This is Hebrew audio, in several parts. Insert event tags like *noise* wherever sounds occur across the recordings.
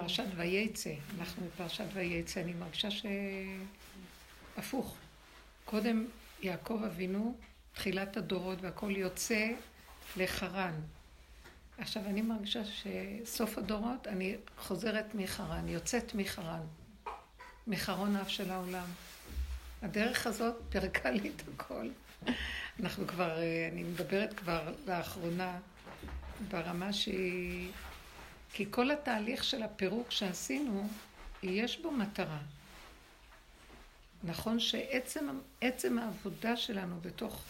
פרשת וייצא, אנחנו בפרשת וייצא, אני מרגישה שהפוך. קודם יעקב אבינו, תחילת הדורות והכל יוצא לחרן. עכשיו אני מרגישה שסוף הדורות אני חוזרת מחרן, יוצאת מחרן, מחרון אף של העולם. הדרך הזאת פירקה לי את הכל. אנחנו כבר, אה, אני מדברת כבר לאחרונה ברמה שהיא... כי כל התהליך של הפירוק שעשינו, יש בו מטרה. נכון שעצם העבודה שלנו בתוך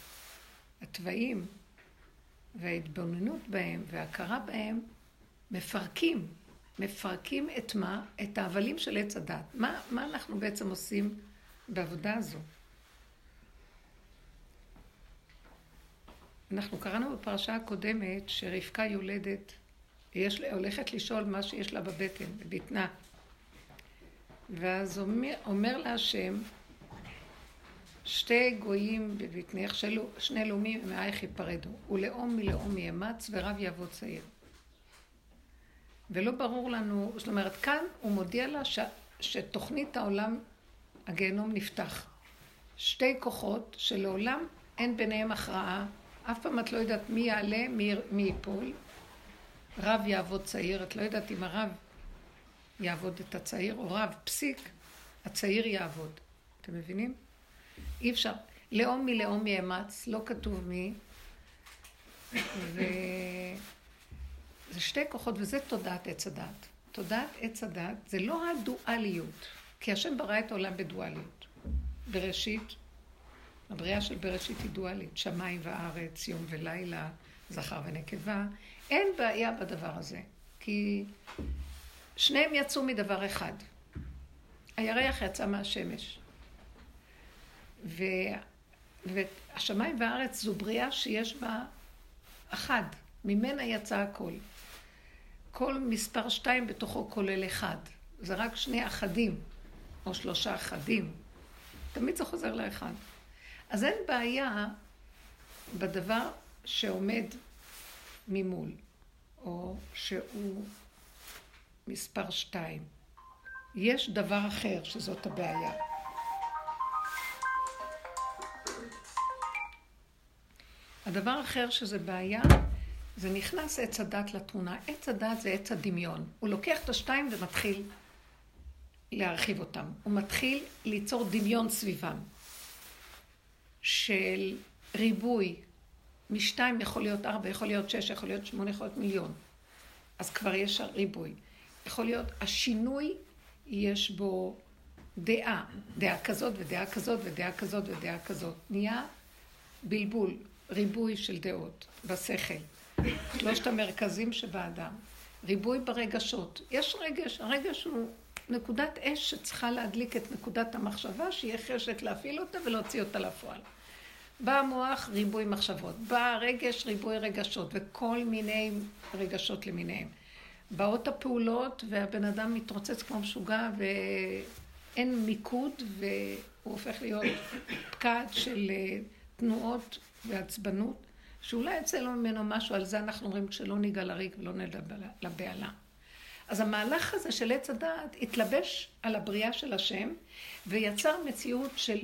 התוואים וההתבוננות בהם וההכרה בהם מפרקים, מפרקים את מה? את ההבלים של עץ הדת. מה, מה אנחנו בעצם עושים בעבודה הזו? אנחנו קראנו בפרשה הקודמת שרבקה יולדת, יש, הולכת לשאול מה שיש לה בבטן, בבטנה. ואז אומר, אומר לה השם, שתי גויים בבטנך, שני לאומים מאייך ייפרדו, ולאום מלאום יאמץ ורב יעבוד צעיר. ולא ברור לנו, זאת אומרת, כאן הוא מודיע לה ש, שתוכנית העולם, הגיהנום נפתח. שתי כוחות שלעולם אין ביניהם הכרעה, אף פעם את לא יודעת מי יעלה, מי, מי ייפול. רב יעבוד צעיר, את לא יודעת אם הרב יעבוד את הצעיר, או רב, פסיק, הצעיר יעבוד. אתם מבינים? אי אפשר. לאום מלאום יאמץ, לא כתוב מי. וזה שתי כוחות, וזה תודעת עץ הדת. תודעת עץ הדת זה לא הדואליות, כי השם ברא את העולם בדואליות. בראשית, הבריאה של בראשית היא דואלית, שמיים וארץ, יום ולילה, זכר ונקבה. אין בעיה בדבר הזה, כי שניהם יצאו מדבר אחד. הירח יצא מהשמש. ו... והשמיים והארץ זו בריאה שיש בה אחד, ממנה יצא הכל. כל מספר שתיים בתוכו כולל אחד. זה רק שני אחדים, או שלושה אחדים. תמיד זה חוזר לאחד. אז אין בעיה בדבר שעומד ממול, או שהוא מספר שתיים. יש דבר אחר שזאת הבעיה. הדבר האחר שזה בעיה, זה נכנס עץ הדת לתמונה. עץ הדת זה עץ הדמיון. הוא לוקח את השתיים ומתחיל להרחיב אותם. הוא מתחיל ליצור דמיון סביבם. של ריבוי, משתיים יכול להיות ארבע, יכול להיות שש, יכול להיות שמונה, יכול להיות מיליון. אז כבר יש ריבוי. יכול להיות, השינוי, יש בו דעה, דעה כזאת ודעה כזאת ודעה כזאת ודעה כזאת. נהיה בלבול. ריבוי של דעות בשכל. שלושת המרכזים שבאדם. ריבוי ברגשות. יש רגש, הרגש הוא נקודת אש שצריכה להדליק את נקודת המחשבה, שיהיה חשק להפעיל אותה ולהוציא אותה לפועל. בא המוח, ריבוי מחשבות. בא הרגש, ריבוי רגשות, וכל מיני רגשות למיניהם. באות הפעולות, והבן אדם מתרוצץ כמו משוגע, ואין מיקוד, והוא הופך להיות פקד של אה, תנועות ועצבנות, שאולי יצא לו ממנו משהו, על זה אנחנו אומרים כשלא ניגע לריק ולא נדע לבהלה. אז המהלך הזה של עץ הדעת התלבש על הבריאה של השם, ויצר מציאות של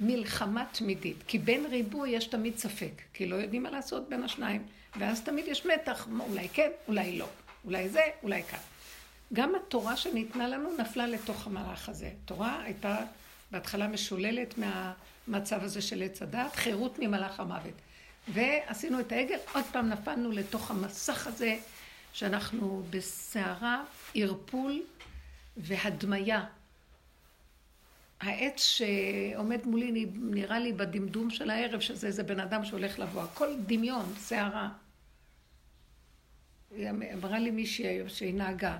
מלחמה תמידית. כי בין ריבוי יש תמיד ספק, כי לא יודעים מה לעשות בין השניים, ואז תמיד יש מתח, אולי כן, אולי לא, אולי זה, אולי כאן. גם התורה שניתנה לנו נפלה לתוך המהלך הזה. תורה הייתה בהתחלה משוללת מהמצב הזה של עץ הדת, חירות ממלאך המוות. ועשינו את העגל, עוד פעם נפלנו לתוך המסך הזה, שאנחנו בסערה, ערפול והדמיה. העץ שעומד מולי נראה לי בדמדום של הערב, שזה איזה בן אדם שהולך לבוא. הכל דמיון, סערה. אמרה לי מישהי היום שהיא נהגה,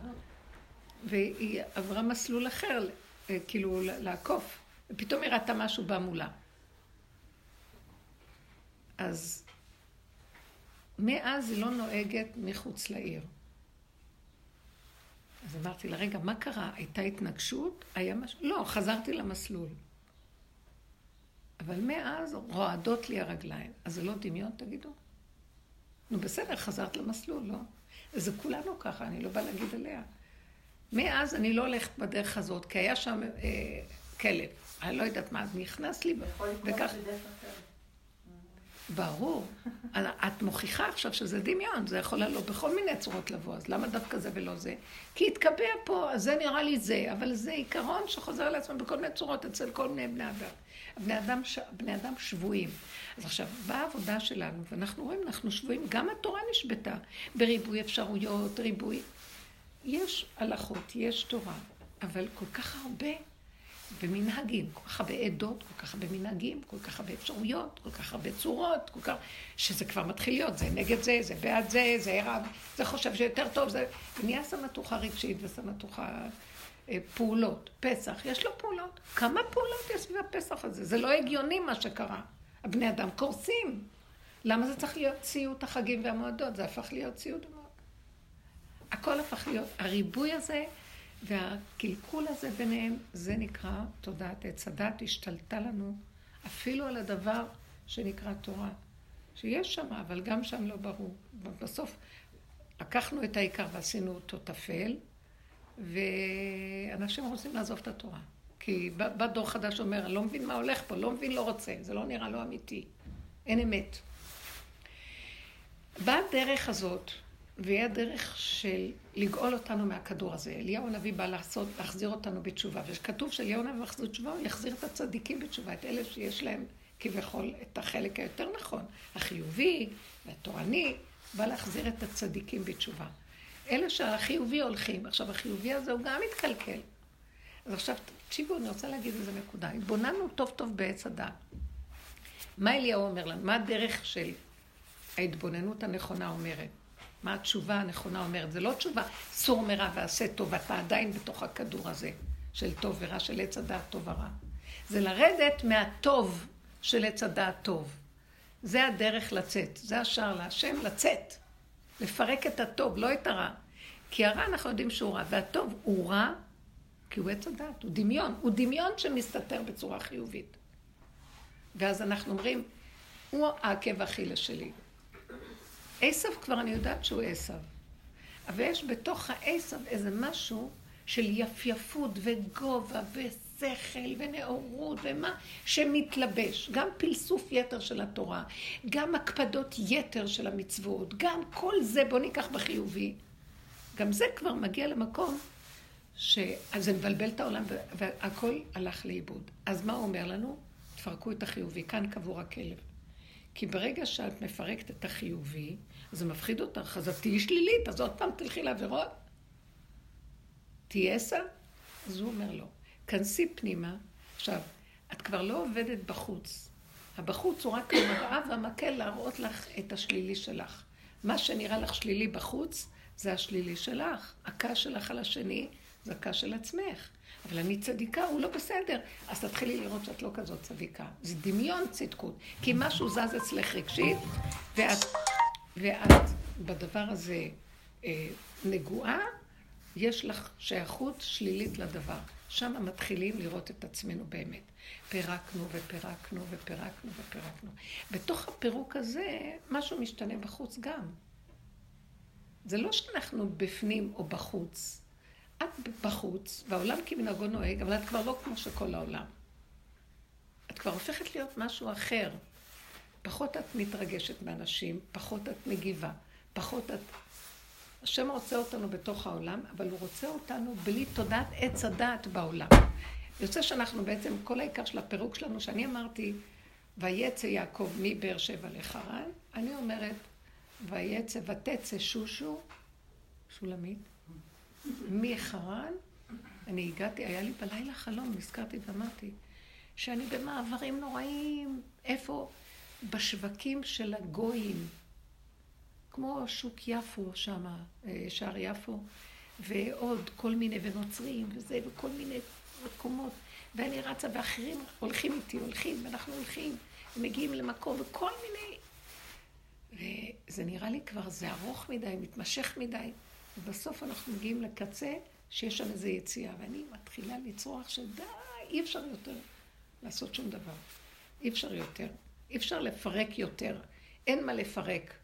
והיא עברה מסלול אחר, כאילו לעקוף. ופתאום היא ראתה משהו בא מולה. אז מאז היא לא נוהגת מחוץ לעיר. אז אמרתי לה, רגע, מה קרה? הייתה התנגשות? היה משהו? לא, חזרתי למסלול. אבל מאז רועדות לי הרגליים. אז זה לא דמיון, תגידו? נו בסדר, חזרת למסלול, לא? זה כולנו ככה, אני לא באה להגיד עליה. מאז אני לא הולכת בדרך הזאת, כי היה שם אה, כלב. אני לא יודעת מה, נכנס לי, וכך... ברור. את מוכיחה עכשיו שזה דמיון, זה יכול לעלות בכל מיני צורות לבוא, אז למה דווקא זה ולא זה? כי התקבע פה, אז זה נראה לי זה, אבל זה עיקרון שחוזר על עצמו בכל מיני צורות אצל כל מיני בני אדם. בני אדם, ש... בני אדם שבויים. אז עכשיו, באה העבודה שלנו, ואנחנו רואים, אנחנו שבויים, גם התורה נשבתה בריבוי אפשרויות, ריבוי. יש הלכות, יש תורה, אבל כל כך הרבה במנהגים, כל כך הרבה עדות, כל כך הרבה מנהגים, כל כך הרבה אפשרויות, כל כך הרבה צורות, כל כך... שזה כבר מתחיל להיות, זה נגד זה, זה בעד זה, זה רב, זה חושב שיותר טוב, זה... נהיה סמטוחה רגשית וסמטוחה אה, פעולות. פסח, יש לו פעולות. כמה פעולות יש סביב הפסח הזה? זה לא הגיוני מה שקרה. הבני אדם קורסים. למה זה צריך להיות ציות החגים והמועדות? זה הפך להיות ציות המועדות. הכל הפך להיות, הריבוי הזה והקלקול הזה ביניהם, זה נקרא תודעת עץ הדת, השתלטה לנו אפילו על הדבר שנקרא תורה. שיש שם, אבל גם שם לא ברור. בסוף לקחנו את העיקר ועשינו אותו טפל, ואנשים רוצים לעזוב את התורה. כי בא דור חדש שאומר, אני לא מבין מה הולך פה, לא מבין, לא רוצה, זה לא נראה לא אמיתי. אין אמת. באה הדרך הזאת, והיא הדרך של לגאול אותנו מהכדור הזה. אליהו הנביא בא לעשות, להחזיר אותנו בתשובה. וכתוב שאליהו הנביא מחזיר תשובה, הוא יחזיר את הצדיקים בתשובה, את אלה שיש להם כביכול את החלק היותר נכון, החיובי והתורני, בא להחזיר את הצדיקים בתשובה. אלה שהחיובי הולכים. עכשיו, החיובי הזה הוא גם מתקלקל. אז עכשיו, תקשיבו, אני רוצה להגיד איזה נקודה. התבוננו טוב טוב בעץ הדעת. מה אליהו אומר לנו? מה הדרך של ההתבוננות הנכונה אומרת? מה התשובה הנכונה אומרת? זה לא תשובה סור מרע ועשה טוב, אתה עדיין בתוך הכדור הזה של טוב ורע, של עץ הדעת טוב ורע. זה לרדת מהטוב של עץ הדעת טוב. זה הדרך לצאת, זה השער להשם לצאת. לפרק את הטוב, לא את הרע. כי הרע אנחנו יודעים שהוא רע, והטוב הוא רע כי הוא עץ הדעת, הוא דמיון. הוא דמיון שמסתתר בצורה חיובית. ואז אנחנו אומרים, הוא העקב אכילה שלי. עשב כבר אני יודעת שהוא עשב. אבל יש בתוך העשב איזה משהו של יפייפות וגובה ושכל ונאורות ומה שמתלבש. גם פלסוף יתר של התורה, גם הקפדות יתר של המצוות, גם כל זה, בוא ניקח בחיובי. גם זה כבר מגיע למקום ש... אז זה מבלבל את העולם והכל הלך לאיבוד. אז מה הוא אומר לנו? תפרקו את החיובי, כאן קבור הכלב. כי ברגע שאת מפרקת את החיובי, זה מפחיד אותך, אז את תהיי שלילית, אז עוד פעם תלכי לעבירות. תהיי עשר? אז הוא אומר לו, כנסי פנימה. עכשיו, את כבר לא עובדת בחוץ. הבחוץ הוא רק המראה והמקל להראות לך את השלילי שלך. מה שנראה לך שלילי בחוץ, זה השלילי שלך. הכעס שלך על השני, זה הכעס של עצמך. אבל אני צדיקה, הוא לא בסדר. אז תתחילי לראות שאת לא כזאת צדיקה. זה דמיון צדקות. כי משהו זז אצלך רגשית, ואת, ואת בדבר הזה אה, נגועה, יש לך שייכות שלילית לדבר. שם מתחילים לראות את עצמנו באמת. פירקנו ופירקנו ופירקנו ופירקנו. בתוך הפירוק הזה, משהו משתנה בחוץ גם. זה לא שאנחנו בפנים או בחוץ. את בחוץ, והעולם כמנהגו נוהג, אבל את כבר לא כמו שכל העולם. את כבר הופכת להיות משהו אחר. פחות את מתרגשת מאנשים, פחות את מגיבה, פחות את... השם רוצה אותנו בתוך העולם, אבל הוא רוצה אותנו בלי תודעת עץ הדעת בעולם. יוצא שאנחנו בעצם, כל העיקר של הפירוק שלנו, שאני אמרתי, ויצא יעקב מבאר שבע לחרן, אני אומרת, ויצא ותצא שושו, שולמית, מחרן, אני הגעתי, היה לי בלילה חלום, נזכרתי ואמרתי, שאני במעברים נוראים, איפה? בשווקים של הגויים, כמו שוק יפו שם, אה, שער יפו, ועוד כל מיני, ונוצרים, וזה, וכל מיני מקומות. ואני רצה, ואחרים הולכים איתי, הולכים, ואנחנו הולכים, ומגיעים למקום, וכל מיני... וזה נראה לי כבר, זה ארוך מדי, מתמשך מדי. ובסוף אנחנו מגיעים לקצה שיש שם איזו יציאה, ואני מתחילה לצרוח שדי, אי אפשר יותר לעשות שום דבר. אי אפשר יותר. אי אפשר לפרק יותר. אין מה לפרק.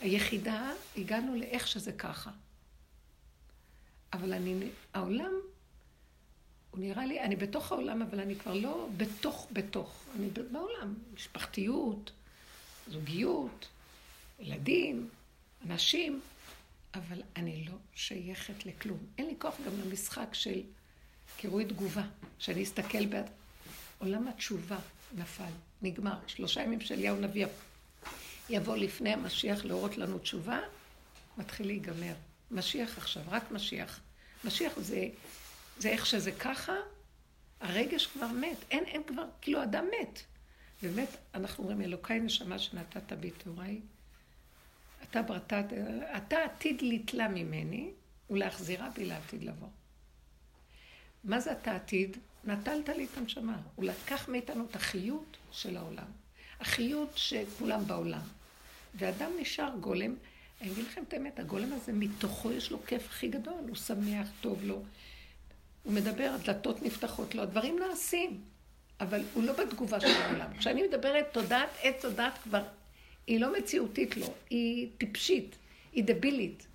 היחידה, הגענו לאיך שזה ככה. אבל אני, העולם, הוא נראה לי, אני בתוך העולם, אבל אני כבר לא בתוך בתוך. אני בעולם, משפחתיות, זוגיות, ילדים, אנשים, אבל אני לא שייכת לכלום. אין לי כוח גם למשחק של קירוי תגובה, שאני אסתכל בעד... עולם התשובה נפל, נגמר. שלושה ימים של אליהו נביא יבוא לפני המשיח להורות לנו תשובה, מתחיל להיגמר. משיח עכשיו, רק משיח. משיח זה, זה איך שזה ככה, הרגש כבר מת. אין, אין כבר, כאילו אדם מת. באמת, אנחנו אומרים, אלוקיי נשמה שנתת בי תאוריי, אתה ברתת, אתה עתיד לתלה ממני ולהחזירה בי לעתיד לבוא. מה זה אתה עתיד? נטלת לי את הנשמה. הוא לקח מאיתנו את החיות של העולם. החיות שכולם בעולם. ואדם נשאר גולם. אני אגיד לכם את האמת, הגולם הזה, מתוכו יש לו כיף הכי גדול. הוא שמח, טוב לו. הוא מדבר, הדלתות נפתחות לו, הדברים נעשים. אבל הוא לא בתגובה של העולם. כשאני מדברת תודעת עץ תודעת כבר, היא לא מציאותית לו, היא טיפשית, היא דבילית.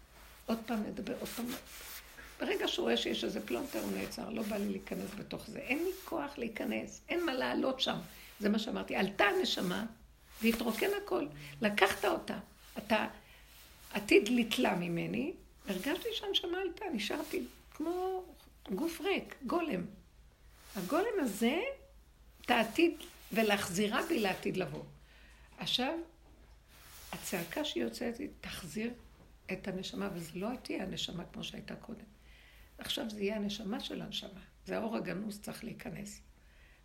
עוד פעם נדבר, עוד פעם. ברגע שהוא רואה שיש איזה פלונטר, הוא נעצר, לא בא לי להיכנס בתוך זה. אין לי כוח להיכנס, אין מה לעלות שם. זה מה שאמרתי. עלתה הנשמה, והתרוקן הכל. לקחת אותה. אתה עתיד לתלה ממני, הרגשתי שהנשמה עלתה, נשארתי כמו גוף ריק, גולם. הגולם הזה, אתה עתיד, ולהחזירה בי לעתיד לבוא. עכשיו, הצעקה שיוצאת היא, תחזיר את הנשמה, וזה לא תהיה הנשמה כמו שהייתה קודם. עכשיו זה יהיה הנשמה של הנשמה. זה האור הגנוז צריך להיכנס.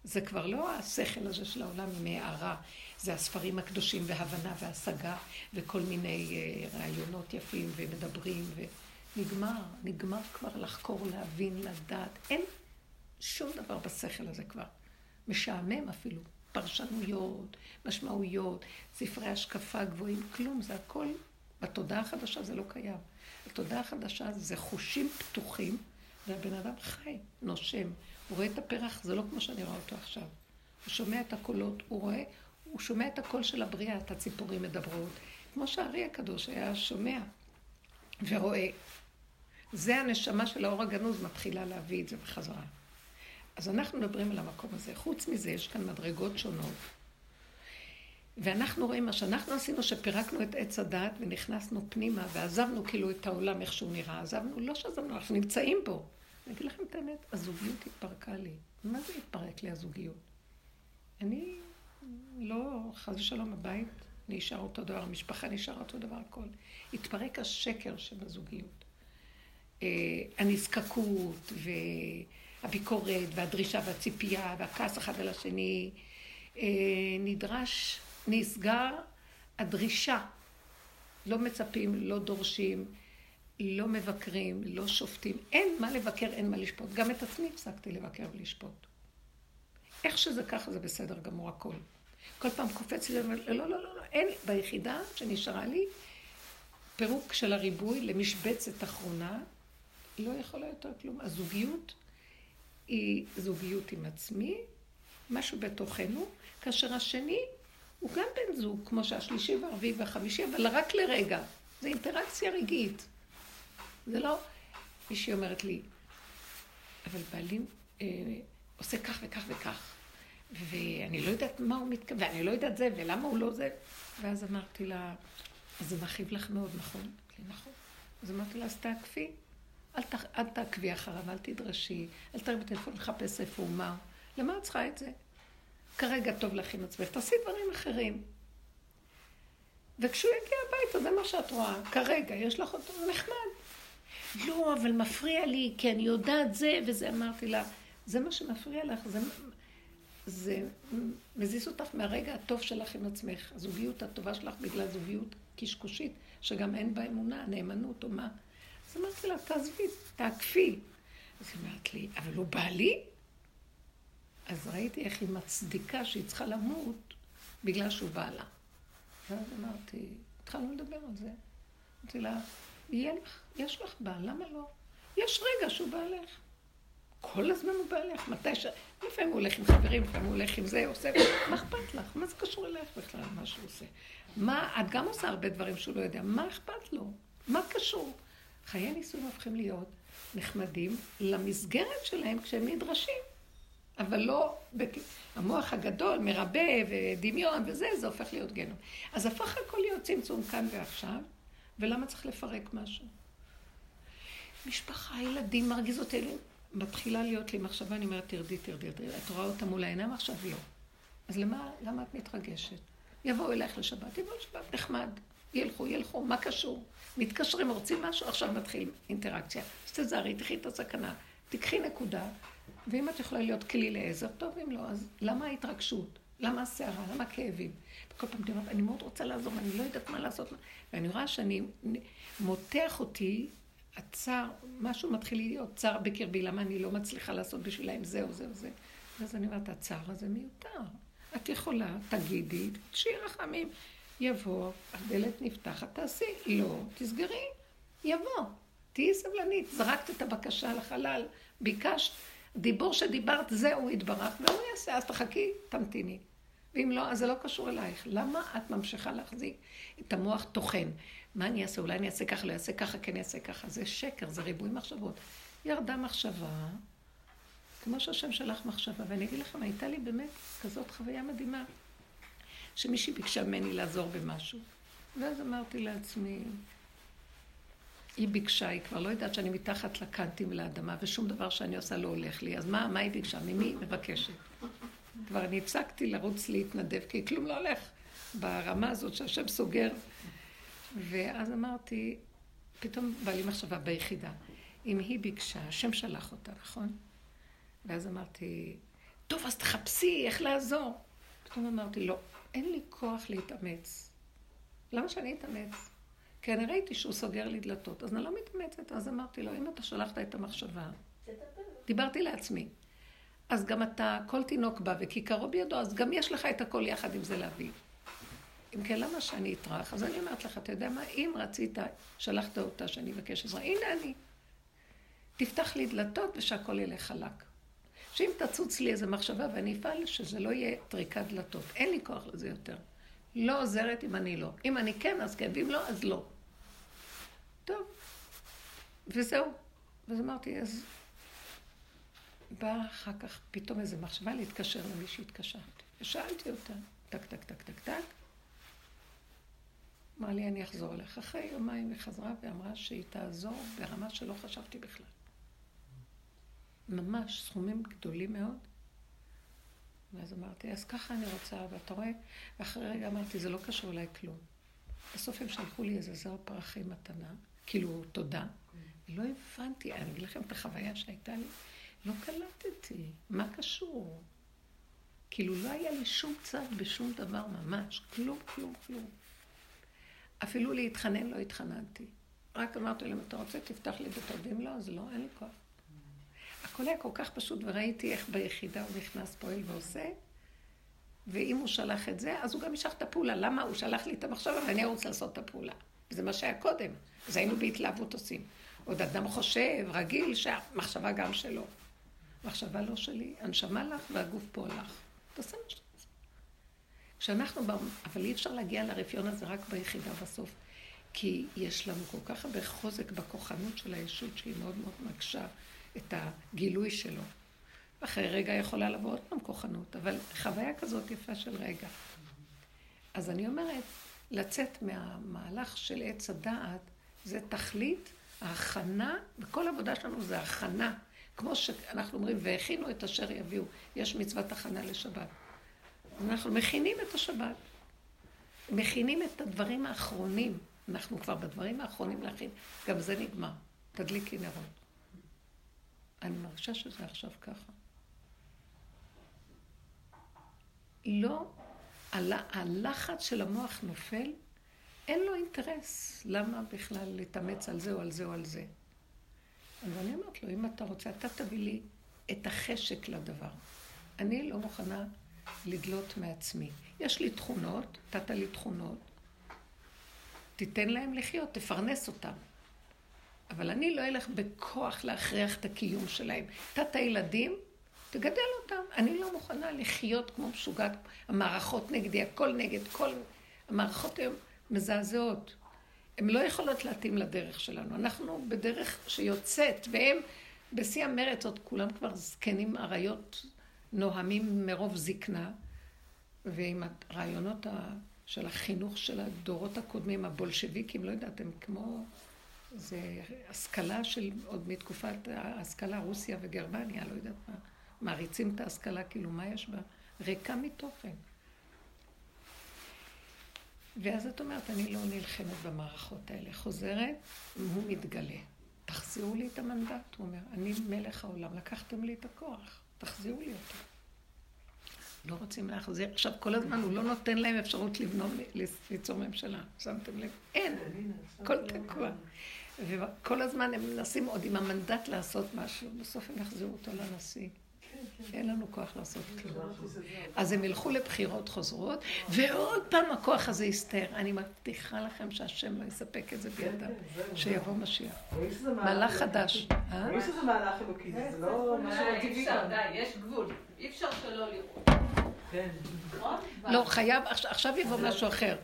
זה כבר לא השכל הזה של העולם עם הערה, זה הספרים הקדושים והבנה והשגה וכל מיני uh, רעיונות יפים ומדברים ונגמר, נגמר כבר לחקור, להבין, לדעת. אין שום דבר בשכל הזה כבר. משעמם אפילו. פרשנויות, משמעויות, ספרי השקפה גבוהים, כלום, זה הכל, בתודעה החדשה זה לא קיים. בתודעה החדשה זה חושים פתוחים, והבן אדם חי, נושם. הוא רואה את הפרח, זה לא כמו שאני רואה אותו עכשיו. הוא שומע את הקולות, הוא רואה, הוא שומע את הקול של הבריאה, את הציפורים מדברות. כמו שהארי הקדוש היה שומע ורואה. זה הנשמה של האור הגנוז מתחילה להביא את זה בחזרה. אז אנחנו מדברים על המקום הזה. חוץ מזה, יש כאן מדרגות שונות. ואנחנו רואים מה שאנחנו עשינו, שפירקנו את עץ הדעת ונכנסנו פנימה ועזבנו כאילו את העולם איך שהוא נראה. עזבנו, לא שעזבנו, אנחנו נמצאים בו. אני אגיד לכם את האמת, הזוגיות התפרקה לי. מה זה התפרק לי הזוגיות? אני לא, חס ושלום, הבית נשאר אותו דבר, המשפחה נשאר אותו דבר, הכל. התפרק השקר שבזוגיות. אה, הנזקקות והביקורת והדרישה והציפייה והכעס אחד על השני. אה, נדרש, נסגר הדרישה. לא מצפים, לא דורשים. לא מבקרים, לא שופטים. אין מה לבקר, אין מה לשפוט. גם את עצמי הפסקתי לבקר ולשפוט. איך שזה ככה זה בסדר גמור הכל. כל פעם קופץ לי, לא, לא, לא, לא, אין, ביחידה שנשארה לי, פירוק של הריבוי למשבצת אחרונה, לא יכולה יותר כלום. הזוגיות היא זוגיות עם עצמי, משהו בתוכנו, כאשר השני הוא גם בן זוג, כמו שהשלישי והרביעי והחמישי, אבל רק לרגע. זה אינטראקציה רגעית. זה לא... מישהי אומרת לי, אבל בעלי אה, עושה כך וכך וכך, ואני לא יודעת מה הוא מתכוון, ואני לא יודעת זה, ולמה הוא לא זה. ואז אמרתי לה, אז זה מכאיב לך מאוד, נכון? לי, נכון. אז אמרתי לה, אז תעקפי. אל, ת, אל תעקבי אחריו, אל תדרשי, אל תראי בטלפון לחפש איפה הוא מה. למה את צריכה את זה? כרגע טוב לך עם עצמך, תעשי דברים אחרים. וכשהוא יגיע הביתה, זה מה שאת רואה. כרגע, יש לך אותו נחמד. לא, אבל מפריע לי, כי אני יודעת זה וזה. אמרתי לה, זה מה שמפריע לך, זה, זה מזיז אותך מהרגע הטוב שלך עם עצמך. הזוגיות הטובה שלך בגלל זוגיות קשקושית, שגם אין בה אמונה, נאמנות או מה. אז אמרתי לה, תעזבי, תעקפי. אז היא אמרת לי, אבל הוא בעלי? אז ראיתי איך היא מצדיקה שהיא צריכה למות בגלל שהוא בעלה. ואז אמרתי, התחלנו לדבר על זה. אמרתי לה, יהיה לך, יש לך בעל, למה לא? יש רגע שהוא בעלך. כל הזמן הוא בעלך, מתי ש... לפעמים הוא הולך עם חברים, לפעמים הוא הולך עם זה, עושה... מה אכפת לך? מה זה קשור אלייך בכלל, מה שהוא עושה? מה, את גם עושה הרבה דברים שהוא לא יודע, מה אכפת לו? מה קשור? חיי נישואים הופכים להיות נחמדים למסגרת שלהם כשהם נדרשים. אבל לא, המוח הגדול מרבה ודמיון וזה, זה הופך להיות גנום. אז הפך הכל להיות צמצום כאן ועכשיו, ולמה צריך לפרק משהו? משפחה, ילדים, מרגיזות אלה. מתחילה להיות לי מחשבה, אני אומרת, תרדי, תרדי, תרדי. את רואה אותה מול העיניים עכשיו? לא. אז למה, למה את מתרגשת? יבואו אלייך לשבת, יבואו לשבת, נחמד. ילכו, ילכו, מה קשור? מתקשרים, רוצים משהו, עכשיו מתחיל אינטראקציה. אז תזהרי, תחי את הסכנה. תקחי נקודה, ואם את יכולה להיות כלי לעזר, טוב, אם לא, אז למה ההתרגשות? למה הסערה? למה הכאבים? וכל פעם אומרת, אני מאוד רוצה לעזור, אני לא יודעת מה לעשות. ואני רואה שאני, מותח אותי הצער, משהו מתחיל להיות צער בקרבי, למה אני לא מצליחה לעשות בשבילם זה או זה או זה. ואז אני אומרת, הצער הזה מיותר. את יכולה, תגידי, תשאי רחמים. יבוא, הדלת נפתחת, תעשי. לא, תסגרי. יבוא. תהיי סבלנית. זרקת את הבקשה לחלל, ביקשת, דיבור שדיברת, זהו, יתברך, והוא יעשה, אז תחכי, תמתיני. ואם לא, אז זה לא קשור אלייך. למה את ממשיכה להחזיק את המוח טוחן? מה אני אעשה? אולי אני אעשה ככה, לא אעשה ככה, כן אעשה ככה. זה שקר, זה ריבוי מחשבות. ירדה מחשבה, כמו שהשם שלח מחשבה, ואני אגיד לכם, הייתה לי באמת כזאת חוויה מדהימה, שמישהי ביקשה ממני לעזור במשהו. ואז אמרתי לעצמי, היא ביקשה, היא כבר לא יודעת שאני מתחת לקנטים ולאדמה, ושום דבר שאני עושה לא הולך לי. אז מה, מה היא ביקשה? ממי היא מבקשת? כבר אני הפסקתי לרוץ להתנדב, כי כלום לא הולך ברמה הזאת שהשם סוגר. ואז אמרתי, פתאום בא לי מחשבה ביחידה. אם היא ביקשה, השם שלח אותה, נכון? ואז אמרתי, טוב, אז תחפשי איך לעזור. פתאום אמרתי, לא, אין לי כוח להתאמץ. למה שאני אתאמץ? כי אני ראיתי שהוא סוגר לי דלתות, אז אני לא מתאמצת. אז אמרתי לו, אם אתה שלחת את המחשבה, דיברתי לעצמי. אז גם אתה, כל תינוק בא וכיכרו בידו, אז גם יש לך את הכל יחד עם זה להביא. אם כן, למה שאני אטרח? אז אני אומרת לך, אתה יודע מה, אם רצית, שלחת אותה שאני אבקש עזרה, הנה אני. תפתח לי דלתות ושהכול ילך חלק. שאם תצוץ לי איזה מחשבה ואני אפעל, שזה לא יהיה טריקת דלתות. אין לי כוח לזה יותר. לא עוזרת אם אני לא. אם אני כן, אז כן, ואם לא, אז לא. טוב. וזהו. ואז אמרתי, אז באה אחר כך פתאום איזו מחשבה להתקשר למי שהתקשרתי. ושאלתי אותה, טק, טק, טק, טק, טק. אמרה לי, אני אחזור אליך. אחרי יומיים היא חזרה ואמרה שהיא תעזור ברמה שלא חשבתי בכלל. ממש סכומים גדולים מאוד. ואז אמרתי, אז ככה אני רוצה, ואתה רואה, ואחרי רגע אמרתי, זה לא קשור אליי כלום. בסוף הם שלחו לי איזה זר פרחים מתנה, כאילו, תודה. לא הבנתי, אני אגיד לכם את החוויה שהייתה לי, לא קלטתי, מה קשור? כאילו, לא היה לי שום צד בשום דבר ממש, כלום, כלום, כלום. אפילו להתחנן לא התחננתי. רק אמרתי להם, אתה רוצה, תפתח לי דלתות, ואם לא, אז לא, אין לי כוח. הכל היה כל כך פשוט, וראיתי איך ביחידה הוא נכנס, פועל ועושה, ואם הוא שלח את זה, אז הוא גם ישלח את הפעולה. למה? הוא שלח לי את המחשבה ואני ארוץ לעשות את הפעולה. וזה מה שהיה קודם. אז היינו בהתלהבות עושים. עוד אדם חושב, רגיל, שהמחשבה גם שלו. מחשבה לא שלי, הנשמה לך והגוף פה לך. תעשה מה שאתה רוצה. כשאנחנו, אבל אי אפשר להגיע לרפיון הזה רק ביחידה בסוף. כי יש לנו כל כך הרבה חוזק בכוחנות של הישות שהיא מאוד מאוד מקשה את הגילוי שלו. אחרי רגע יכולה לבוא עוד פעם כוחנות, אבל חוויה כזאת יפה של רגע. אז אני אומרת, לצאת מהמהלך של עץ הדעת זה תכלית ההכנה, וכל עבודה שלנו זה הכנה. כמו שאנחנו אומרים, והכינו את אשר יביאו. יש מצוות הכנה לשבת. אנחנו מכינים את השבת. מכינים את הדברים האחרונים. אנחנו כבר בדברים האחרונים להכין. גם זה נגמר. תדליקי נרות. אני מרגישה שזה עכשיו ככה. לא, הלחץ של המוח נופל, אין לו אינטרס. למה בכלל להתאמץ על זה או על זה או על זה? אז אני אומרת לו, אם אתה רוצה, אתה תביא לי את החשק לדבר. אני לא מוכנה לדלות מעצמי. יש לי תכונות, נתת לי תכונות, תיתן להם לחיות, תפרנס אותם. אבל אני לא אלך בכוח להכריח את הקיום שלהם. נתת ילדים, תגדל אותם. אני לא מוכנה לחיות כמו משוגעת. המערכות נגדי, הכל נגד, כל... המערכות היום מזעזעות. הן לא יכולות להתאים לדרך שלנו. אנחנו בדרך שיוצאת, והם בשיא המרץ, עוד כולם כבר זקנים אריות נוהמים מרוב זקנה, ועם הרעיונות של החינוך של הדורות הקודמים, הבולשביקים, לא יודעת, הם כמו... זה השכלה של, עוד מתקופת ההשכלה, רוסיה וגרמניה, לא יודעת מה. מעריצים את ההשכלה, כאילו, מה יש בה? ריקה מתוכן. ואז את אומרת, אני לא נלחמת במערכות האלה. חוזרת, הוא מתגלה. תחזירו לי את המנדט, הוא אומר. אני מלך העולם, לקחתם לי את הכוח, תחזירו לי אותו. לא רוצים להחזיר. עכשיו, כל הזמן הוא לא נותן להם אפשרות לבנות, ליצור ממשלה. שמתם לב? אין, הכל תקוע. וכל הזמן הם מנסים עוד עם המנדט לעשות משהו, בסוף הם יחזירו אותו לנשיא. אין לנו כוח לעשות כלום. אז הם ילכו לבחירות חוזרות, ועוד פעם הכוח הזה יסתער. אני מבטיחה לכם שהשם לא יספק את זה בידם, שיבוא משיח. מהלך חדש. יש איזה מהלך אלוקי, זה לא משהו טבעי כאן. די, יש גבול. אי אפשר שלא לראות. כן. לא, חייב, עכשיו יבוא משהו אחר.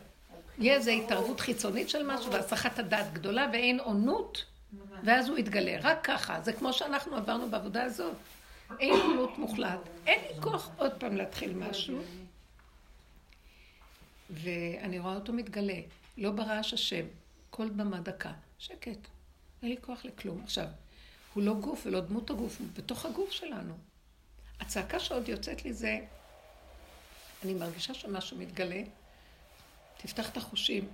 יהיה איזו התערבות חיצונית של משהו והסחת הדעת גדולה ואין עונות, ואז הוא יתגלה. רק ככה. זה כמו שאנחנו עברנו בעבודה הזאת. אין עונות מוחלט. אין לי כוח עוד פעם להתחיל משהו. ואני רואה אותו מתגלה. לא ברעש השם. כל במה דקה. שקט. אין לי כוח לכלום. עכשיו, הוא לא גוף ולא דמות הגוף, הוא בתוך הגוף שלנו. הצעקה שעוד יוצאת לי זה, אני מרגישה שמשהו מתגלה, תפתח את החושים.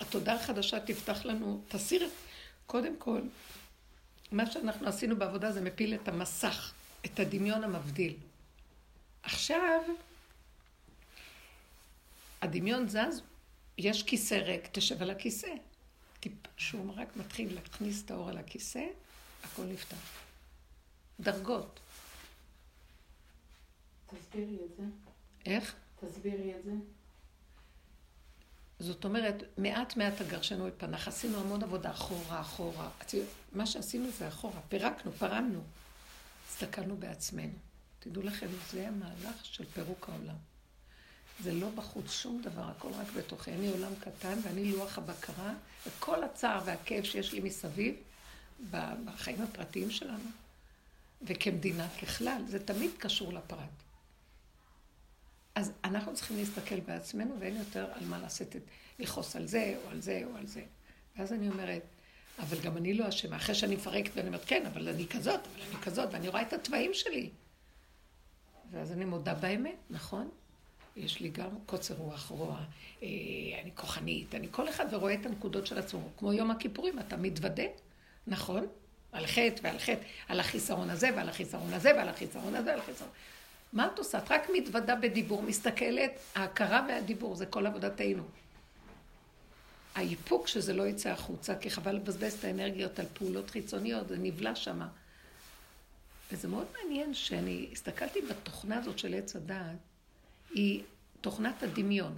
התודה החדשה תפתח לנו, תסיר, קודם כל, מה שאנחנו עשינו בעבודה זה מפיל את המסך, את הדמיון המבדיל. עכשיו, הדמיון זז, יש כיסא ריק, תשב על הכיסא. כשהוא רק מתחיל להכניס את האור על הכיסא, הכל נפתח. דרגות. תסבירי את זה. איך? תסבירי את זה. זאת אומרת, מעט מעט הגרשנו את פנח, עשינו המון עבודה אחורה, אחורה. מה שעשינו זה אחורה, פירקנו, פרמנו. הסתכלנו בעצמנו. תדעו לכם, זה המהלך של פירוק העולם. זה לא בחוץ שום דבר, הכל רק בתוכי. אני עולם קטן ואני לוח הבקרה, וכל הצער והכאב שיש לי מסביב, בחיים הפרטיים שלנו, וכמדינה ככלל, זה תמיד קשור לפרט. אז אנחנו צריכים להסתכל בעצמנו, ואין יותר על מה לעשות את, לכעוס על זה, או על זה, או על זה. ואז אני אומרת, אבל גם אני לא אשמה. אחרי שאני מפרקת ואני אומרת, כן, אבל אני כזאת, אבל אני כזאת, ואני רואה את התוואים שלי. ואז אני מודה באמת, נכון? יש לי גם קוצר רוח, רוע, אה, אני כוחנית, אני כל אחד ורואה את הנקודות של עצמו. כמו יום הכיפורים, אתה מתוודה, נכון? על חטא ועל חטא, על החיסרון הזה ועל החיסרון הזה ועל החיסרון הזה ועל החיסרון. מה את עושה? את רק מתוודה בדיבור, מסתכלת, ההכרה והדיבור, זה כל עבודתנו. האיפוק שזה לא יצא החוצה, כי חבל לבזבז את האנרגיות על פעולות חיצוניות, זה נבלע שמה. וזה מאוד מעניין שאני הסתכלתי בתוכנה הזאת של עץ הדעת, היא תוכנת הדמיון.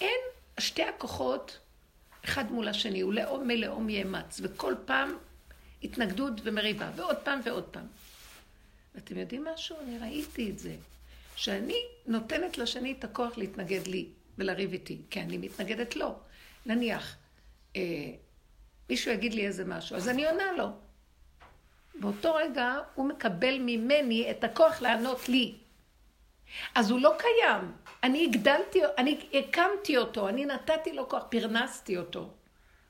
אין, שתי הכוחות, אחד מול השני, הוא לאום מלאום יאמץ, וכל פעם התנגדות ומריבה, ועוד פעם ועוד פעם. ואתם יודעים משהו? אני ראיתי את זה. שאני נותנת לשני את הכוח להתנגד לי ולריב איתי, כי אני מתנגדת לו. נניח, אה, מישהו יגיד לי איזה משהו, אז אני עונה לו. באותו רגע הוא מקבל ממני את הכוח לענות לי. אז הוא לא קיים. אני הגדלתי, אני הקמתי אותו, אני נתתי לו כוח, פרנסתי אותו.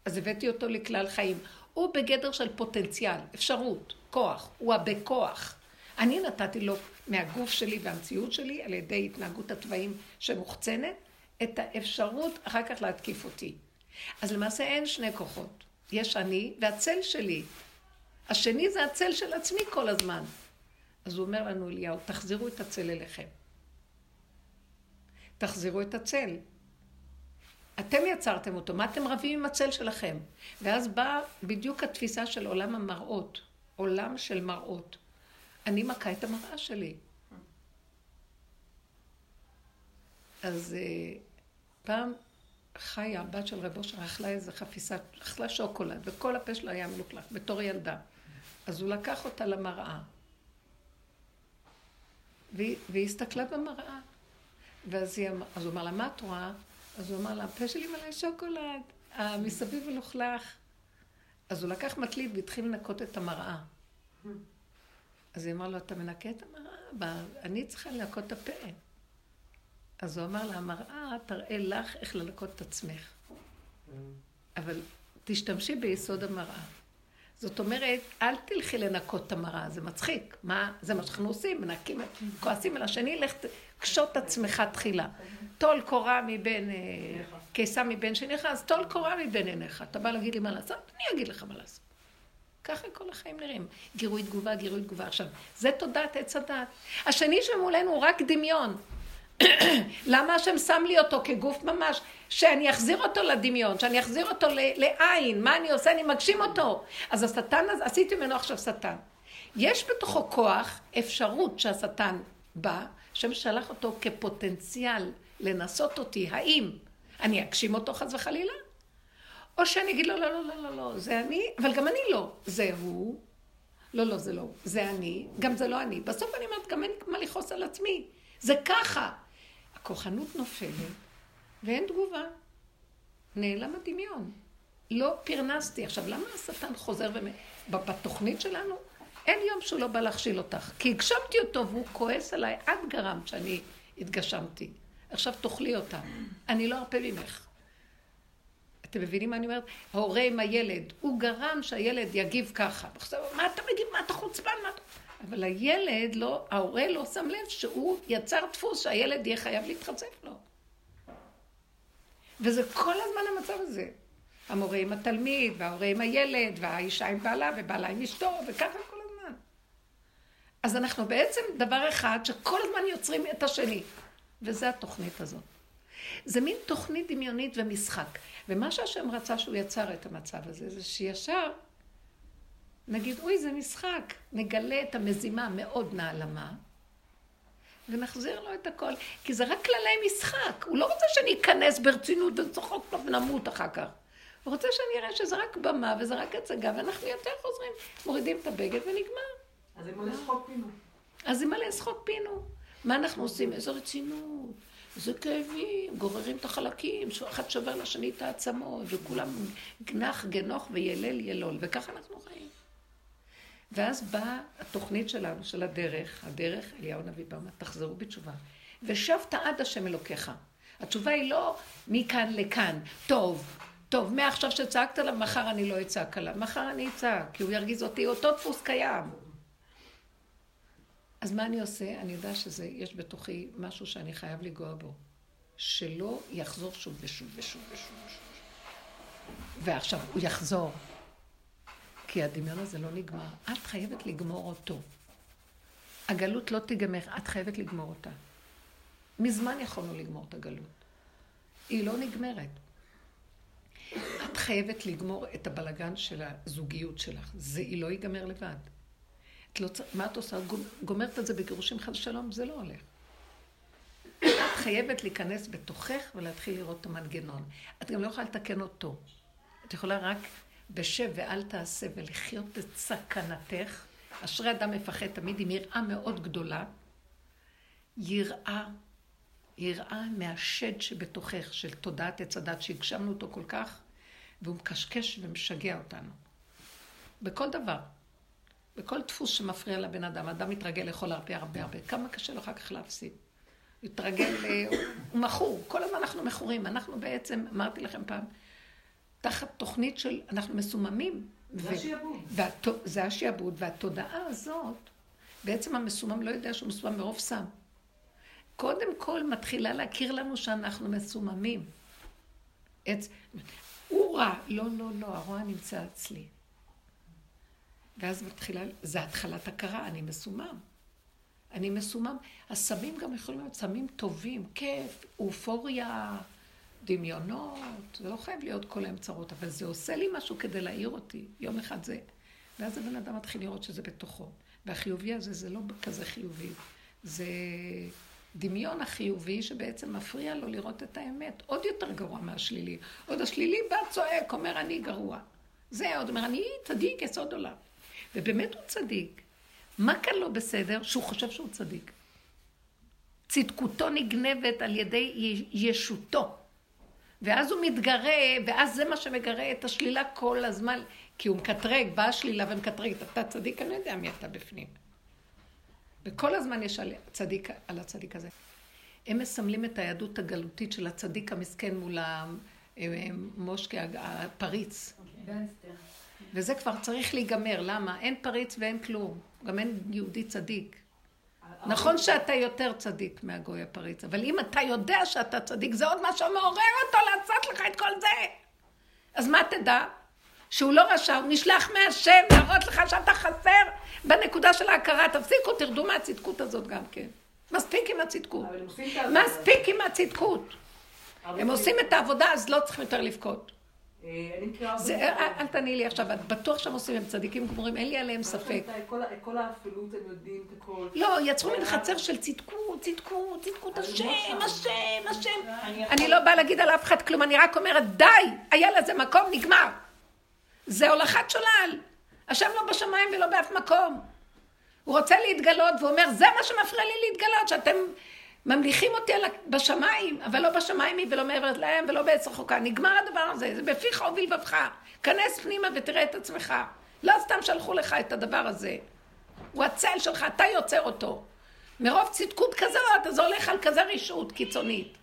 אז הבאתי אותו לכלל חיים. הוא בגדר של פוטנציאל, אפשרות, כוח, הוא הבכוח. אני נתתי לו מהגוף שלי והמציאות שלי, על ידי התנהגות התוואים שמוחצנת, את האפשרות אחר כך להתקיף אותי. אז למעשה אין שני כוחות. יש אני והצל שלי. השני זה הצל של עצמי כל הזמן. אז הוא אומר לנו, אליהו, תחזירו את הצל אליכם. תחזירו את הצל. אתם יצרתם אותו, מה אתם רבים עם הצל שלכם? ואז באה בדיוק התפיסה של עולם המראות, עולם של מראות. אני מכה את המראה שלי. אז uh, פעם חיה, הבת של רב אושר, אכלה איזה חפיסה, אכלה שוקולד, וכל הפה שלה היה מלוכלך, בתור ילדה. אז הוא לקח אותה למראה, והיא, הסתכלה במראה. ואז היא, אמר, אז הוא אמר לה, מה את רואה? אז הוא אמר לה, הפה שלי מלא שוקולד. מסביב מלוכלך. אז הוא לקח מטליד והתחיל לנקות את המראה. אז היא אמרה לו, אתה מנקה את המראה? אני צריכה לנקות את הפה. אז הוא אמר לה, המראה תראה לך איך לנקות את עצמך. אבל תשתמשי ביסוד המראה. זאת אומרת, אל תלכי לנקות את המראה, זה מצחיק. מה, זה מה שאנחנו עושים, מנקים, כועסים על השני, לך קשוט עצמך תחילה. טול קורה מבין, אה, קיסה מבין שניך, אז טול קורה מבין עיניך. אתה בא להגיד לי מה לעשות? אני אגיד לך מה לעשות. ככה כל החיים נראים. גירוי תגובה, גירוי תגובה. עכשיו, זה תודעת עץ הדת. השני שמולנו הוא רק דמיון. *clears throat* למה השם שם לי אותו כגוף ממש? שאני אחזיר אותו לדמיון, שאני אחזיר אותו לעין. מה אני עושה? אני מגשים אותו. אז השטן, עשיתי ממנו עכשיו שטן. יש בתוכו כוח, אפשרות שהשטן בא, השם שלח אותו כפוטנציאל לנסות אותי. האם אני אגשים אותו חס וחלילה? או שאני אגיד לו, לא, לא, לא, לא, לא, זה אני, אבל גם אני לא. זה הוא. לא, לא, זה לא. זה אני, גם זה לא אני. בסוף אני אומרת, גם אין מה לכעוס על עצמי. זה ככה. הכוחנות נופלת, ואין תגובה. נעלם הדמיון. לא פרנסתי. עכשיו, למה השטן חוזר ו... בתוכנית שלנו, אין יום שהוא לא בא להכשיל אותך. כי הגשמתי אותו והוא כועס עליי, את גרמת שאני התגשמתי. עכשיו תאכלי אותה. אני לא ארפה ממך. אתם מבינים מה אני אומרת? ההורה עם הילד, הוא גרם שהילד יגיב ככה. עכשיו, מה אתה מגיב? מה אתה חוצפן? מה אתה... אבל הילד לא, ההורה לא שם לב שהוא יצר דפוס שהילד יהיה חייב להתחצף לו. וזה כל הזמן המצב הזה. המורה עם התלמיד, וההורה עם הילד, והאישה עם בעלה, ובעלה עם אשתו, וככה כל הזמן. אז אנחנו בעצם דבר אחד שכל הזמן יוצרים את השני. וזה התוכנית הזאת. זה מין תוכנית דמיונית ומשחק. ומה שהשם רצה שהוא יצר את המצב הזה, זה שישר נגיד, אוי, זה משחק. נגלה את המזימה המאוד נעלמה, ונחזיר לו את הכל. כי זה רק כללי משחק. הוא לא רוצה שאני אכנס ברצינות ונצחוק לו ונמות אחר כך. הוא רוצה שאני אראה שזה רק במה וזה רק הצגה, ואנחנו יותר חוזרים, מורידים את הבגד ונגמר. אז זה מלא שחוק פינו. אז זה מלא שחוק פינו. מה אנחנו עושים? איזו רצינות. איזה כאבים, גוררים את החלקים, אחד שובר לשני את העצמות, וכולם גנח, גנוך וילל ילול, וככה אנחנו חיים. ואז באה התוכנית שלנו, של הדרך, הדרך, אליהו הנביא בא, תחזרו בתשובה. ושבת עד השם אלוקיך. התשובה היא לא מכאן לכאן, טוב, טוב, מעכשיו שצעקת עליו, מחר אני לא אצעק עליו. מחר אני אצעק, כי הוא ירגיז אותי, אותו דפוס קיים. אז מה אני עושה? אני יודע שיש בתוכי משהו שאני חייב לגוע בו. שלא יחזור שוב ושוב ושוב ושוב ושוב. ועכשיו, הוא יחזור. כי הדמיון הזה לא נגמר. את חייבת לגמור אותו. הגלות לא תיגמר, את חייבת לגמור אותה. מזמן יכולנו לגמור את הגלות. היא לא נגמרת. את חייבת לגמור את הבלגן של הזוגיות שלך. זה, היא לא ייגמר לבד. את לא, מה את עושה? גומרת את זה בגירושים חד שלום? זה לא הולך. את חייבת להיכנס בתוכך ולהתחיל לראות את המנגנון. את גם לא יכולה לתקן אותו. את יכולה רק בשב ואל תעשה ולחיות את סכנתך. אשרי אדם מפחד תמיד עם יראה מאוד גדולה. יראה, יראה מהשד שבתוכך, של תודעת עץ הדת, שהגשמנו אותו כל כך, והוא מקשקש ומשגע אותנו. בכל דבר. בכל דפוס שמפריע לבן אדם. אדם מתרגל לאכול הרבה הרבה הרבה. כמה קשה לו אחר כך להפסיד. מתרגל, הוא מכור. כל הזמן אנחנו מכורים. אנחנו בעצם, אמרתי לכם פעם, תחת תוכנית של, אנחנו מסוממים. זה השיעבוד. זה השיעבוד, והתודעה הזאת, בעצם המסומם לא יודע שהוא מסומם מרוב סם. קודם כל מתחילה להכיר לנו שאנחנו מסוממים. עץ, הוא רע, לא, לא, לא, הרוע נמצא אצלי. ואז מתחילה, זה התחלת הכרה, אני מסומם. אני מסומם. הסמים גם יכולים להיות סמים טובים, כיף, אופוריה, דמיונות, זה לא חייב להיות כל היום צרות, אבל זה עושה לי משהו כדי להעיר אותי. יום אחד זה... ואז הבן אדם מתחיל לראות שזה בתוכו. והחיובי הזה זה לא כזה חיובי. זה דמיון החיובי שבעצם מפריע לו לראות את האמת. עוד יותר גרוע מהשלילי. עוד השלילי בא צועק, אומר אני גרוע. זה עוד אומר, אני צדיק יסוד עולם. ובאמת הוא צדיק. מה כאן לא בסדר? שהוא חושב שהוא צדיק. צדקותו נגנבת על ידי ישותו. ואז הוא מתגרה, ואז זה מה שמגרה את השלילה כל הזמן, כי הוא מקטרג, באה שלילה ומקטרג, אתה צדיק, אני לא יודע מי אתה בפנים. וכל הזמן יש על, צדיק, על הצדיק הזה. הם מסמלים את היהדות הגלותית של הצדיק המסכן מול המושקה הפריץ. וזה כבר צריך להיגמר, למה? אין פריץ ואין כלום, גם אין יהודי צדיק. נכון שאתה יותר צדיק מהגוי הפריץ, אבל אם אתה יודע שאתה צדיק, זה עוד משהו מעורר אותו לעשות לך את כל זה. אז מה תדע? שהוא לא רשע, הוא נשלח מהשם להראות לך שאתה חסר בנקודה של ההכרה. תפסיקו, תרדו מהצדקות הזאת גם כן. מספיק עם הצדקות. מספיק עם הצדקות. הם עושים את העבודה, אז לא צריכים יותר לבכות. אה, אל תעני לי עכשיו, את בטוח שהם עושים, הם צדיקים גמורים, אין לי עליהם ספק. כל האפלות הם יודעים את הכל. לא, יצרו מן חצר של צדקות, צדקות, צדקות, השם, השם, השם. אני לא באה להגיד על אף אחד כלום, אני רק אומרת, די, היה לזה מקום, נגמר. זה הולכת שולל. השם לא בשמיים ולא באף מקום. הוא רוצה להתגלות, והוא אומר, זה מה שמפריע לי להתגלות, שאתם ממליכים אותי בשמיים, אבל לא בשמיים היא ולא מעבר להם ולא בעץ רחוקה. נגמר הדבר הזה, זה בפיך ובלבבך. כנס פנימה ותראה את עצמך. לא סתם שלחו לך את הדבר הזה. הוא הצל שלך, אתה יוצר אותו. מרוב צדקות כזאת, אז זה הולך על כזה רשעות קיצונית.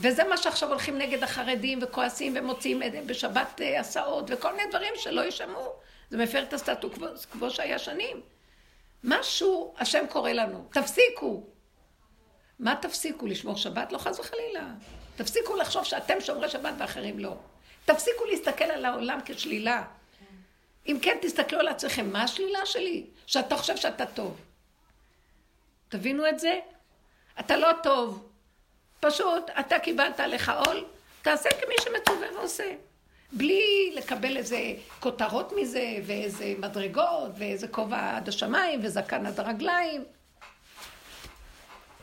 וזה מה שעכשיו הולכים נגד החרדים וכועסים ומוציאים בשבת אה, הסעות וכל מיני דברים שלא יישמעו. זה מפר את הסטטו קוו שהיה שנים. משהו השם קורא לנו, תפסיקו. מה תפסיקו? לשמור שבת? לא חס וחלילה. תפסיקו לחשוב שאתם שומרי שבת ואחרים לא. תפסיקו להסתכל על העולם כשלילה. אם כן, תסתכלו על עצמכם. מה השלילה שלי? שאתה חושב שאתה טוב. תבינו את זה? אתה לא טוב. פשוט, אתה קיבלת עליך עול, תעשה כמי שמצווה ועושה. בלי לקבל איזה כותרות מזה, ואיזה מדרגות, ואיזה כובע עד השמיים, וזקן עד הרגליים.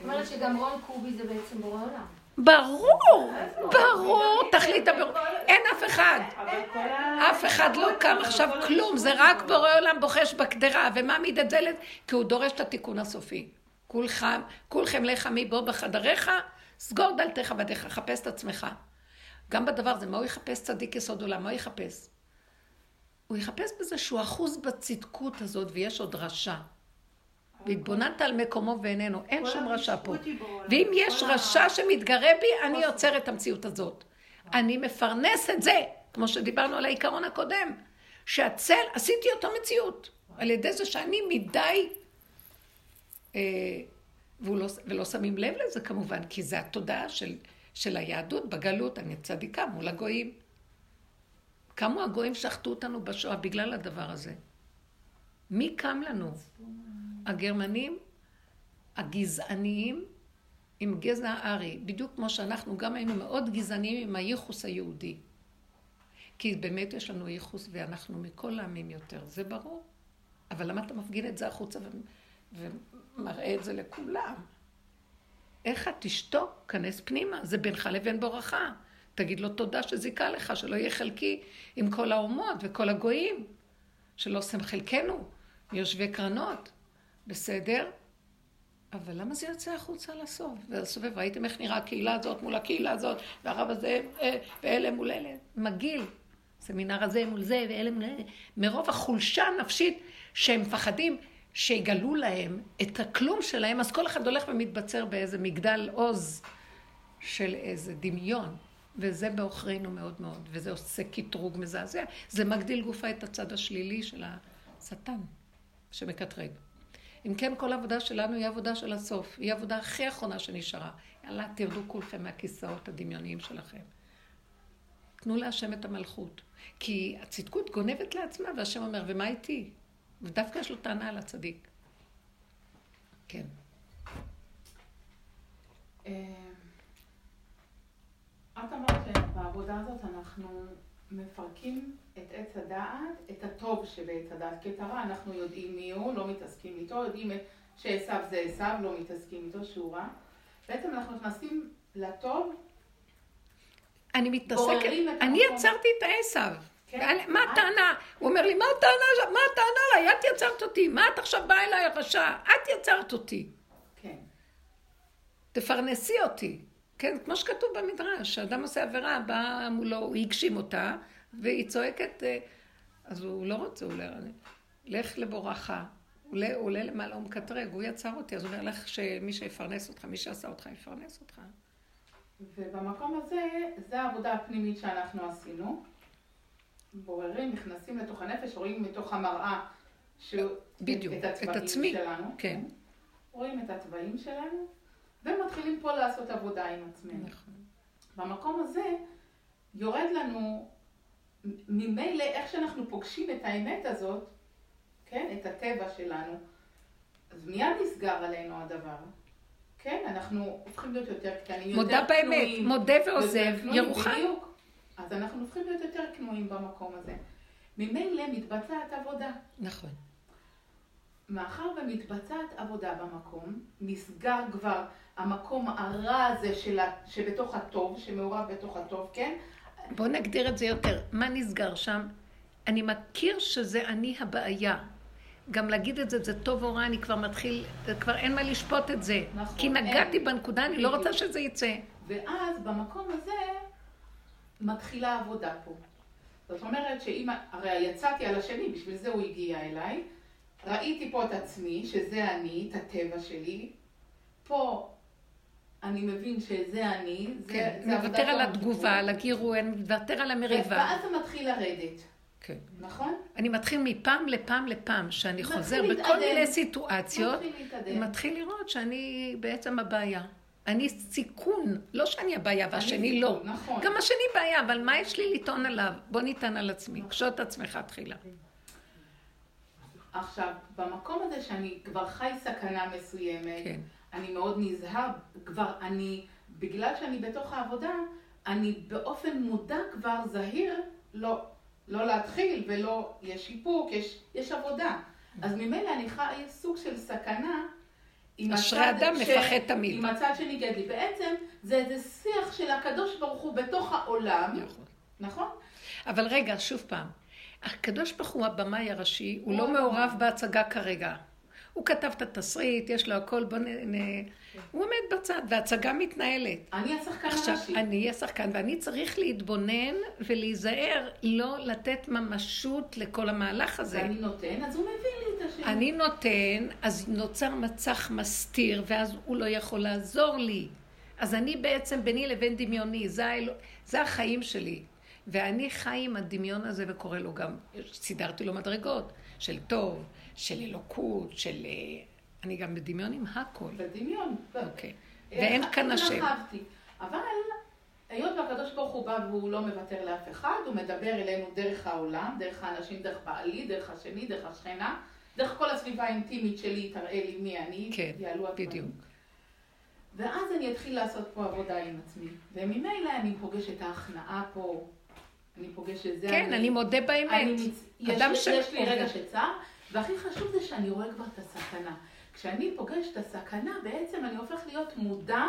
אומרת שגם רון קובי זה בעצם בורא עולם. ברור, ברור, תכלית הבירור. אין אף אחד. אף אחד לא קם עכשיו כלום, זה רק בורא עולם בוחש בקדרה, ומעמיד את זה, כי הוא דורש את התיקון הסופי. כולכם, כולכם לך מבוא בחדריך, סגור דלתך בדיך, חפש את עצמך. גם בדבר הזה, מה הוא יחפש צדיק יסוד עולם? מה הוא יחפש? הוא יחפש בזה שהוא אחוז בצדקות הזאת, ויש עוד רשע. והתבוננת על מקומו ואיננו, אין שום רשע פה. ואם יש רשע שמתגרה בי, אני יוצר את המציאות הזאת. אני מפרנס את זה, כמו שדיברנו על העיקרון הקודם, שהצל, עשיתי אותו מציאות, על ידי זה שאני מדי, אה, לא, ולא שמים לב לזה כמובן, כי זה התודעה של, של היהדות בגלות, אני צדיקה מול הגויים. כמה הגויים שחטו אותנו בשואה בגלל הדבר הזה. מי קם לנו? הגרמנים הגזעניים עם גזע הארי, בדיוק כמו שאנחנו גם היינו מאוד גזעניים עם הייחוס היהודי. כי באמת יש לנו ייחוס ואנחנו מכל העמים יותר, זה ברור. אבל למה אתה מפגין את זה החוצה ומראה את זה לכולם? איך את תשתוק, כנס פנימה, זה בינך לבין בורך. תגיד לו תודה שזיכה לך, שלא יהיה חלקי עם כל האומות וכל הגויים, שלא עושים חלקנו, מיושבי קרנות. בסדר? אבל למה זה יוצא החוצה לסוף? ולסובב, ראיתם איך נראה הקהילה הזאת מול הקהילה הזאת, והרב הזה אה, ואלה מול אלה. מגעיל. סמינר הזה מול זה ואלה מול אלה. מרוב החולשה הנפשית שהם מפחדים שיגלו להם את הכלום שלהם, אז כל אחד הולך ומתבצר באיזה מגדל עוז של איזה דמיון. וזה בעוכרינו מאוד מאוד, וזה עושה קטרוג מזעזע. זה מגדיל גופה את הצד השלילי של השטן שמקטרג. אם כן, כל העבודה שלנו היא עבודה של הסוף. היא העבודה הכי אחרונה שנשארה. יאללה, תרדו כולכם מהכיסאות הדמיוניים שלכם. תנו להשם את המלכות. כי הצדקות גונבת לעצמה, והשם אומר, ומה איתי? ודווקא יש לו טענה על הצדיק. כן. אה, את אמרת שבעבודה הזאת אנחנו מפרקים את עץ הדעת, את הטוב שבעץ הדעת. כי את הרע אנחנו יודעים מי הוא, לא מתעסקים איתו, יודעים שעשו זה עשו, לא מתעסקים איתו, שהוא רע. בעצם אנחנו נכנסים לטוב, אני מתעסקת, אני יצרתי את העשו. כן. מה הטענה? הוא אומר לי, מה הטענה? מה הטענה לה? את יצרת אותי. מה את עכשיו באה אליי הרשע? את יצרת אותי. כן. תפרנסי אותי. כן, כמו שכתוב במדרש, שאדם עושה עבירה, בא מולו, הוא הגשים אותה, והיא צועקת, אה, אז הוא לא רוצה, הוא אומר, לך לבורכה. הוא עולה, למעלה, הוא מקטרג, הוא יצר אותי, אז הוא אומר לך שמי שיפרנס אותך, מי שעשה אותך, יפרנס אותך. ובמקום הזה, זו העבודה הפנימית שאנחנו עשינו. בוררים, נכנסים לתוך הנפש, רואים מתוך המראה ש... בדיוק, את, את את עצמי, שלנו. כן. רואים את התוואים שלנו, ומתחילים פה לעשות עבודה עם עצמנו. נכון. במקום הזה יורד לנו, ממילא איך שאנחנו פוגשים את האמת הזאת, כן, את הטבע שלנו, אז מיד נסגר עלינו הדבר. כן, אנחנו הופכים להיות יותר קטנים, יותר מודה באמת, מודה ועוזב, ירוחם. בדיוק. אז אנחנו הופכים להיות יותר כנועים במקום הזה. ממילא מתבצעת עבודה. נכון. מאחר ומתבצעת עבודה במקום, נסגר כבר המקום הרע הזה שלה, שבתוך הטוב, שמעורב בתוך הטוב, כן? בואו נגדיר את זה יותר. מה נסגר שם? אני מכיר שזה אני הבעיה. גם להגיד את זה, זה טוב או רע, אני כבר מתחיל, כבר אין מה לשפוט את זה. נכון. כי נגעתי אין. בנקודה, אני לא רוצה שזה יצא. ואז במקום הזה מתחילה העבודה פה. זאת אומרת שאם, הרי יצאתי על השני, בשביל זה הוא הגיע אליי, ראיתי פה את עצמי, שזה אני, את הטבע שלי, פה אני מבין שזה אני, זה, כן, זה מוותר על. התגובה, על הגירוי, מוותר על המריבה. ואז זה מתחיל לרדת, כן. נכון? אני מתחיל מפעם לפעם לפעם, שאני חוזר בכל להתעדן. מיני סיטואציות, מתחיל לראות שאני בעצם הבעיה. אני סיכון, לא שאני הבעיה והשני לא. סיכון, נכון. גם השני בעיה, אבל מה יש לי לטעון עליו? בוא ניתן על עצמי, קשוט עצמך תחילה. עכשיו, במקום הזה שאני כבר חי סכנה מסוימת, כן. אני מאוד נזהר, כבר אני, בגלל שאני בתוך העבודה, אני באופן מודע כבר זהיר, לא, לא להתחיל ולא, יש איפוק, יש, יש עבודה. אז ממילא אני חי סוג של סכנה. עם אשרי אדם ש- מפחד תמיד. עם הצד שניגד לי. בעצם זה איזה שיח של הקדוש ברוך הוא בתוך העולם, נכון. נכון? אבל רגע, שוב פעם. הקדוש ברוך הוא הבמאי הראשי, הוא הוא לא. מעורב בהצגה כרגע. הוא כתב את התסריט, יש לו הכל, בוא נ... נ... הוא עומד בצד, וההצגה מתנהלת. אני השחקן עכשיו, הראשי. אני אהיה שחקן, ואני צריך להתבונן ולהיזהר לא לתת ממשות לכל המהלך הזה. ואני נותן, אז הוא מביא לי את השני. אני נותן, אז נוצר מצח מסתיר, ואז הוא לא יכול לעזור לי. אז אני בעצם ביני לבין דמיוני, זה, האל... זה החיים שלי. ואני חי עם הדמיון הזה וקורא לו גם, סידרתי לו מדרגות של טוב, של אלוקות, של... אה, אני גם בדמיון עם הכל. בדמיון. אוקיי. ואין כאן השם. אבל היות והקדוש ברוך הוא בא והוא לא מוותר לאף אחד, הוא מדבר אלינו דרך העולם, דרך האנשים, דרך בעלי, דרך השני, דרך השכנה, דרך כל הסביבה האינטימית שלי, תראה לי מי אני, כן, יעלו הדברים. בדיוק. ואז אני אתחיל לעשות פה עבודה עם עצמי. וממילא אני פוגש את ההכנעה פה, אני פוגש את זה. כן, אני מודה אני באמת. מצ... יש, אדם יש, יש לי. רגע של צער, והכי חשוב זה שאני רואה כבר את הסכנה. כשאני פוגש את הסכנה, בעצם אני הופך להיות מודע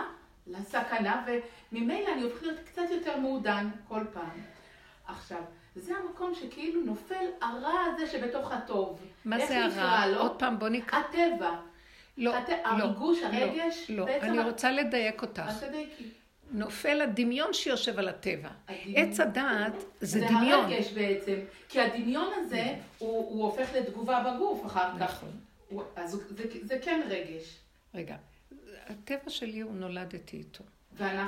לסכנה, וממילא אני הופך להיות קצת יותר מעודן כל פעם. עכשיו, זה המקום שכאילו נופל הרע הזה שבתוך הטוב. מה זה הרע? לו? עוד פעם, בוא נקרא. הטבע. לא, הת- לא. הריגוש, לא, הרגש, לא, בעצם אני רוצה לדייק אותך. אז תדייקי. נופל הדמיון שיושב על הטבע. הדמיון. עץ הדעת זה זה דמיון. הרגש בעצם, כי הדמיון הזה, הוא, הוא הופך לתגובה בגוף אחר כך. נכון. הוא- אז זה, זה כן רגש. רגע, הטבע שלי הוא נולדתי איתו.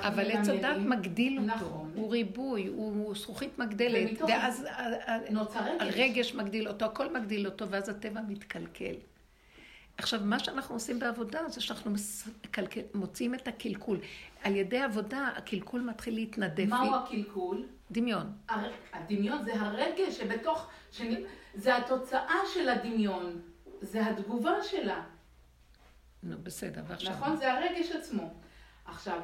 אבל עץ הדת מגדיל אותו. נכון. הוא ריבוי, הוא זכוכית מגדלת. ואז ה- ה- נוצר רגש. הרגש מגדיל אותו, הכל מגדיל אותו, ואז הטבע מתקלקל. עכשיו, מה שאנחנו עושים בעבודה זה שאנחנו מוציאים את הקלקול. על ידי עבודה, הקלקול מתחיל להתנדף. מהו הקלקול? דמיון. הר- הדמיון זה הרגש שבתוך, שאני, זה התוצאה של הדמיון, זה התגובה שלה, נו, בסדר, ועכשיו... נכון? זה הרגש עצמו. עכשיו,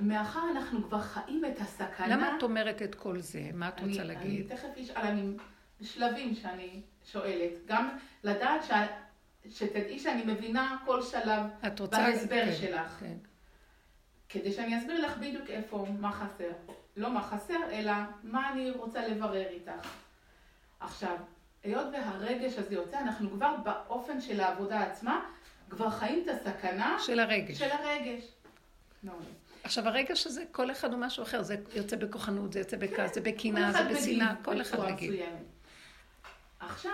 מאחר אנחנו כבר חיים את הסכנה... למה את אומרת את כל זה? מה את רוצה אני, להגיד? אני תכף אשאל, אני שלבים שאני שואלת, גם לדעת ש... שתדעי שאני מבינה כל שלב. בהסבר כן, שלך. כן. כדי שאני אסביר לך בדיוק איפה, מה חסר. לא מה חסר, אלא מה אני רוצה לברר איתך. עכשיו, היות והרגש הזה יוצא, אנחנו כבר באופן של העבודה עצמה, כבר חיים את הסכנה של הרגש. של הרגש. מעולה. עכשיו, הרגע שזה, כל אחד הוא משהו אחר, זה יוצא בכוחנות, זה יוצא בכעס, זה בקנאה, כל זה בשנאה, כל אחד מגיב. עכשיו,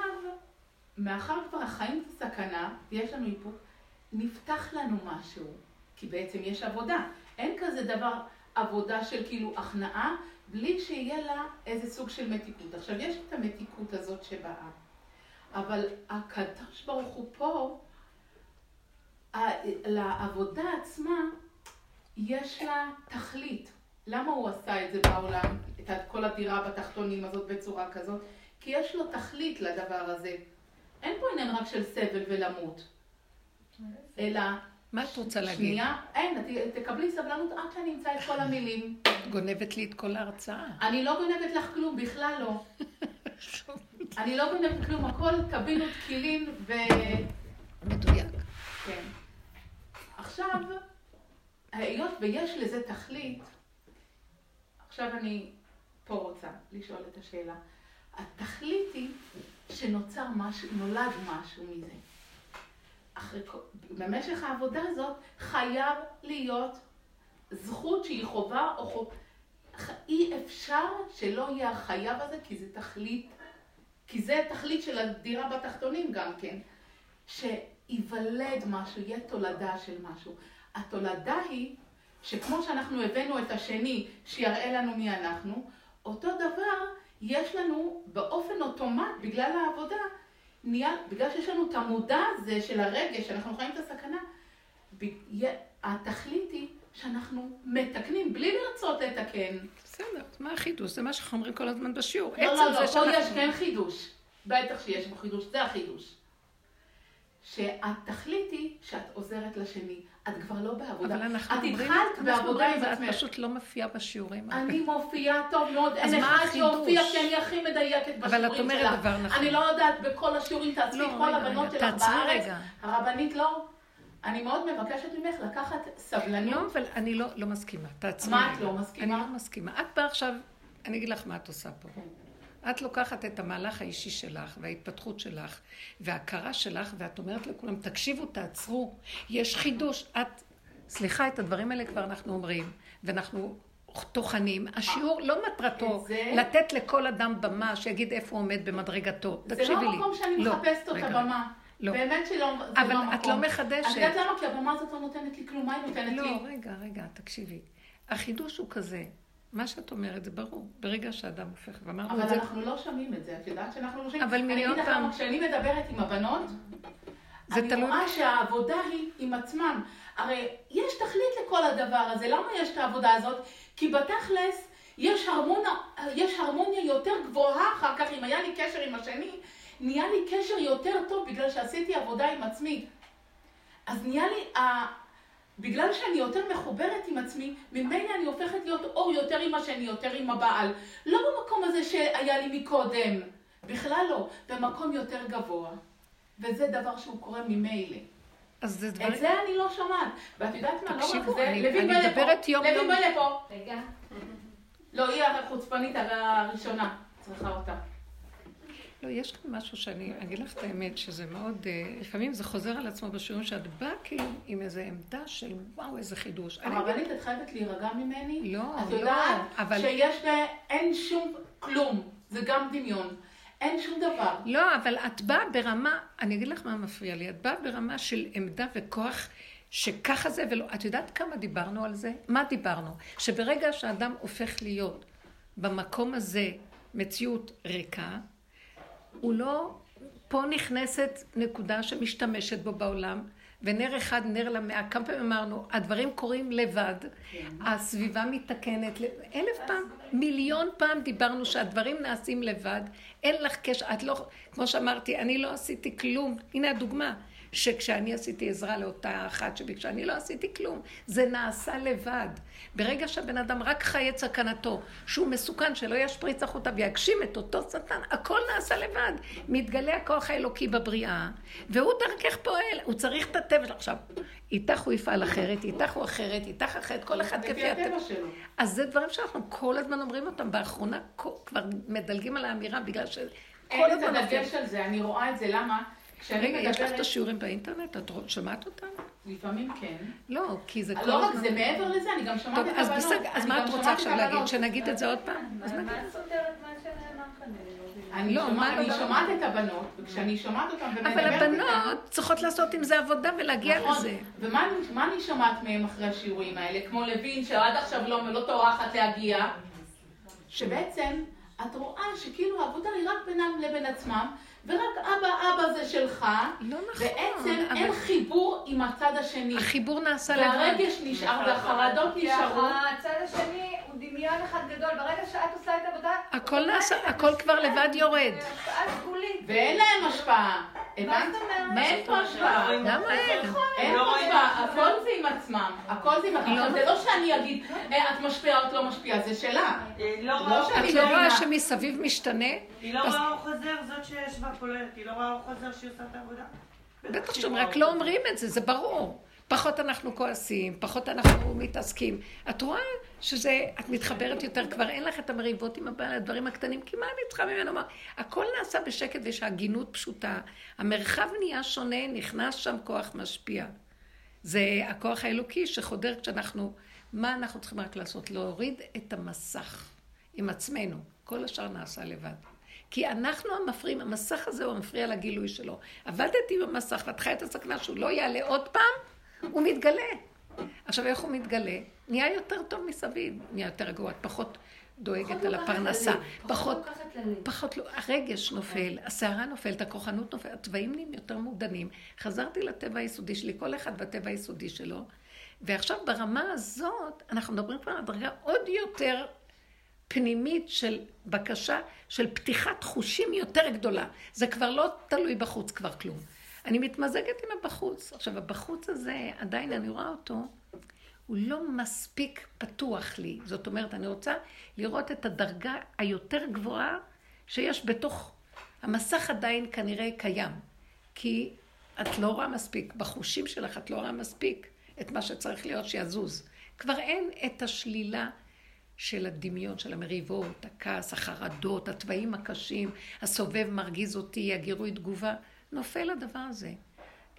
מאחר כבר החיים זה סכנה, ויש לנו איפוק, נפתח לנו משהו, כי בעצם יש עבודה. אין כזה דבר עבודה של כאילו הכנעה, בלי שיהיה לה איזה סוג של מתיקות. עכשיו, יש את המתיקות הזאת שבאה, אבל הקדוש ברוך הוא פה, לעבודה עצמה, יש לה תכלית. למה הוא עשה את זה בעולם, את כל הדירה בתחתונים הזאת בצורה כזאת? כי יש לו תכלית לדבר הזה. אין פה עניין רק של סבל ולמות, אלא... מה את רוצה להגיד? שנייה, אין, תקבלי סבלנות עד שאני אמצא את כל המילים. את גונבת לי את כל ההרצאה. אני לא גונבת לך כלום, בכלל לא. אני לא גונבת כלום, הכל טבינות, כלים ו... מדויק. כן. עכשיו, היות ויש לזה תכלית, עכשיו אני פה רוצה לשאול את השאלה. התכלית היא שנוצר משהו, נולד משהו מזה. אחרי, במשך העבודה הזאת חייב להיות זכות שהיא חובה או חובה. אי אפשר שלא יהיה החייב הזה, כי זה תכלית, כי זה תכלית של הדירה בתחתונים גם כן. שייוולד משהו, יהיה תולדה של משהו. התולדה היא שכמו שאנחנו הבאנו את השני שיראה לנו מי אנחנו, אותו דבר יש לנו באופן אוטומט, בגלל העבודה, נהיה, בגלל שיש לנו את המודע הזה של הרגש, שאנחנו חיים את הסכנה, התכלית היא שאנחנו מתקנים בלי לרצות לתקן. בסדר, מה החידוש? זה מה שאנחנו אומרים כל הזמן בשיעור. לא, עצם לא, לא, פה יש שאנחנו- כן חידוש. בטח שיש בו חידוש, זה החידוש. שהתכלית היא שאת עוזרת לשני, את כבר לא בעבודה. אבל אנחנו את אומרים, התחלת אנחנו בעבודה עם עצמך. פשוט לא מופיעה בשיעורים. אני מופיעה טוב מאוד, אז אין מה אחד החידוש? שהופיע כי אני הכי מדייקת בשיעורים שלך. אבל את אומרת דבר נכון. אני לא יודעת בכל השיעורים תעצרי לא, את כל הבנות שלך בארץ. רגע. הרבנית לא. אני מאוד מבקשת ממך לקחת לא, סבלנות. אבל אני לא, לא מסכימה. תעצרי. מה את. לא מסכימה? אני לא מסכימה. את באה עכשיו, אני אגיד לך מה את עושה פה. את לוקחת את המהלך האישי שלך וההתפתחות שלך וההכרה שלך ואת אומרת לכולם, תקשיבו, תעצרו, יש חידוש. את, סליחה, את הדברים האלה כבר אנחנו אומרים, ואנחנו טוחנים. השיעור לא מטרתו זה- לתת לכל אדם במה שיגיד איפה הוא עומד במדרגתו. זה תקשיבי לי. לא מקום שאני לא, מחפשת את רגע, הבמה. לא. באמת שלא, זה אבל לא המקום. את לא מחדשת. את יודעת למה? כי הבמה הזאת לא נותנת לי כלום. מה היא נותנת לא, לי? רגע, רגע, תקשיבי. החידוש הוא כזה, מה שאת אומרת זה ברור, ברגע שאדם הופך, ואמרנו אבל את זה, אנחנו לא שומעים את זה. את יודעת שאנחנו לא שומעים? אבל מיליון אני אגיד לך פעם. כשאני מדברת עם הבנות, זה אני תלוי- רואה שהעבודה היא עם עצמם. הרי יש תכלית לכל הדבר הזה. למה יש את העבודה הזאת? כי בתכלס יש הרמוניה, יש הרמוניה יותר גבוהה אחר כך, אם היה לי קשר עם השני, נהיה לי קשר יותר טוב בגלל שעשיתי עבודה עם עצמי. אז נהיה לי. בגלל שאני יותר מחוברת עם עצמי, ממילא אני הופכת להיות אור יותר עם השני, יותר עם הבעל. לא במקום הזה שהיה לי מקודם, בכלל לא, במקום יותר גבוה. וזה דבר שהוא קורה ממילא. אז זה דברים, את זה אני לא שומעת. ואת יודעת מה? לא רק זה, לוין אני בא מדברת לפה. לוין יום. בא לפה. רגע. לא, היא החוצפנית הראשונה. צריכה אותה. לא, יש כאן משהו שאני אגיד לך את האמת, שזה מאוד, אה, לפעמים זה חוזר על עצמו בשיעורים שאת באה כאילו עם איזו עמדה של וואו, איזה חידוש. הרבנית, את חייבת להירגע ממני. לא, את לא, יודעת אבל- שיש. אין שום כלום. זה גם דמיון. אין שום דבר. לא, אבל את באה ברמה, אני אגיד לך מה מפריע לי, את באה ברמה של עמדה וכוח שככה זה ולא, את יודעת כמה דיברנו על זה? מה דיברנו? שברגע שאדם הופך להיות במקום הזה מציאות ריקה, הוא לא, פה נכנסת נקודה שמשתמשת בו בעולם, ונר אחד נר למאה, כמה פעמים אמרנו, הדברים קורים לבד, הסביבה מתקנת, אלף פעם, מיליון פעם דיברנו שהדברים נעשים לבד, אין לך קשר, את לא, כמו שאמרתי, אני לא עשיתי כלום, הנה הדוגמה, שכשאני עשיתי עזרה לאותה אחת שביקשה, אני לא עשיתי כלום, זה נעשה לבד. ברגע שהבן אדם רק חי את סכנתו, שהוא מסוכן, שלא ישפריץ החוצה ויגשים את אותו שטן, הכל נעשה לבד. מתגלה הכוח האלוקי בבריאה, והוא דרכך פועל, הוא צריך את הטבע שלו. עכשיו, איתך הוא יפעל אחרת, איתך הוא אחרת, איתך אחרת, כל אחד כפי הטבע. שלו. אז זה דברים שאנחנו כל הזמן אומרים אותם, באחרונה כבר מדלגים על האמירה, בגלל שכל אין את. הדגש על זה, אני רואה את זה, למה? כשאני רגע, יש לך את. השיעורים באינטרנט? את שומעת אותם? לפעמים כן. לא, כי זה כל לא רק זה, מעבר לזה, אני גם שומעת טוב, את אז הבנות. בסדר, אז מה את רוצה עכשיו להגיד? שנגיד את זה עוד פעם? אז מה סותר את מה שנאמר כאן? אני לא. אני לא, שומעת- לא- את הבנות, וכשאני שומעת אותן ומדברת אבל איתן... הבנות צריכות לעשות עם זה עבודה ולהגיע נכון, לזה. ומה אני- מה אני שומעת מהם אחרי השיעורים האלה? כמו לוין, שעד עכשיו לא לא טורחת להגיע, שבעצם את רואה שכאילו העבודה היא רק בינם לבין עצמם, ורק אבא אבא זה שלך, לא נכון. בעצם אבל אין חיבור עם הצד השני. החיבור נעשה לבד. והרגש נשאר והחרדות כי נשארו. הצד השני הוא דמיון אחד גדול. ברגע שאת עושה את העבודה... הכל נעשה- את הכל כבר לבד יורד. ואין להם השפעה. מה הבנת? זאת אומרת? אין פה השפעה. למה אין? אין לא פה השפעה. הכל זה עם עצמם. הכל זה עם עצמם. עכשיו, זה לא שאני אגיד, "אה, את משפיעה או את לא משפיעה, זה שלה. לא לא שאני את לא רואה. שמסביב משתנה? היא לא רואה אור חוזר, זאת שישבה יודעת, היא לא רואה אור חוזר שהיא עושה את העבודה. בטח שהם רק לא אומרים את זה, זה ברור. פחות אנחנו כועסים, פחות אנחנו מתעסקים. את רואה שזה, את מתחברת יותר, כבר אין לך את המריבות עם הבעל, הדברים הקטנים, כי מה אני צריכה ממנו? מה? הכל נעשה בשקט ויש הגינות פשוטה. המרחב נהיה שונה, נכנס שם כוח משפיע. זה הכוח האלוקי שחודר כשאנחנו, מה אנחנו צריכים רק לעשות? להוריד את המסך עם עצמנו. כל השאר נעשה לבד. כי אנחנו המפריעים, המסך הזה הוא המפריע לגילוי שלו. עבדתי במסך ואת חיה את הסכנה שהוא לא יעלה עוד פעם, הוא מתגלה. עכשיו, איך הוא מתגלה? נהיה יותר טוב מסביב, נהיה יותר רגוע, את פחות דואגת על הפרנסה, פחות, פחות לא, הרגש נופל, הסערה נופלת, הכוחנות נופלת, התוואים נהיים יותר מודנים. חזרתי לטבע היסודי שלי, כל אחד בטבע היסודי שלו, ועכשיו ברמה הזאת, אנחנו מדברים כבר על דרגה עוד יותר פנימית של בקשה, של פתיחת חושים יותר גדולה. זה כבר לא תלוי בחוץ כבר כלום. אני מתמזגת עם הבחוץ. עכשיו, הבחוץ הזה, עדיין אני רואה אותו, הוא לא מספיק פתוח לי. זאת אומרת, אני רוצה לראות את הדרגה היותר גבוהה שיש בתוך... המסך עדיין כנראה קיים. כי את לא רואה מספיק, בחושים שלך את לא רואה מספיק את מה שצריך להיות שיזוז. כבר אין את השלילה של הדמיון, של המריבות, הכעס, החרדות, התוואים הקשים, הסובב מרגיז אותי, הגירוי תגובה. נופל הדבר הזה.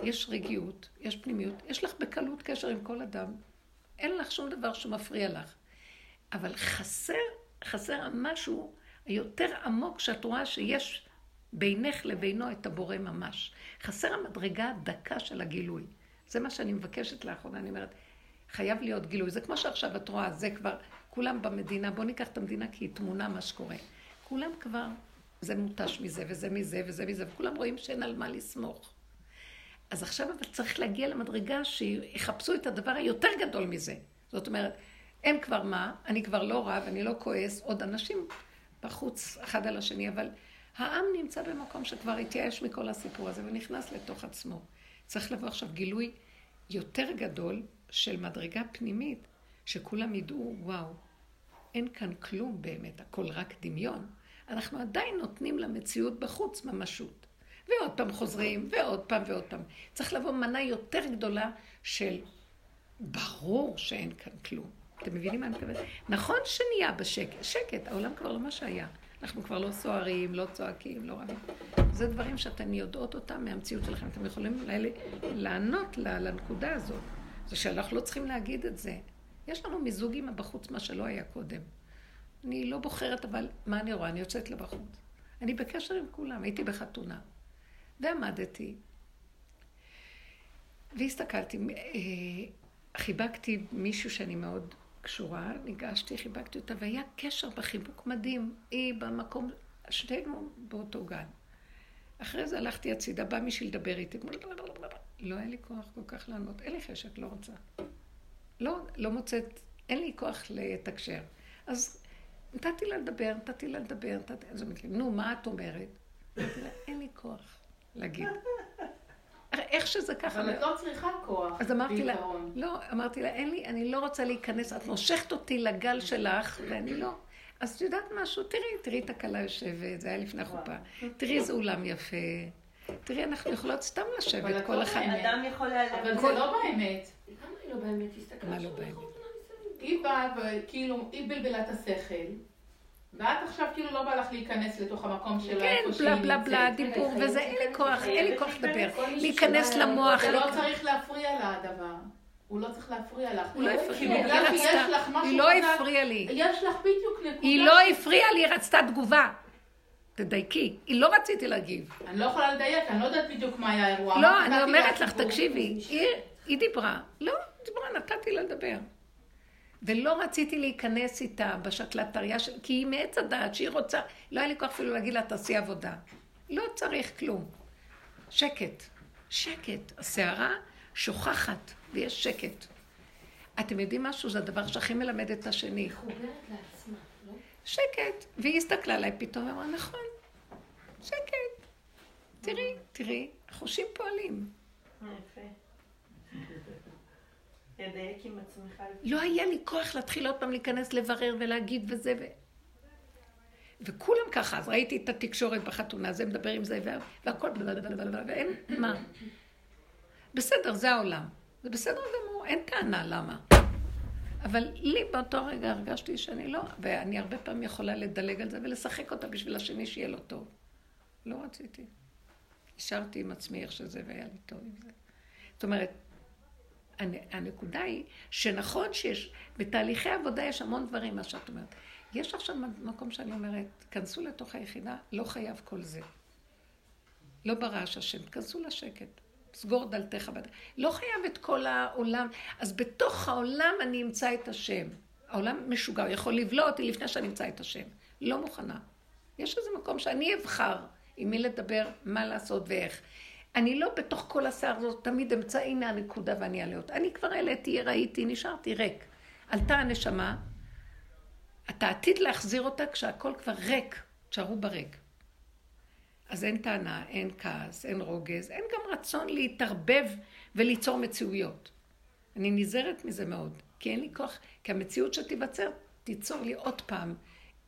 יש רגיעות, יש פנימיות, יש לך בקלות קשר עם כל אדם. אין לך שום דבר שמפריע לך. אבל חסר, חסר המשהו היותר עמוק שאת רואה שיש בינך לבינו את הבורא ממש. חסר המדרגה הדקה של הגילוי. זה מה שאני מבקשת לאחרונה, אני אומרת, חייב להיות גילוי. זה כמו שעכשיו את רואה, זה כבר, כולם במדינה, בואו ניקח את המדינה כי היא תמונה מה שקורה. כולם כבר, זה מותש מזה וזה מזה וזה מזה, וכולם רואים שאין על מה לסמוך. אז עכשיו אבל צריך להגיע למדרגה שיחפשו את הדבר היותר גדול מזה. זאת אומרת, אין כבר מה, אני כבר לא רב, אני לא כועס, עוד אנשים בחוץ אחד על השני, אבל העם נמצא במקום שכבר התייאש מכל הסיפור הזה ונכנס לתוך עצמו. צריך לבוא עכשיו גילוי יותר גדול של מדרגה פנימית, שכולם ידעו, וואו, אין כאן כלום באמת, הכל רק דמיון. אנחנו עדיין נותנים למציאות בחוץ ממשות. ועוד פעם חוזרים, ועוד פעם ועוד פעם. צריך לבוא מנה יותר גדולה של ברור שאין כאן כלום. אתם מבינים מה אני מתכוונת? נכון שנהיה בשקט, שקט, העולם כבר לא מה שהיה. אנחנו כבר לא סוערים, לא צועקים, לא רבים. זה דברים שאתן יודעות אותם מהמציאות שלכם. אתם יכולים אולי לענות לנקודה הזאת. זה שאנחנו לא צריכים להגיד את זה. יש לנו מיזוג עם הבחוץ, מה שלא היה קודם. אני לא בוחרת, אבל מה אני רואה? אני יוצאת לבחוץ. אני בקשר עם כולם, הייתי בחתונה. ועמדתי, והסתכלתי, אה, חיבקתי מישהו שאני מאוד קשורה, ניגשתי, חיבקתי אותה, והיה קשר בחיבוק מדהים. היא במקום, שנינו באותו גן. אחרי זה הלכתי הצידה, בא מישהי לדבר איתי, לא היה לי כוח כל כך לענות, אין לי חשק, לא רוצה. לא, לא מוצאת, אין לי כוח לתקשר. אז נתתי לה לדבר, נתתי לה לדבר, נתתי... אז לי, נו, מה את אומרת? אמרתי לה, אין לי כוח להגיד. איך שזה ככה. אבל את לא צריכה כוח, אז אמרתי לה. לא, אמרתי לה, אין לי, אני לא רוצה להיכנס, את מושכת אותי לגל שלך, ואני לא. אז את יודעת משהו? תראי, תראי את הכלה יושבת, זה היה לפני החופה. תראי איזה אולם יפה. תראי, אנחנו יכולות סתם לשבת, כל לא אחד. אדם יכול להיעלם. אבל זה לא באמת. היא לא באמת הסתכלה? מה לא שם באמת? מסביב. היא באה וכאילו, היא בלבלה את השכל, ואת עכשיו כאילו לא בא לך להיכנס לתוך המקום של כן, בלה בלה. בלה, דיבור וזה, אין לי כוח, אין לי כוח לדבר. להיכנס למוח. זה לא צריך להפריע לה הדבר. הוא לא צריך להפריע לך. הוא לא הפריע לי, היא רצתה, היא לא הפריעה לי. יש לך בדיוק נקודה. היא לא הפריעה לי, היא רצתה תגובה. תדייקי, היא לא רציתי להגיב. אני לא יכולה לדייק, אני לא יודעת בדיוק מה היה האירוע. לא, אני אומרת לך. תקשיבי, היא- דיברה. לא, דיברה, נתתי לה לדבר. ולא רציתי להיכנס איתה בשקלטריה, של- כי היא מעץ הדעת שהיא רוצה, לא היה לי כוח אפילו להגיד לה, תעשי עבודה. לא צריך כלום. שקט, שקט. הסערה שוכחת, ויש שקט. אתם יודעים משהו? זה הדבר שהכי מלמד את השני. היא חוברת לעצמה, לא? שקט. והיא הסתכלה עליי פתאום ואמרה, נכון, שקט. תראי, תראי, החושים פועלים. יפה. לדייק עם עצמך. לא היה לי כוח להתחיל עוד פעם להיכנס לברר ולהגיד וזה ו... וכולם ככה, אז ראיתי את התקשורת בחתונה, זה מדבר עם זה, וה- והכל ואין, מה? בסדר, זה העולם. זה בסדר גמור, אין טענה למה. אבל לי באותו רגע הרגשתי שאני לא, ואני הרבה פעמים יכולה לדלג על זה ולשחק אותה בשביל השני שיהיה לו טוב. לא רציתי. נשארתי עם עצמי איך שזה, והיה לי טוב עם זה. זאת אומרת, הנקודה היא שנכון שיש, בתהליכי עבודה יש המון דברים, מה שאת אומרת. יש עכשיו מקום שאני אומרת, כנסו לתוך היחידה, לא חייב כל זה. לא ברעש השם, כנסו לשקט. סגור דלתך בדרך. לא חייב את כל העולם. אז בתוך העולם אני אמצא את השם. העולם משוגע, הוא יכול לבלוע אותי לפני שאני אמצא את השם. לא מוכנה. יש איזה מקום שאני אבחר עם מי לדבר, מה לעשות ואיך. אני לא בתוך כל השיער הזאת, תמיד אמצא, הנה הנקודה ואני אעלה אותה. אני כבר העליתי, ראיתי, נשארתי ריק. עלתה הנשמה, אתה עתיד להחזיר אותה כשהכל כבר ריק, תשארו בריק. אז אין טענה, אין כעס, אין רוגז, אין גם רצון להתערבב וליצור מציאויות. אני נזהרת מזה מאוד, כי אין לי כוח, כי המציאות שתיווצר תיצור לי עוד פעם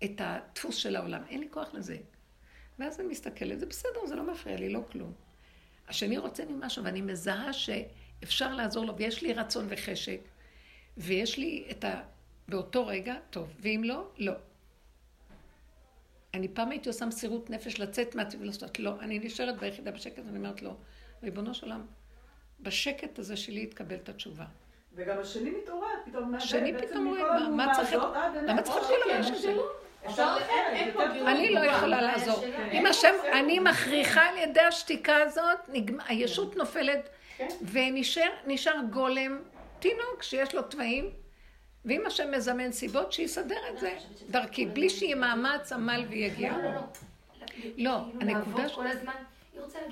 את הדפוס של העולם. אין לי כוח לזה. ואז אני מסתכלת, זה בסדר, זה לא מפריע לי, לא כלום. השני רוצה לי משהו, ואני מזהה שאפשר לעזור לו, ויש לי רצון וחשק, ויש לי את ה... באותו רגע, טוב, ואם לא, לא. אני פעם הייתי עושה מסירות נפש לצאת מהטבע ולעשות, לא, אני נשארת ביחידה בשקט, ואני אומרת לו, ריבונו של עולם, בשקט הזה שלי יתקבל את התשובה. וגם השני מתעורר, פתאום מאבד השני בעצם פתאום רואה, מה- מה צריך את- הזאת, אה, למה צריך את כל שכן, אני לא יכולה הבעיה לעזור. אם השם, אני מכריחה על ידי השתיקה הזאת, הישות נופלת, כן. ונשאר נשאר גולם, תינוק שיש לו תוואים, ואם השם מזמן סיבות, שיסדר את זה דרכי, בלי שיהיה מאמץ, עמל ויגיע. לא, לא, לא. לא, הנקודה ש-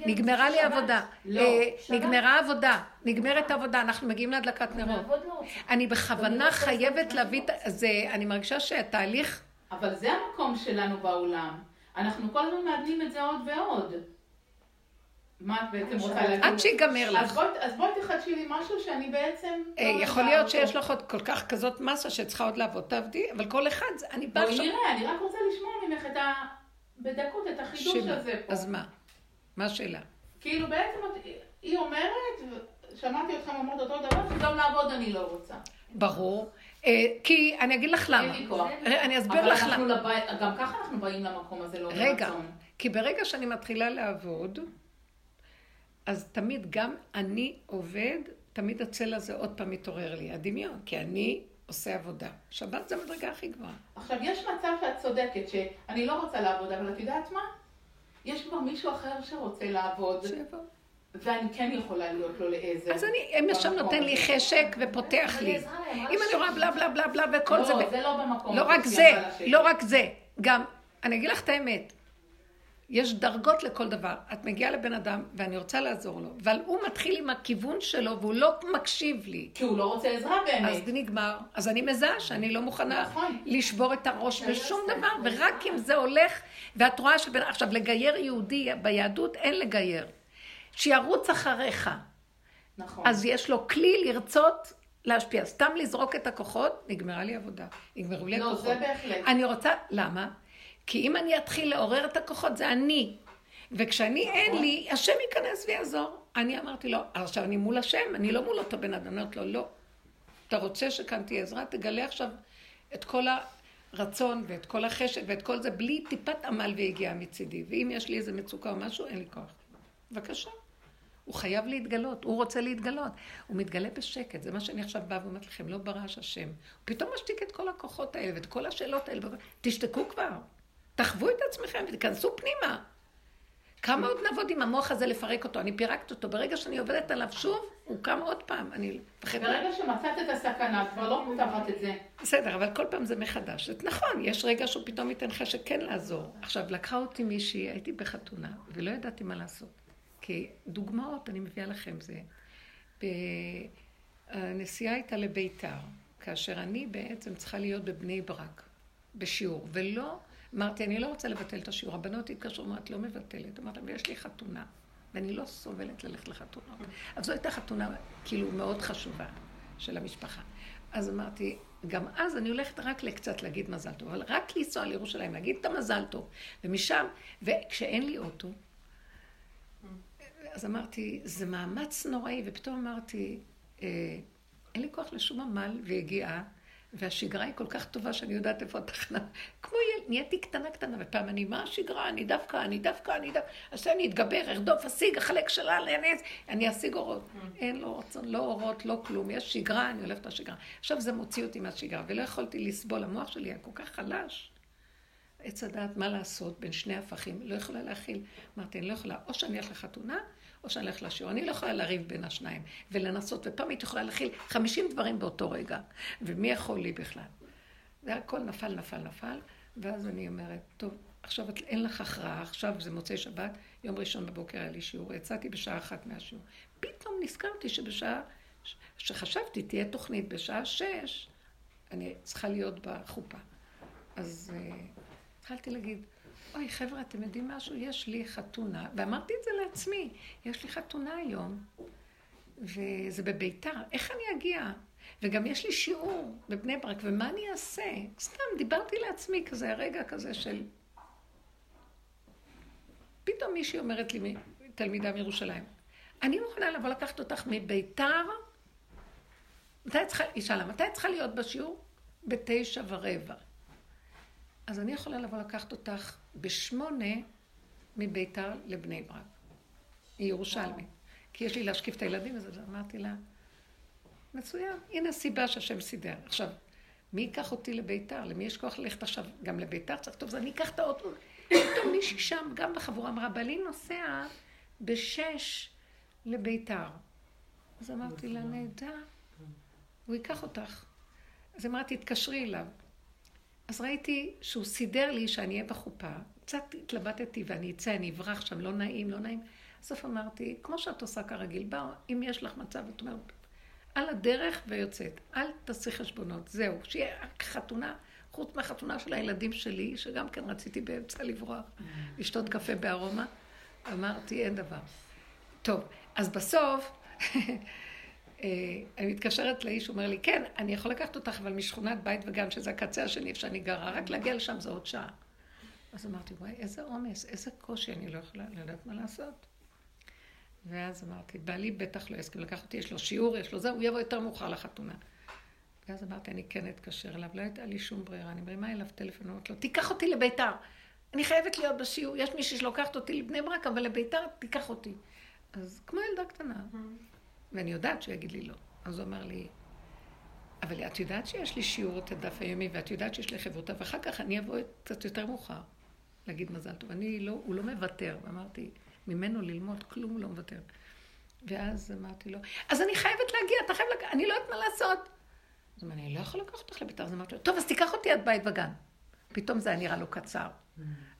נגמרה לי. עבודה. לא, אה, שבת. נגמרה עבודה. נגמרת העבודה, אנחנו מגיעים להדלקת נרות. לא. אני בכוונה חייבת להביא את... זה, אני מרגישה שהתהליך... אבל זה המקום שלנו בעולם. אנחנו כל הזמן מאבדים את זה עוד ועוד. מה את בעצם רוצה להגיד? עד שיגמר אז לך. בואי, אז בואי תחדשי לי משהו שאני בעצם... אה, לא יכול יודעת להיות אותו. שיש לך עוד כל כך כזאת מסה שצריכה עוד לעבוד, תעבדי, אבל כל אחד, אני באה בואי עכשיו... נראה, אני רק רוצה לשמוע ממך את ה... בדקות את החידוש. הזה פה. אז מה? מה השאלה? כאילו בעצם היא אומרת, שמעתי אתכם אומרות אותו דבר, שגם לעבוד אני לא רוצה. ברור. אה, כי אני אגיד לך למה. אה, אני אסביר אבל לך למה. לבית, גם ככה אנחנו באים למקום הזה לא רגע, ברצון. כי ברגע שאני מתחילה לעבוד, אז תמיד גם אני עובד, תמיד הצל הזה עוד פעם מתעורר לי, הדמיון, כי אני עושה עבודה. שבת זה המדרגה הכי גבוהה. עכשיו, יש מצב שאת צודקת, שאני לא רוצה לעבוד, אבל את יודעת מה? יש כבר מישהו אחר שרוצה לעבוד, שיבוא. ואני כן יכולה להיות לו לעזר. אז אני, במקום נותן לי. חשק ופותח לי. אם אני רואה בלה בלה בלה בלה וכל זה, לא, זה לא במקום לא רק זה. לא רק זה, גם, אני אגיד לך את האמת, יש דרגות לכל דבר. את מגיעה לבן אדם, ואני רוצה לעזור לו, אבל הוא מתחיל עם הכיוון שלו, והוא לא מקשיב לי. כי הוא לא רוצה עזרה באמת. אז זה נגמר. אז אני מזהה שאני לא מוכנה נכון. לשבור את הראש בשום דבר, ורק אם זה הולך, ואת רואה שבין... עכשיו, לגייר יהודי ביהדות אין לגייר. שירוץ אחריך. נכון. אז יש לו כלי לרצות להשפיע. סתם לזרוק את הכוחות, נגמרה לי עבודה. נגמרו לי לא, הכוחות. זה בהחלט. אני רוצה, למה? כי אם אני אתחיל לעורר את הכוחות, זה אני. וכשאני אין לי, השם ייכנס ויעזור. אני אמרתי לו, עכשיו אני מול השם, אני לא מול אותו בן אדם. אני אומרת לו, לא. אתה רוצה שכאן תהיה עזרה? תגלה עכשיו את כל הרצון ואת כל החשק ואת כל זה, בלי טיפת עמל והגיעה מצידי. ואם יש לי איזה מצוקה או משהו, אין לי כוח. בבקשה. הוא חייב להתגלות, הוא רוצה להתגלות. הוא מתגלה בשקט, זה מה שאני עכשיו באה ואומרת לכם, לא ברעש השם. הוא פתאום משתיק את כל הכוחות האלה ואת כל השאלות האלה. תשתקו כבר, תחוו את עצמכם ותיכנסו פנימה. כמה עוד נעבוד עם המוח הזה לפרק אותו? אני פירקת אותו. ברגע שאני עובדת עליו שוב, הוא קם עוד פעם. אני מפחדת... ברגע שמצאת את הסכנה, את כבר לא פותחת את זה. בסדר, אבל כל פעם זה מחדש. נכון, יש רגע שהוא פתאום ייתן חשק כן לעזור. עכשיו, לקחה אותי מישהי, הייתי בחתונה, ולא ידעתי מה לעשות. כי דוגמאות אני מביאה לכם זה. הנסיעה הייתה לביתר, כאשר אני בעצם צריכה להיות בבני ברק, בשיעור, ולא, אמרתי, אני לא רוצה לבטל את השיעור. הבנות התקשרו, אמרת, לא מבטלת. אמרתי, אבל יש לי חתונה, ואני לא סובלת ללכת לחתונות. אז זו הייתה חתונה, כאילו, מאוד חשובה של המשפחה. אז אמרתי, גם אז אני הולכת רק לקצת להגיד מזל טוב, אבל רק לנסוע לירושלים, להגיד את המזל טוב. ומשם, וכשאין לי אוטו, אז אמרתי, זה מאמץ נוראי, ופתאום אמרתי, אה, אין לי כוח לשום עמל ויגיעה, והשגרה היא כל כך טובה שאני יודעת איפה התחנה. *laughs* כמו ילד, נהייתי קטנה קטנה, ופעם אני, מה השגרה? אני דווקא, אני דווקא, אני דווקא, אז אני אתגבר, ארדוף, אשיג, אחלק שלל, אני, אני אשיג אורות. אין לו רצון, לא אורות, לא כלום, יש שגרה, אני הולכת לשגרה. עכשיו זה מוציא אותי מהשגרה, ולא יכולתי לסבול, המוח שלי היה כל כך חלש. עץ הדעת מה לעשות בין שני הפכים, לא יכולה להכיל. אמרתי, אני לא יכולה, או שאני אלך לחתונה, או שאני אלך לשיעור. אני לא יכולה לריב בין השניים ולנסות, ופעם הייתי יכולה להכיל 50 דברים באותו רגע, ומי יכול לי בכלל? זה הכל נפל, נפל, נפל, ואז אני אומרת, טוב, עכשיו אין לך הכרעה, עכשיו זה מוצאי שבת, יום ראשון בבוקר היה לי שיעור, יצאתי בשעה אחת מהשיעור. פתאום נזכרתי שבשעה, שחשבתי תהיה תוכנית בשעה שש, אני צריכה להיות בחופה. אז uh, התחלתי להגיד, אוי, חבר'ה, אתם יודעים משהו? יש לי חתונה, ואמרתי את זה לעצמי, יש לי חתונה היום, וזה בביתר, איך אני אגיע? וגם יש לי שיעור בבני ברק, ומה אני אעשה? סתם, דיברתי לעצמי כזה, הרגע כזה של... פתאום מישהי אומרת לי, תלמידה מירושלים, אני מוכנה לבוא לקחת אותך מביתר, מתי צריכה, היא שאלה, מתי צריכה להיות בשיעור? בתשע ורבע. אז אני יכולה לבוא לקחת אותך בשמונה מביתר לבני ברק. היא ירושלמית. כי יש לי להשקיף את הילדים, אז אמרתי לה, מצוין, הנה הסיבה שהשם סידר. עכשיו, מי ייקח אותי לביתר? למי יש כוח ללכת עכשיו גם לביתר? צריך טוב, אז אני אקח את האוטו. פתאום מישהי שם, גם בחבורה, אמרה, בעלי נוסע בשש לביתר. אז אמרתי לה, נהדר, הוא ייקח אותך. אז אמרתי, תתקשרי אליו. אז ראיתי שהוא סידר לי שאני אהיה בחופה, קצת התלבטתי ואני אצא, אני אברח שם, לא נעים, לא נעים. בסוף אמרתי, כמו שאת עושה כרגיל, בא, אם יש לך מצב, את אומרת, על הדרך ויוצאת, אל תעשי חשבונות, זהו, שיהיה חתונה, חוץ מהחתונה של הילדים שלי, שגם כן רציתי באמצע לברוח, לשתות קפה בארומה, אמרתי, אין דבר. טוב, אז בסוף, אני מתקשרת לאיש, הוא אומר לי, כן, אני יכול לקחת אותך, אבל משכונת בית וגן, שזה הקצה השני איפה שאני גרה, רק להגיע לשם זה עוד שעה. אז אמרתי, וואי, איזה עומס, איזה קושי, אני לא יכולה לדעת מה לעשות. ואז אמרתי, בעלי בטח לא יסכים לקחת אותי, יש לו שיעור, יש לו זה, הוא יבוא יותר מאוחר לחתונה. ואז אמרתי, אני כן אתקשר אליו, לא הייתה לי שום ברירה, אני מרימה אליו טלפון, אומרת לו, תיקח אותי לביתר, אני חייבת להיות בשיעור, יש מישהי שלוקחת אותי לבני ברק, אבל לביתר תיקח אותי. אז כמו ילדה קטנה. ואני יודעת שהוא יגיד לי לא. אז הוא אמר לי, אבל את יודעת שיש לי שיעור את הדף היומי, ואת יודעת שיש לי חברותה, ואחר כך אני אבוא קצת יותר מאוחר להגיד מזל טוב. אני לא, הוא לא מוותר. אמרתי, ממנו ללמוד, כלום הוא לא מוותר. ואז אמרתי לו, אז אני חייבת להגיע, אתה חייב להגיע, אני לא יודעת מה לעשות. אז הוא אמר, אני לא יכול לקחת אותך לביתר. אז אמרתי לו, טוב, אז תיקח אותי עד בית וגן. פתאום זה היה נראה לו קצר.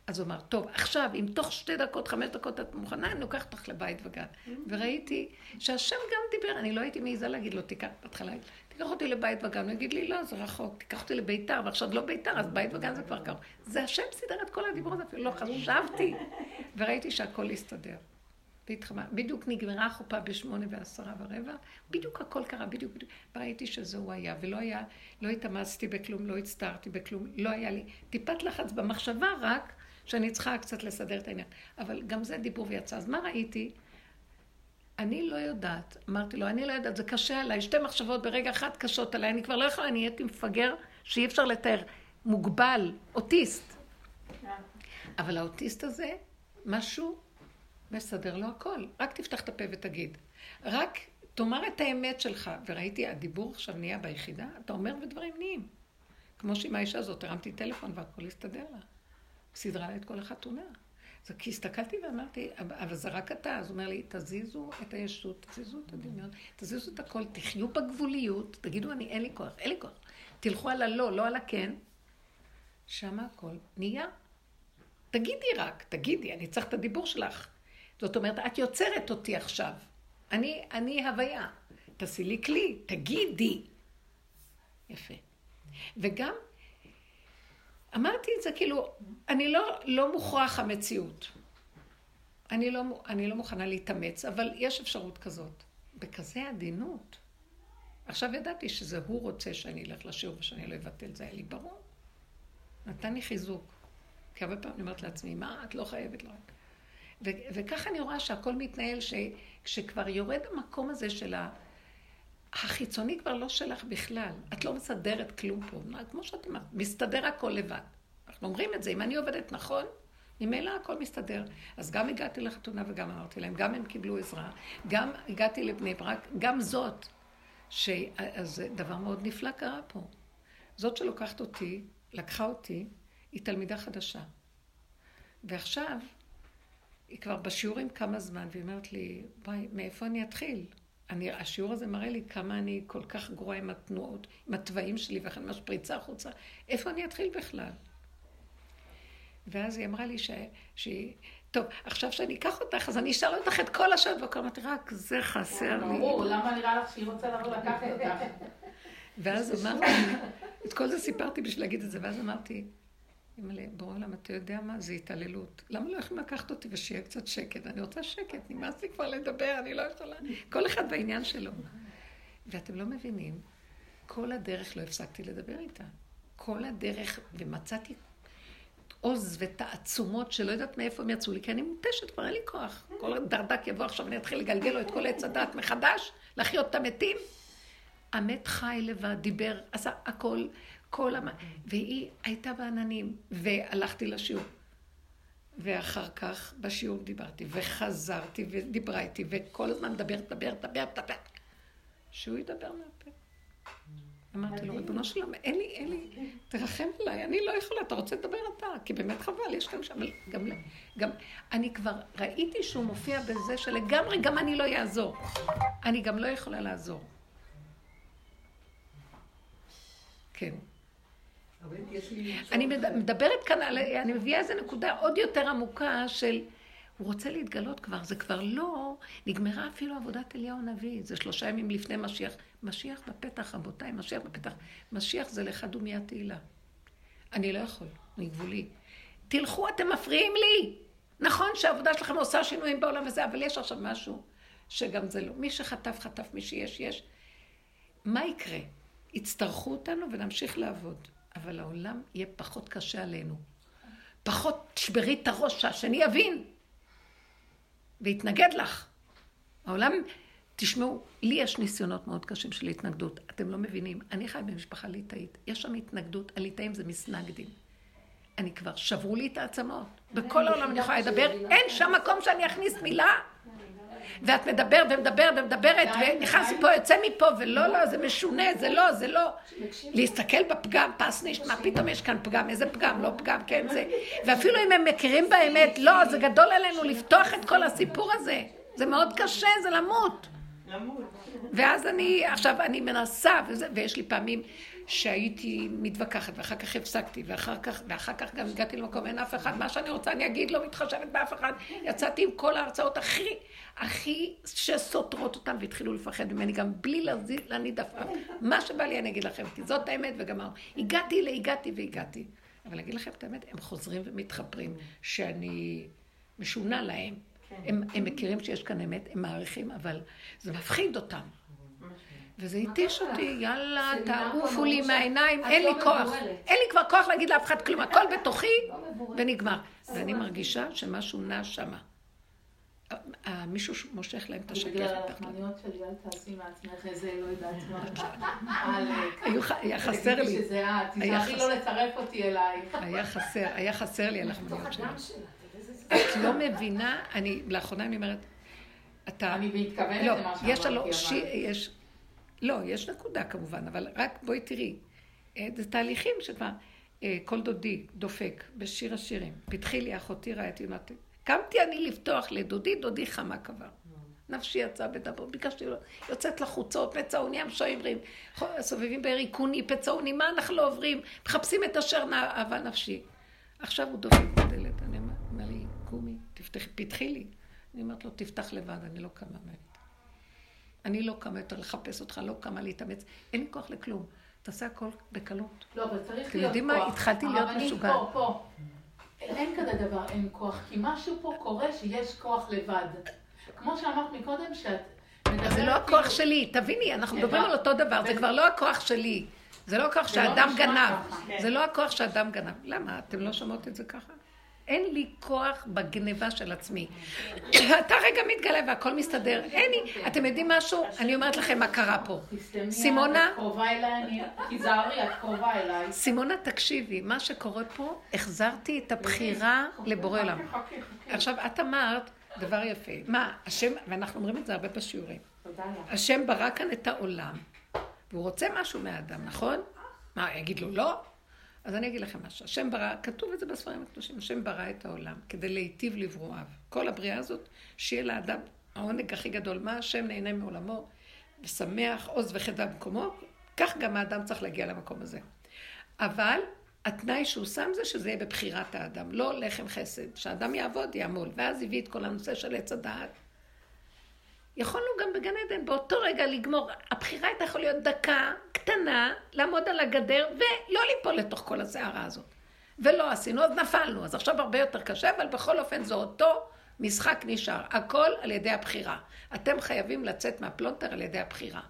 אז הוא אמר, טוב, עכשיו, אם תוך שתי דקות, חמש דקות את מוכנה, אני לוקחת אותך לבית וגן. וראיתי שהשם גם דיבר, אני לא הייתי מעיזה להגיד לו, תיקח, בהתחלה, תיקח אותי לבית וגן. הוא יגיד לי, לא, זה רחוק, תיקח אותי לביתר, ועכשיו לא ביתר, אז בית וגן זה כבר קרוב. זה השם סידר את כל הדיבור הזה, אפילו לא חשבתי. *laughs* וראיתי שהכל הסתדר. והתחמה. בדיוק נגמרה החופה בשמונה ועשרה ורבע, בדיוק הכל קרה, בדיוק, בדיוק. וראיתי שזהו היה, ולא היה, לא התאמצתי בכלום, לא הצטערתי בכלום, לא היה לי טיפת לחץ במחשבה רק, שאני צריכה קצת לסדר את העניין. אבל גם זה דיבור ויצא. אז מה ראיתי? אני לא יודעת. אמרתי לו, אני לא יודעת, זה קשה עליי. שתי מחשבות ברגע אחד קשות עליי. אני כבר לא יכולה, אני הייתי מפגר שאי אפשר לתאר. מוגבל, אוטיסט. אבל האוטיסט הזה, משהו מסדר לו הכל. רק תפתח את הפה ותגיד. רק תאמר את האמת שלך. וראיתי, הדיבור עכשיו נהיה ביחידה, אתה אומר ודברים נהיים. כמו שעם האישה הזאת, הרמתי טלפון והכל הסתדר לה. סידרה לה את כל החתונה. אז כי הסתכלתי ואמרתי, אבל זה רק אתה. אז הוא אומר לי, תזיזו את הישות, תזיזו את הדמיון, תזיזו את הכל, תחיו בגבוליות, תגידו, אני, אין לי כוח, אין לי כוח. תלכו על הלא, לא על הכן. שמה הכל נהיה. תגידי רק, תגידי, אני צריך את הדיבור שלך. זאת אומרת, את יוצרת אותי עכשיו. אני, אני הוויה. תעשי לי כלי, תגידי. יפה. וגם, אמרתי את זה כאילו, אני לא, לא מוכרח המציאות. אני לא, אני לא מוכנה להתאמץ, אבל יש אפשרות כזאת. בכזה עדינות. עכשיו ידעתי שזה הוא רוצה שאני אלך לשיעור ושאני לא אבטל, זה היה לי ברור. נתן לי חיזוק. כי הרבה פעמים אני אומרת לעצמי, מה, את לא חייבת, לא וככה אני רואה שהכל מתנהל, שכשכבר יורד המקום הזה של ה... החיצוני כבר לא שלך בכלל. את לא מסדרת כלום פה. כמו שאת אומרת, מסתדר הכל לבד. אנחנו אומרים את זה, אם אני עובדת נכון, ממילא הכל מסתדר. אז גם הגעתי לחתונה וגם אמרתי להם, גם הם קיבלו עזרה, גם הגעתי לבני ברק, גם זאת, ש... אז דבר מאוד נפלא קרה פה. זאת שלוקחת אותי, לקחה אותי, היא תלמידה חדשה. ועכשיו, היא כבר בשיעורים כמה זמן, והיא אומרת לי, וואי, מאיפה אני אתחיל? אני, השיעור הזה מראה לי כמה אני כל כך גרועה עם התנועות, עם התוואים שלי, ואיך אני משפריצה החוצה. איפה אני אתחיל בכלל? ואז היא אמרה לי ש... שהיא... טוב, עכשיו שאני אקח אותך, אז אני אשאל אותך את כל השאלות, וכל אמרתי, רק זה חסר לי. ברור, למה נראה לך שהיא רוצה לבוא לקחת אותך? ואז אמרתי, את כל זה סיפרתי בשביל להגיד את זה, ואז אמרתי, אימא'לה, בורא עולם, אתה יודע מה? זה התעללות. למה לא יכולים לקחת אותי ושיהיה קצת שקט? אני רוצה שקט, נמאס לי כבר לדבר, אני לא יכולה... כל אחד בעניין שלו. ואתם לא מבינים, כל הדרך לא הפסקתי לדבר איתה. כל הדרך, ומצאתי עוז ותעצומות שלא יודעת מאיפה הם יצאו לי, כי אני מותשת, כבר אין לי כוח. כל דרדק יבוא עכשיו, אני אתחיל לגלגל לו את כל עץ הדת מחדש, להחיות את המתים. המת חי לבד, דיבר, עשה הכל. כל המ... והיא הייתה בעננים, והלכתי לשיעור. ואחר כך בשיעור דיברתי, וחזרתי ודיברה איתי, וכל הזמן מדברת, מדברת, מדברת, מדברת. שהוא ידבר מהפה. אמרתי לו, ריבונו של עולם, אין לי, אין לי, תרחם עליי, אני לא יכולה, אתה רוצה לדבר אתה, כי באמת חבל, יש כאן שם, גם, גם, אני כבר ראיתי שהוא מופיע בזה שלגמרי גם אני לא אעזור. אני גם לא יכולה לעזור. כן. אני מדברת כאן על, אני מביאה איזו נקודה עוד יותר עמוקה של, הוא רוצה להתגלות כבר, זה כבר לא, נגמרה אפילו עבודת אליהו הנביא, זה שלושה ימים לפני משיח. משיח בפתח, רבותיי, משיח בפתח. משיח זה לך דומיה תהילה. אני לא יכול, אני גבולי. תלכו, אתם מפריעים לי. נכון שהעבודה שלכם עושה שינויים בעולם וזה, אבל יש עכשיו משהו שגם זה לא. מי שחטף, חטף, מי שיש, יש. מה יקרה? יצטרכו אותנו ונמשיך לעבוד. אבל העולם יהיה פחות קשה עלינו. פחות תשברי את הראש שהשני יבין ויתנגד לך. העולם, תשמעו, לי יש ניסיונות מאוד קשים של התנגדות. אתם לא מבינים, אני חי במשפחה ליטאית. יש שם התנגדות, הליטאים זה מסנגדים. אני כבר, שברו לי את העצמות. בכל העולם אני יכולה לדבר, אין שם מקום שאני אכניס מילה. ואת מדברת ומדברת ומדברת, ונכנס מפה, יוצא מפה, ולא, לא, זה משונה, זה לא, זה לא. להסתכל בפגם, פסניש, מה פתאום יש כאן פגם, איזה פגם, לא פגם, כן, זה. ואפילו אם הם מכירים באמת, לא, זה גדול עלינו לפתוח את כל הסיפור הזה. זה מאוד קשה, זה למות. ואז אני, עכשיו אני מנסה, וזה, ויש לי פעמים שהייתי מתווכחת, ואחר כך הפסקתי, ואחר כך, ואחר כך גם הגעתי למקום, אין אף אחד, מה שאני רוצה אני אגיד, לא מתחשבת באף אחד. יצאתי עם כל ההרצאות הכי, הכי שסותרות אותם, והתחילו לפחד ממני, גם בלי להניד עפעף. מה שבא לי אני אגיד לכם, כי זאת האמת וגמרנו. הגעתי להגעתי והגעתי. אבל להגיד לכם את האמת, הם חוזרים ומתחפרים, שאני משונה להם. הם, הם מכירים שיש כאן אמת, הם מעריכים, אבל זה מפחיד אותם. וזה התיש אותי, יאללה, תעופו לי מהעיניים, אין לי כוח. אין לי כבר כוח להגיד לאף אחד כלום, הכל בתוכי ונגמר. ואני מרגישה שמשהו נע שמה. אה, מישהו מושך להם את השקף. בגלל מתחת. הלחמניות שלי, אל תעשי מעצמך איזה, לא. עלק. *laughs* היו ח- היה חסר לי, תיזהרי חסר. לא לצרף אותי אלייך. *laughs* היה חסר, היה חסר לי יודע, זה- את לא מבינה, אני, לאחרונה אני אומרת, אתה... אני מתכוונת לא, למה שאמרתי, אבל... שי, יש, לא, יש נקודה כמובן, אבל רק בואי תראי, אה, זה תהליכים שכבר, אה, כל דודי דופק בשיר השירים, פתחי לי אחותי רעייתי אמרתי, קמתי אני לפתוח לדודי, דודי חמה קבר. נפשי יצאה בדבר, ביקשתי לו, יוצאת לחוצות, פצעוני המשיירים, סובבים ביריקוני, פצעוני, מה אנחנו לא עוברים? מחפשים את אשר אהבה נפשי. עכשיו הוא דופק בדלת, אני אומר לי, קומי, תפתחי, פתחי לי. אני אומרת לו, תפתח לבד, אני לא קמה מהם. אני לא קמה יותר לחפש אותך, לא קמה להתאמץ, אין לי כוח לכלום. תעשה הכל בקלות. לא, אבל צריך להיות כוח. אתם יודעים מה? התחלתי להיות משוגעת. פה, פה. אין כזה דבר אין כוח, כי משהו פה קורה שיש כוח לבד. כמו שאמרת מקודם, שאת מדברת... זה לא הכוח כאילו- שלי, תביני, אנחנו מדברים. על אותו דבר, זה כבר לא הכוח שלי. זה לא הכוח לא שאדם גנב. זה לא הכוח שאדם גנב. למה? אתם לא שומעות את זה ככה? אין לי כוח בגניבה של עצמי. אתה רגע מתגלה והכל מסתדר. אין לי. אתם יודעים משהו? אני אומרת לכם מה קרה פה. סימונה? סימונה, תקשיבי, מה שקורה פה, החזרתי את הבחירה לבורא עולם. עכשיו, את אמרת דבר יפה. מה, השם, ואנחנו אומרים את זה הרבה בשיעורים. השם ברא כאן את העולם, והוא רוצה משהו מהאדם, נכון? מה, יגיד לו לא? אז אני אגיד לכם משהו. השם ברא, כתוב את זה בספרים הקדושים, השם ברא את העולם כדי להיטיב לברואיו. כל הבריאה הזאת, שיהיה לאדם העונג הכי גדול. מה השם נהנה מעולמו ושמח, עוז וחדה במקומו, כך גם האדם צריך להגיע למקום הזה. אבל התנאי שהוא שם זה שזה יהיה בבחירת האדם, לא לחם חסד. שהאדם יעבוד, יעמול. ואז הביא את כל הנושא של עץ הדעת. יכולנו גם בגן עדן באותו רגע לגמור. הבחירה הייתה יכולה להיות דקה קטנה, לעמוד על הגדר ולא ליפול לתוך כל הסערה הזאת. ולא עשינו, אז נפלנו. אז עכשיו הרבה יותר קשה, אבל בכל אופן זה אותו משחק נשאר. הכל על ידי הבחירה. אתם חייבים לצאת מהפלונטר על ידי הבחירה.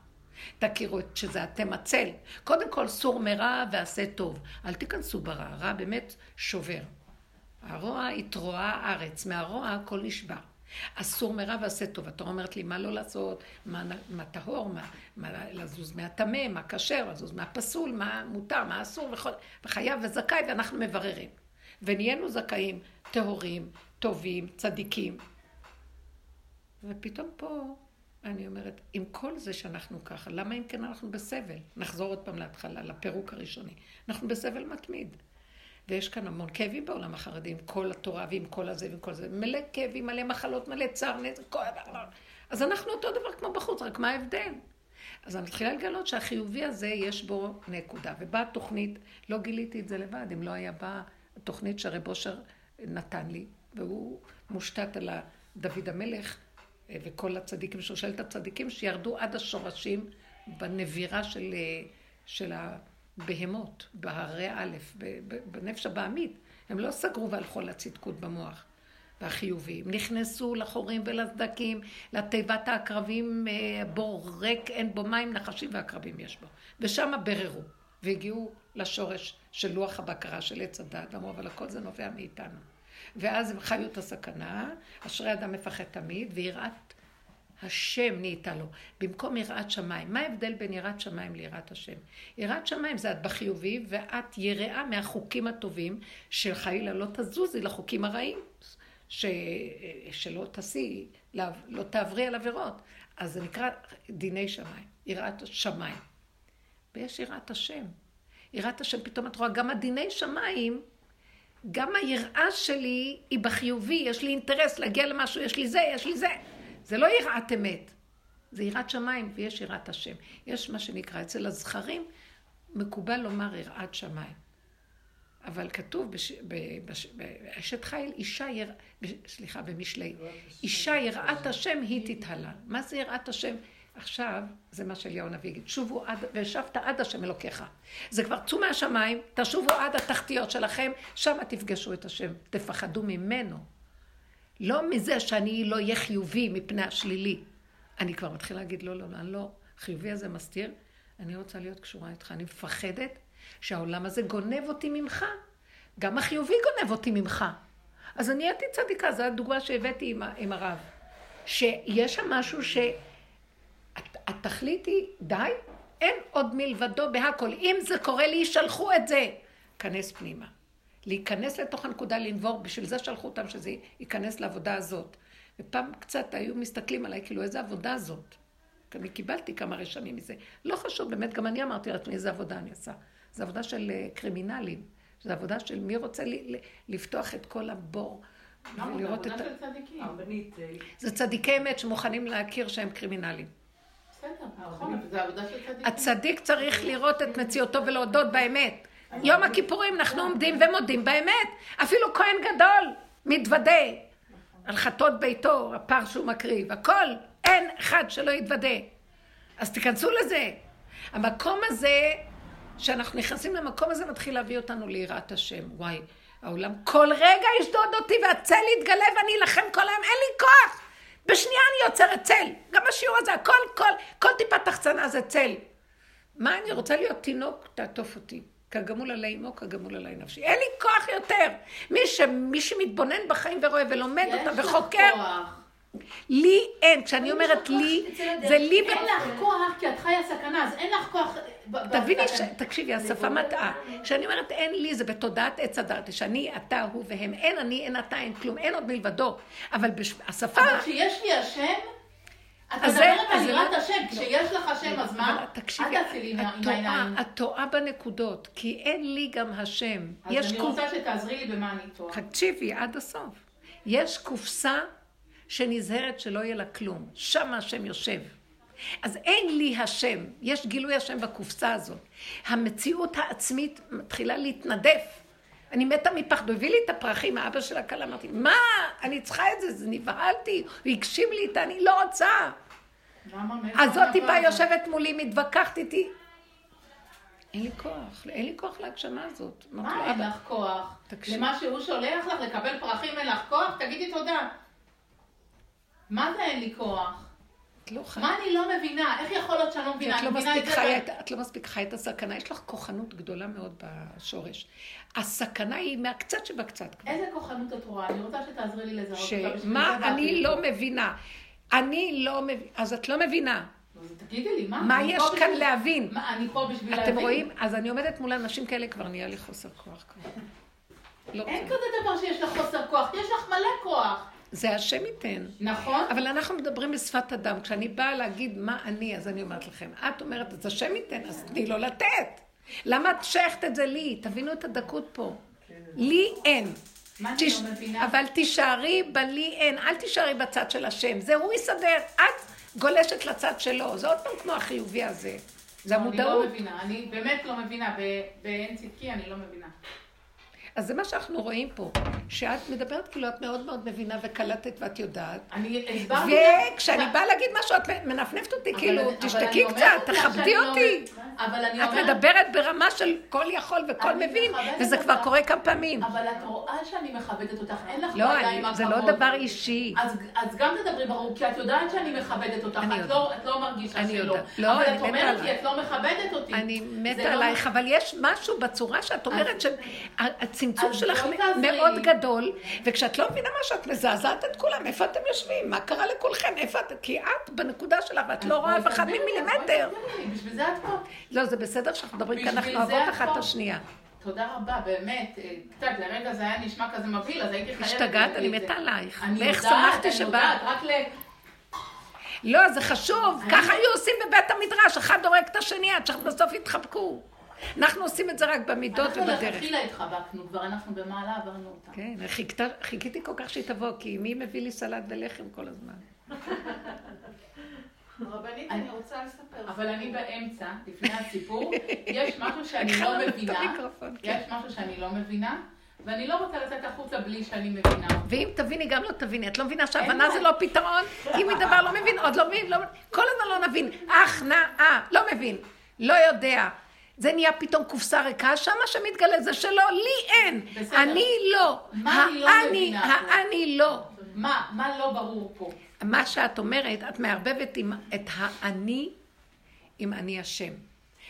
תכירו שזה אתם הצל. קודם כל, סור מרע ועשה טוב. אל תיכנסו ברע, רע באמת שובר. הרוע התרועה ארץ, מהרוע הכל נשבר. אסור מרע ועשה טוב. התורה אומרת לי מה לא לעשות, מה, מה טהור, מה, מה לזוז מהטמא, מה כשר, לזוז מהפסול, מה מותר, מה אסור, וכל, וחייב וזכאי, ואנחנו מבררים. ונהיינו זכאים, טהורים, טובים, צדיקים. ופתאום פה, אני אומרת, עם כל זה שאנחנו ככה, למה אם כן אנחנו בסבל? נחזור עוד פעם להתחלה, לפירוק הראשוני. אנחנו בסבל מתמיד. ויש כאן המון כאבים בעולם החרדי, עם כל התורה ועם כל הזה ועם כל זה. מלא כאבים, מלא מחלות, מלא צער, נזק, כל הדבר. אז אנחנו אותו דבר כמו בחוץ, רק מה ההבדל? אז אני מתחילה לגלות שהחיובי הזה, יש בו נקודה. ובאה תוכנית, לא גיליתי את זה לבד, אם לא היה באה התוכנית שהרב אושר נתן לי, והוא מושתת על דוד המלך אה, וכל הצדיקים, שושלת הצדיקים, שירדו עד השורשים בנבירה של, אה, של הבהמות, בהרי א', בנפש הבעמית. הם לא סגרו והלכו לצדקות במוח. והחיובי. הם נכנסו לחורים ולסדקים, לתיבת העקרבים, אה, בור ריק, אין בו מים, נחשים ועקרבים יש בו. ושם בררו, והגיעו לשורש של לוח הבקרה של עץ הדת, ואמרו, אבל הכל זה נובע מאיתנו. ואז הם חיו את הסכנה, אשרי אדם מפחד תמיד, ויראת השם נהייתה לו, במקום יראת שמיים. מה ההבדל בין יראת שמיים ליראת השם? יראת שמיים זה את בחיובי, ואת יראה מהחוקים הטובים, שחלילה לא תזוזי לחוקים הרעים, ש... שלא תעשי, לא, לא תעברי על עבירות. אז זה נקרא דיני שמיים, יראת שמיים. ויש יראת השם. יראת השם, פתאום את רואה, גם הדיני שמיים, גם היראה שלי היא בחיובי, יש לי אינטרס להגיע למשהו, יש לי זה, יש לי זה. זה לא יראת אמת, זה יראת שמיים ויש יראת השם. יש מה שנקרא, אצל הזכרים מקובל לומר יראת שמיים. אבל כתוב. באשת חיל, אישה יר... סליחה, במשלי, אישה יראת השם היא תתהלל. מה זה יראת השם? עכשיו, זה מה שאליהו הנביא יגיד, שובו עד, וישבת עד השם אלוקיך. זה כבר צאו מהשמיים, תשובו עד התחתיות שלכם, שם תפגשו את השם, תפחדו ממנו. לא מזה שאני לא אהיה חיובי מפני השלילי. אני כבר מתחילה להגיד, לא, לא, לא, לא, חיובי הזה מסתיר, אני רוצה להיות קשורה איתך, אני מפחדת שהעולם הזה גונב אותי ממך. גם החיובי גונב אותי ממך. אז אני הייתי צדיקה, זו הדוגמה שהבאתי עם, עם הרב. שיש שם משהו ש... הת- התכלית היא, די, אין עוד מלבדו בהכל. אם זה קורה לי, שלחו את זה. כנס פנימה. להיכנס לתוך הנקודה, לנבור, בשביל זה שלחו אותם שזה ייכנס לעבודה הזאת. ופעם קצת היו מסתכלים עליי, כאילו, איזה עבודה זאת? כי אני קיבלתי כמה רשמים מזה. לא חשוב, באמת, גם אני אמרתי לעצמי, איזה עבודה אני עושה. זו עבודה של אה, קרימינלים. זו עבודה של מי רוצה ל- ל- לפתוח את כל הבור. ולראות עבודה את ה... של צדיקים. הרבנית, אה, זה צדיקי אמת שמוכנים להכיר שהם קרימינלים. בסדר, נכון, עבודה. הצדיק צריך לראות את מציאותו ולהודות באמת. יום הכיפורים אנחנו עומדים ומודים באמת. אפילו כהן גדול מתוודה על חטות ביתו, הפר שהוא מקריב, הכל. אין אחד שלא יתוודה. אז תיכנסו לזה. המקום הזה, שאנחנו נכנסים למקום הזה, מתחיל להביא אותנו ליראת השם. וואי, העולם כל רגע ישדוד אותי והצל יתגלה ואני אלחם כל היום, אין לי כוח. בשנייה אני יוצרת צל. גם השיעור הזה, הכל, כל, כל טיפת תחצנה זה צל. מה אני רוצה להיות תינוק, תעטוף אותי. כגמול עלי אמו, כגמול עלי נפשי. אין לי כוח יותר. מי, ש, מי שמתבונן בחיים ורואה ולומד אותה וחוקר, כוח. לי אין. כשאני אומרת לי, זה לי... אין לך כוח כי את חיה סכנה, אז אין לך כוח... תביני, ש... תקשיבי, השפה מטעה. כשאני אומרת אין לי, זה בתודעת עץ הדת, שאני, אתה, הוא והם. אין אני, אין אתה, אין כלום, אין עוד מלבדו. אבל. השפה... אבל כשיש לי השם, את אז זה- מדברת על יראת לא- השם, כשיש לך השם, אז מה? אבל תקשיבי, את טועה, בנקודות, כי אין לי גם השם. אז יש אני. רוצה שתעזרי לי במה אני טועה. תקשיבי עד הסוף. יש קופסה שנזהרת שלא יהיה לה כלום. שם השם יושב. אז אין לי השם, יש גילוי השם בקופסה הזאת. המציאות העצמית מתחילה להתנדף. אני מתה מפחד, הוא הביא לי את הפרחים, האבא של הכלה, אמרתי, מה? אני צריכה את זה, זה נבהלתי, הוא הגשים לי את אני לא רוצה. אז זאת טיפה? יושבת מולי, מתווכחת איתי. אין לי כוח, אין לי כוח להגשמה הזאת. מה אין "אבא, לך כוח? תקשיב. למה שהוא שולח לך לקבל פרחים אין לך כוח? תגידי תודה. מה זה אין לי כוח? את לא חיה. מה אני לא מבינה? איך יכול להיות שאני לא מבינה? את לא את לא מספיק חיה את הסכנה, יש לך כוחנות גדולה מאוד בשורש. הסכנה היא מהקצת שבקצת. איזה כוחנות את רואה? אני רוצה שתעזרי לי לזהות אותה. בשביל שמה אני. לא מבינה. אני לא מבינה, אז את לא מבינה. אז תגידי לי, מה? מה יש כאן בשביל- להבין? מה, אני פה בשביל להבין. אתם רואים? אז אני עומדת מול אנשים כאלה, כבר נהיה לי חוסר כוח כבר. לא אין. כזה דבר שיש לך חוסר כוח, יש לך מלא כוח. זה השם ייתן. נכון? אבל אנחנו מדברים בשפת אדם. כשאני באה להגיד מה אני, אז אני אומרת לכם, את אומרת, אז השם ייתן, אז תני לו לתת. למה את שייכת את זה לי? תבינו את הדקות פה. לי אין. אני תש- לא? אבל תישארי בלי אין, אל תישארי בצד של השם. זה הוא יסדר. את גולשת לצד שלו. זה עוד פעם כמו החיובי הזה. זה אני המודעות. לא מבינה, אני באמת לא מבינה. ב- באין צדקי אני לא מבינה. אז זה מה שאנחנו רואים פה. שאת מדברת כאילו את מאוד מאוד מבינה וקלטת ואת יודעת. אני הסברתי וכשאני באה להגיד משהו, את מנפנפת אותי, כאילו, תשתקי קצת, תכבדי לא אותי. אבל אני את אומרת... מדברת ברמה של כל יכול וכל מבין, וזה כבר. קורה כמה פעמים. אבל את רואה שאני מכבדת אותך, אין לך לא, בעיה עם זה לא הכבוד. דבר אישי. אז, גם תדברי ברור, כי את יודעת שאני מכבדת אותך, את. לא, את לא מרגישה שלא. לא, אבל את אומרת לי. את לא מכבדת אותי. אני זה מתה לא- עלייך, אבל יש משהו בצורה שאת אומרת שהצמצום אז שלך מאוד. גדול, וכשאת לא מבינה משהו, את מזעזעת את כולם, איפה אתם יושבים? מה קרה לכולכם? איפה את? כי את בנקודה שלך, ואת לא רואה אף אחד ממילימטר. בשביל זה את פה. לא, זה בסדר שאנחנו מדברים, כי בשביל אנחנו אוהבות אחת את. השנייה. תודה רבה, באמת. אה, קצת, לרגע זה היה נשמע כזה מבהיל, אז הייתי חייבת... השתגעת, אני. מתה עלייך. אני ואיך שמחתי אני שבאת. יודעת, רק ל... לא, זה חשוב, אני- ככה היו עושים בבית המדרש, אחד הורג את השני עד שבסוף יתחבקו. אנחנו עושים את זה רק במידות אנחנו ובדרך. לכתחילה התחבקנו, כבר אנחנו במעלה עברנו אותה. כן, חיכתה- חיכיתי כל כך שהיא תבוא, כי מי מביא לי סלט ולחם כל הזמן? *laughs* רבנית, אני רוצה לספר. אבל אני באמצע, לפני הסיפור, *laughs* יש משהו שאני לא מבינה, כן. יש משהו שאני לא מבינה, ואני לא רוצה לצאת החוצה בלי שאני מבינה. ואם תביני, גם לא תביני. את לא מבינה שהבנה. זה לא פתרון? אם מדבר לא מבין, עוד לא מבין, לא מבין. כל הזמן לא נבין. הכנעה, לא מבין. לא יודע. זה נהיה פתאום קופסה ריקה, שמה שמתגלה זה שלא, לי אין. בסדר. אני לא. מה אני לא מבינה? האני לא. מה, מה לא ברור פה? מה שאת אומרת, את מערבבת עם, את האני עם אני השם.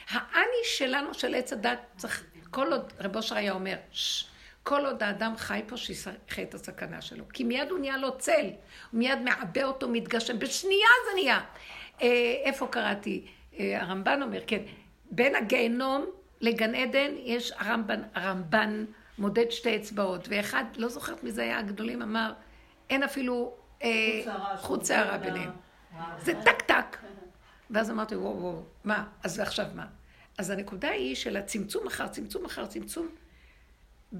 האני שלנו, של עץ הדת, צריך, כל עוד רב אושר היה אומר, "שש", כל עוד האדם חי פה, שיחי את הסכנה שלו. כי מיד הוא נהיה לו צל, הוא מיד מעבה אותו, מתגשם. בשנייה זה נהיה. אה, איפה קראתי? אה, הרמב"ן אומר, כן, בין הגיהנום לגן עדן יש הרמב"ן, הרמב"ן מודד שתי אצבעות, ואחד, לא זוכרת מי זה היה, הגדולים אמר, אין אפילו אה, חוץ שערה ביניהם. זה טק טק. ואז אמרתי, וואו, וואו, מה? אז עכשיו מה? אז הנקודה היא של הצמצום אחר צמצום אחר צמצום,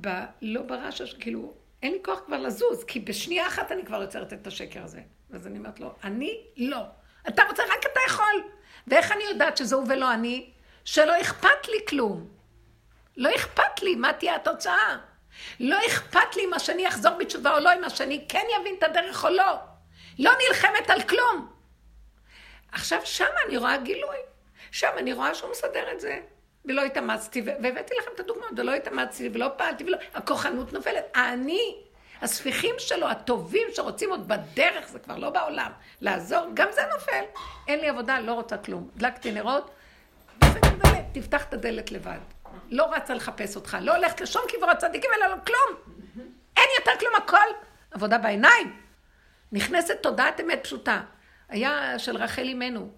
ב, לא ברעש, כאילו, אין לי כוח כבר לזוז, כי בשנייה אחת אני כבר יוצרת את השקר הזה. ואז אני אומרת לו, אני לא. אתה רוצה, רק אתה יכול. ואיך אני יודעת שזהו ולא אני? שלא אכפת לי כלום. לא אכפת לי מה תהיה התוצאה. לא אכפת לי אם השני יחזור בתשובה או לא, אם השני כן יבין את הדרך או לא. לא נלחמת על כלום. עכשיו, שם אני רואה גילוי. שם אני רואה שהוא מסדר את זה. ולא התאמצתי, והבאתי לכם את הדוגמאות, ולא התאמצתי, ולא פעלתי, ולא... הכוחנות נופלת. אני, הספיחים שלו, הטובים שרוצים עוד בדרך, זה כבר לא בעולם, לעזור, גם זה נופל. אין לי עבודה, לא רוצה כלום. הדלקתי נרות, תפתח את הדלת לבד. לא רצה לחפש אותך, לא הולכת לשום כיוון הצדיקים, אלא לא כלום. אין יותר כלום, הכל עבודה בעיניים. נכנסת תודעת אמת פשוטה. היה של רחל אימנו.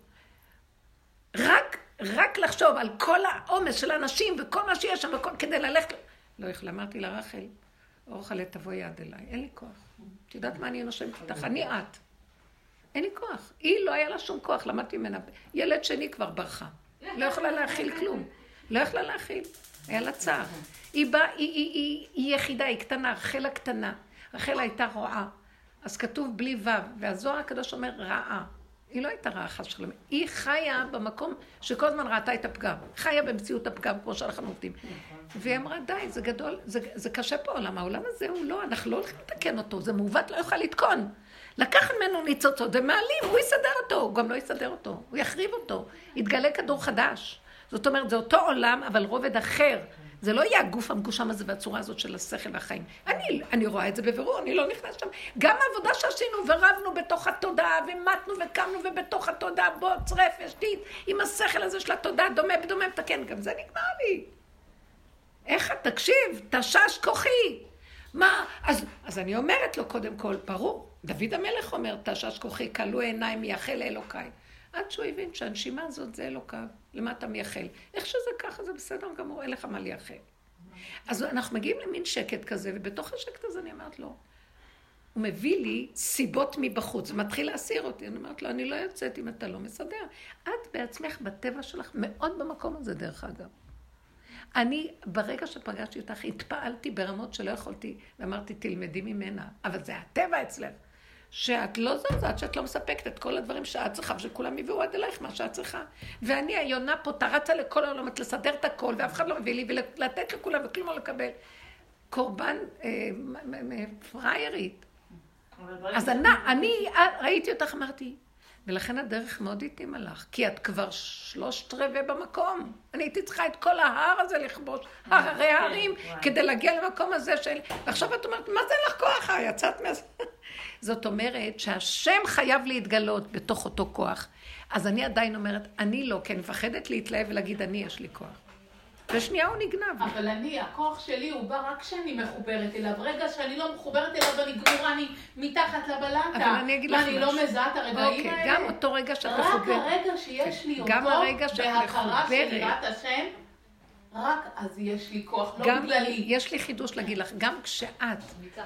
רק, רק לחשוב על כל העומס של האנשים וכל מה שיש שם, וכל, כדי ללכת... לא יכלה, אמרתי לה, רחל, אורחלה תבואי עד אליי, אין לי כוח. את יודעת מה אני נושמת איתך? אני את. אין לי כוח. היא לא היה לה שום כוח, למדתי ממנה. ילד שני כבר ברחה. לא יכולה להכיל כלום. לא יכלה להכיל. היה לה צער. היא באה, היא, היא, היא, היא יחידה, היא קטנה, רחל הקטנה. רחל הייתה רועה. אז כתוב בלי ו', והזוהר הקדוש אומר רעה. היא לא הייתה רעה חס ושלום, היא חיה במקום שכל הזמן ראתה את הפגם. חיה במציאות הפגם, כמו שאנחנו עובדים. והיא אמרה, די, זה גדול, זה, זה קשה פה העולם. העולם הזה הוא לא, אנחנו לא הולכים לתקן אותו, זה מעוות, לא יוכל לתקון. לקח ממנו ניצוצות ומעלים, הוא יסדר אותו, הוא גם לא יסדר אותו, הוא יחריב אותו. יתגלה כדור חדש. זאת אומרת, זה אותו עולם, אבל רובד אחר. זה לא יהיה הגוף המגושם הזה והצורה הזאת של השכל והחיים. אני, אני רואה את זה בבירור, אני לא נכנס שם. גם העבודה שעשינו ורבנו בתוך התודעה, ומתנו וקמנו ובתוך התודעה, בוץ, רפש, טיט, עם השכל הזה של התודעה, דומה בדומה מתקן, גם זה נגמר לי. איך, תקשיב, תשש כוחי. מה, אז, אז אני אומרת לו קודם כל, ברור, דוד המלך אומר, תשש כוחי, כלו עיניי מייחל לאלוקיי. עד שהוא הבין שהנשימה הזאת זה אלוקיו. למה אתה מייחל? איך שזה ככה, זה בסדר גמור, אין לך מה לייחל. אז אנחנו מגיעים למין שקט כזה, ובתוך השקט הזה אני אומרת לו, הוא מביא לי סיבות מבחוץ, ומתחיל להסיר אותי. אני אומרת לו, אני לא יוצאת אם אתה לא מסדר. את בעצמך, בטבע שלך, מאוד במקום הזה, דרך אגב. אני, ברגע שפגשתי אותך, התפעלתי ברמות שלא יכולתי, ואמרתי, תלמדי ממנה. אבל זה הטבע אצלך. שאת לא זזה, שאת לא מספקת את כל הדברים שאת צריכה, ושכולם יביאו עד אלייך מה שאת צריכה. ואני, היונה פה, תרצה לכל העולמות לסדר את הכל, ואף אחד לא מביא לי, ולתת לכולם וכלום לא לקבל. קורבן אה, פריירית. אז אני, אני ראיתי אותך, אמרתי, ולכן הדרך מאוד התאימה לך, כי את כבר שלושת רבעי במקום. אני הייתי צריכה את כל ההר הזה לכבוש, הרי ההרים, כדי להגיע למקום הזה של... ועכשיו את אומרת, מה זה לך כוח? יצאת מה... *laughs* זאת אומרת שהשם חייב להתגלות בתוך אותו כוח. אז אני עדיין אומרת, אני לא, כי אני מפחדת להתלהב ולהגיד, אני יש לי כוח. ושנייה הוא נגנב. אבל אני, הכוח שלי הוא בא רק כשאני מחוברת אליו. רגע שאני לא מחוברת אליו ואני גמורה, אני מתחת לבלטה. אבל אני אגיד לך משהו. ואני לא מזהה את הרגעים אוקיי, האלה. גם אותו רגע שאת מחוברת. רק הרגע שיש לי אותו, בהכרה של. יראת השם, רק אז יש לי כוח, לא גם בגללי. יש לי חידוש להגיד לך, גם כשאת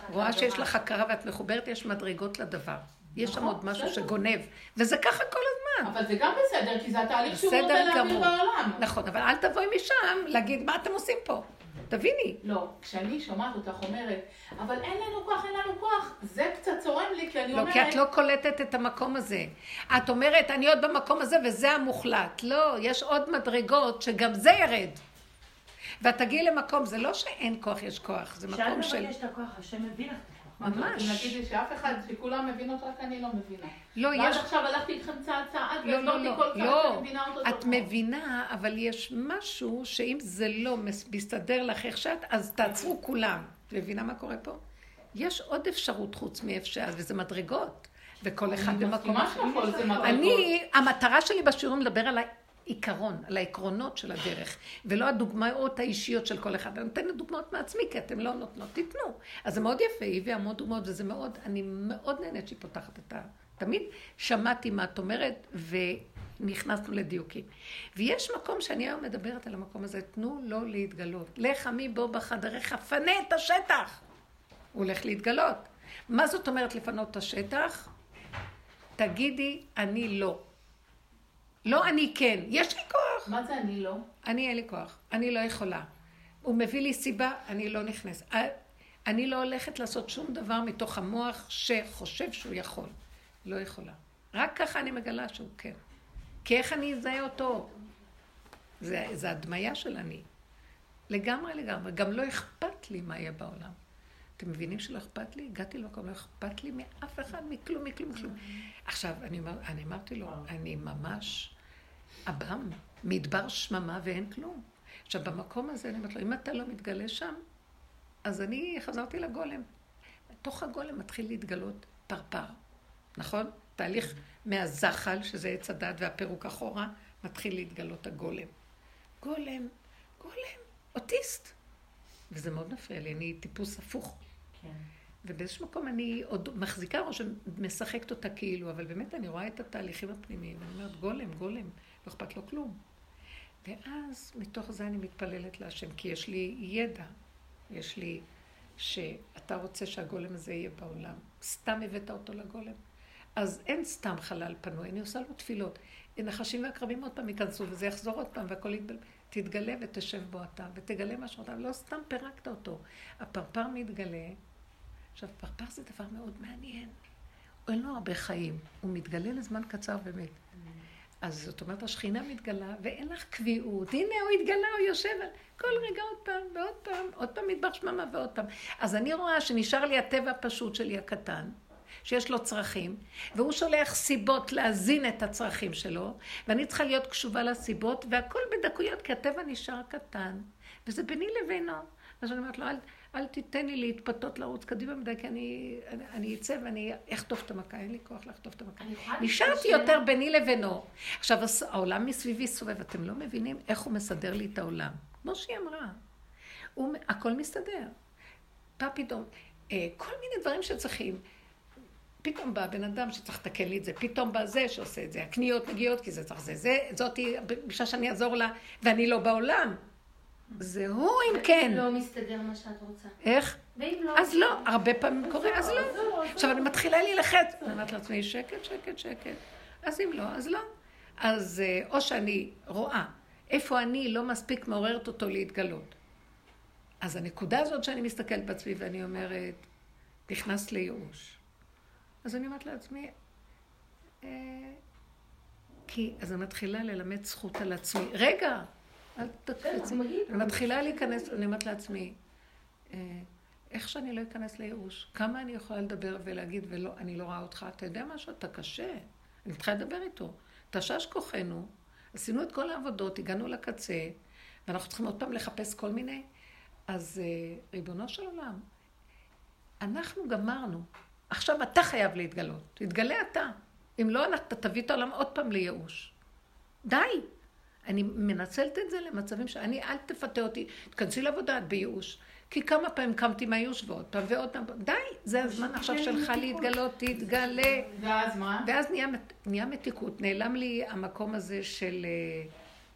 רואה שיש לך הכרה ואת מחוברת, יש מדרגות לדבר. יש שם נכון, עוד משהו. שגונב, וזה ככה כל הזמן. אבל זה גם בסדר, כי זה התהליך שהוא רוצה להעביר גמור. בעולם. נכון, אבל אל תבואי משם להגיד מה אתם עושים פה. תביני. לא, כשאני שומעת אותך אומרת, אבל אין לנו כוח, אין לנו כוח, זה קצת צורם לי, כי אני לא, אומרת... כי את לא קולטת את המקום הזה. את אומרת, אני עוד במקום הזה וזה המוחלט. לא, יש עוד מדרגות שגם זה ירד. ואת תגיעי למקום, זה לא שאין כוח, יש כוח, זה מקום כשאת של... מבקשת את הכוח, השם מביא לך את ממש. נגיד לי שאף אחד, שכולם מבינות, רק אני לא מבינה. לא, ואז יש... עכשיו הלכתי איתכם צעד צעד, לא, לא, לא, כל צעד לא. שאני מבינה אותו. את טוב. מבינה, אבל יש משהו שאם זה לא מס- מסתדר לך איך שאת, אז תעצרו כולם. את מבינה מה קורה פה? יש עוד אפשרות חוץ מאיפה שאת, וזה מדרגות. וכל אחד במקום אחר. אני, המטרה שלי בשיעור מדבר על העיקרון, על העקרונות של הדרך, ולא הדוגמאות האישיות של כל אחד. אני נותנת דוגמאות מעצמי, כי אתם לא נותנות, תיתנו. אז זה מאוד יפה, היא הביאה המון דוגמאות, וזה מאוד, אני מאוד נהנית שהיא פותחת את ה... תמיד שמעתי מה את אומרת, ונכנסנו לדיוקים. ויש מקום שאני היום מדברת על המקום הזה, תנו לו להתגלות. לך עמי בו בחדריך, פנה את השטח. הוא הולך להתגלות. מה זאת אומרת לפנות את השטח? תגידי, אני לא. לא אני כן, יש לי כוח. מה זה אני לא? אני אין לי כוח, אני לא יכולה. הוא מביא לי סיבה, אני לא נכנסת. אני לא הולכת לעשות שום דבר מתוך המוח שחושב שהוא יכול. לא יכולה. רק ככה אני מגלה שהוא כן. כי איך אני אזהה אותו? זה, זה הדמיה של אני. לגמרי לגמרי. גם לא אכפת לי מה יהיה בעולם. אתם מבינים שלא אכפת לי? הגעתי למקום, לא אכפת לי מאף אחד, מכלום, מכלום, מכלום. עכשיו, אני, אני אמרתי לו, אני ממש עב"ם, מדבר שממה ואין כלום. עכשיו, במקום הזה, אני אומרת לו, אם אתה לא מתגלה שם, אז אני חזרתי לגולם. תוך הגולם מתחיל להתגלות פרפר, נכון? תהליך מהזחל, שזה עץ הדת והפירוק אחורה, מתחיל להתגלות הגולם. גולם, גולם, אוטיסט. וזה מאוד מפריע לי, אני טיפוס הפוך. כן. ובאיזשהו מקום אני עוד מחזיקה ראש ומשחקת אותה כאילו, אבל באמת אני רואה את התהליכים הפנימיים, ואני אומרת, גולם, גולם, לא אכפת לו כלום. ואז מתוך זה אני מתפללת להשם, כי יש לי ידע, יש לי שאתה רוצה שהגולם הזה יהיה בעולם. סתם הבאת אותו לגולם. אז אין סתם חלל פנוי, אני עושה לו תפילות. נחשים ועקרבים עוד פעם ייכנסו, וזה יחזור עוד פעם, והכל יתבלבל. תתגלה ותשב בו אתה, ותגלה מה שאתה, לא סתם פירקת אותו. הפרפר מתגלה. עכשיו, פרפר זה דבר מאוד מעניין. אין לו הרבה חיים, הוא מתגלה לזמן קצר באמת. אז זאת אומרת, השכינה מתגלה, ואין לך קביעות. הנה, הוא התגלה, הוא יושב על... כל רגע עוד פעם, ועוד פעם, עוד פעם מטבח שממה ועוד פעם. אז אני רואה שנשאר לי הטבע הפשוט שלי הקטן, שיש לו צרכים, והוא שולח סיבות להזין את הצרכים שלו, ואני צריכה להיות קשובה לסיבות, והכל בדקויות, כי הטבע נשאר קטן, וזה ביני לבינו. אז אני אומרת לו, אל, אל תיתן לי להתפתות לרוץ קדימה מדי, כי אני, אני, אני אצא ואני אחטוף את המכה, אין לי כוח לחטוף את המכה. נשארתי יותר ביני לבינו. עכשיו, העולם מסביבי סובב, אתם לא מבינים איך הוא מסדר לי את העולם. כמו שהיא אמרה. הוא, הכל מסתדר. בא פתאום, אה, כל מיני דברים שצריכים. פתאום בא בן אדם שצריך לתקן לי את זה, פתאום בא זה שעושה את זה, הקניות מגיעות כי זה צריך זה, זה, זאתי, בשביל שאני אעזור לה, ואני לא בעולם. זה הוא אם כן. לא מסתדר מה שאת רוצה. איך? ואם לא... אז לא, הרבה פעמים קורה, אז לא. עכשיו אני מתחילה להילחץ, אני אומרת לעצמי, שקט, שקט, שקט. אז אם לא, אז לא. אז אה, או שאני רואה איפה אני לא מספיק מעוררת אותו להתגלות. אז הנקודה הזאת שאני מסתכלת בעצמי ואני אומרת, נכנס לייאוש. אז אני אומרת לעצמי, אה, כי, אז אני מתחילה ללמד זכות על עצמי. רגע, אל תקפצי. אני מתחילה להיכנס, אני אומרת לעצמי, אה, איך שאני לא אכנס לייאוש? כמה אני יכולה לדבר ולהגיד, ואני לא רואה אותך? אתה יודע משהו? אתה קשה. אני צריכה לדבר איתו. תשש כוחנו, עשינו את כל העבודות, הגענו לקצה, ואנחנו צריכים עוד פעם לחפש כל מיני. אז אה, ריבונו של עולם, אנחנו גמרנו. עכשיו אתה חייב להתגלות. תתגלה אתה. אם לא, אתה תביא את העולם עוד פעם לייאוש. די. אני מנצלת את זה למצבים שאני, אל תפתה אותי, תכנסי לעבודה, את בייאוש. כי כמה פעמים קמתי מהייאוש ועוד פעם ועוד פעם, די, זה הזמן עכשיו שלך להתגלות, תתגלה. ואז מה? ואז נהיה, נהיה מתיקות, נעלם לי המקום הזה של, אה,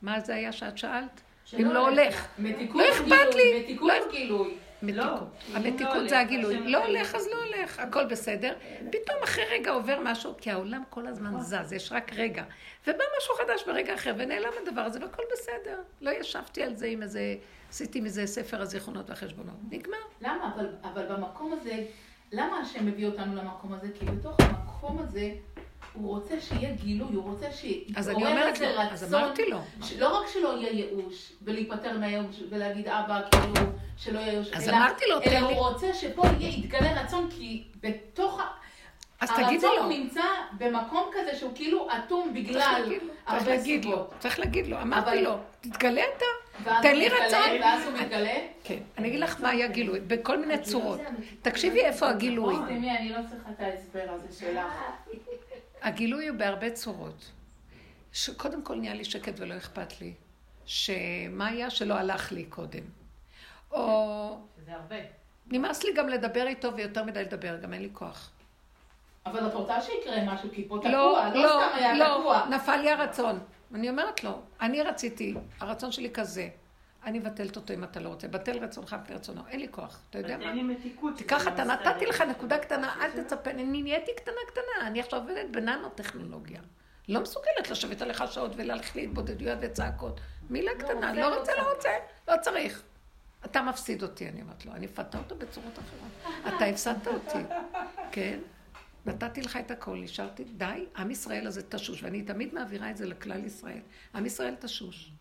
מה זה היה שאת שאלת? אם לא הולך. מתיקות לא אכפת לי. מתיקות גילוי. מתיקות. המתיקות זה הגילוי. לא הולך, אז לא הולך, הכל בסדר. פתאום אחרי רגע עובר משהו, כי העולם כל הזמן זז, יש רק רגע. ובא משהו חדש ברגע אחר, ונעלם הדבר הזה, והכל בסדר. לא ישבתי על זה עם איזה, עשיתי מזה ספר הזיכרונות והחשבונות. נגמר. למה? אבל, אבל במקום הזה, למה השם מביא אותנו למקום הזה? כי בתוך המקום הזה... הוא רוצה שיהיה גילוי, הוא רוצה שיתעורר איזה רצון. אז אמרתי לו. לא רק שלא יהיה ייאוש, ולהיפטר מהייאוש, ולהגיד אבא, כאילו, שלא יהיה ייאוש. אז אמרתי לו, תן לי. אלא הוא רוצה שפה יהיה, יתגלה רצון, כי בתוך. אז תגידי לו. הרצון נמצא במקום כזה שהוא כאילו אטום בגלל הרבה סיבות. צריך להגיד לו, אמרתי לו, תתגלה אתה. תן לי רצון. ואז הוא מתגלה? כן. אני אגיד לך מה היה גילוי, בכל מיני צורות. תקשיבי איפה הגילוי. אני לא צריכה את ההסבר הזה שלך. הגילוי הוא בהרבה צורות. שקודם כל נהיה לי שקט ולא אכפת לי. שמה היה שלא הלך לי קודם. או... שזה הרבה. נמאס לי גם לדבר איתו ויותר מדי לדבר, גם אין לי כוח. אבל את רוצה שיקרה משהו, כי פה תקוע, לא, לא לא, סתם היה לא, תקוע. נפל לי הרצון. אני אומרת לו, אני רציתי, הרצון שלי כזה. אני מבטלת אותו אם אתה לא רוצה. בטל רצונך מפני רצונו. אין לי כוח. אתה יודע מה? תיקח אתה, לא נתתי. לך נקודה קטנה, אל תצפה, אני נהייתי קטנה קטנה, אני עכשיו עובדת בננו-טכנולוגיה. לא מסוגלת לשבת עליך שעות ולהלכת להתבודדויות וצעקות. מילה קטנה, רוצה, לא לא רוצה, לא. רוצה, לא צריך. אתה מפסיד אותי, אני אומרת לו, אני אפתה אותו בצורות אחרות. אתה הפסדת אותי, כן? נתתי לך את הכל, נשארתי, די, עם ישראל הזה תשוש, ואני תמיד מעבירה את זה לכלל ישראל. עם ישראל תשוש.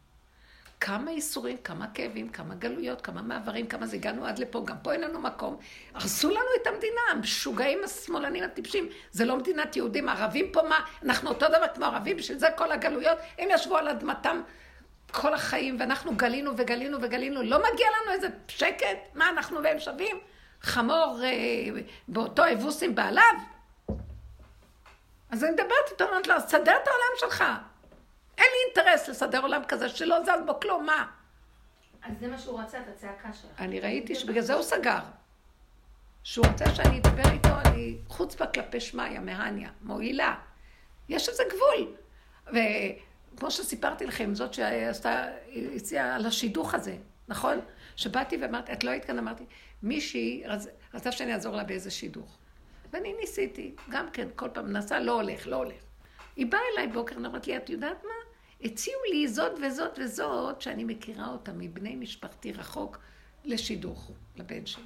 כמה ייסורים, כמה כאבים, כמה גלויות, כמה מעברים, כמה זה הגענו עד לפה, גם פה אין לנו מקום. הרסו לנו את המדינה, המשוגעים השמאלנים הטיפשים. זה לא מדינת יהודים, ערבים פה מה? אנחנו אותו דבר כמו ערבים, בשביל זה כל הגלויות, הם ישבו על אדמתם כל החיים, ואנחנו גלינו וגלינו וגלינו. לא מגיע לנו איזה שקט? מה, אנחנו והם שווים? חמור אה, באותו אבוס עם בעליו? אז אני מדברת איתו, אומרת לו, סדר את העולם שלך. אין לי אינטרס לסדר עולם כזה שלא זז בו כלום, מה? אז זה מה שהוא רצה, את הצעקה שלך. אני ראיתי שבגלל זה הוא סגר. שהוא רוצה שאני אדבר איתו, אני חוצפה כלפי שמיא, מהניה, מועילה. יש איזה גבול. וכמו שסיפרתי לכם, זאת שעשתה, הציעה על השידוך הזה, נכון? שבאתי ואמרתי, את לא היית כאן, אמרתי, מישהי רצ- רצתה שאני אעזור לה באיזה שידוך. ואני ניסיתי, גם כן, כל פעם מנסה, לא הולך, לא הולך. היא באה אליי בוקר, אמרת לי, את יודעת מה? הציעו לי זאת וזאת וזאת, שאני מכירה אותה מבני משפחתי רחוק, לשידוך, לבן שלי.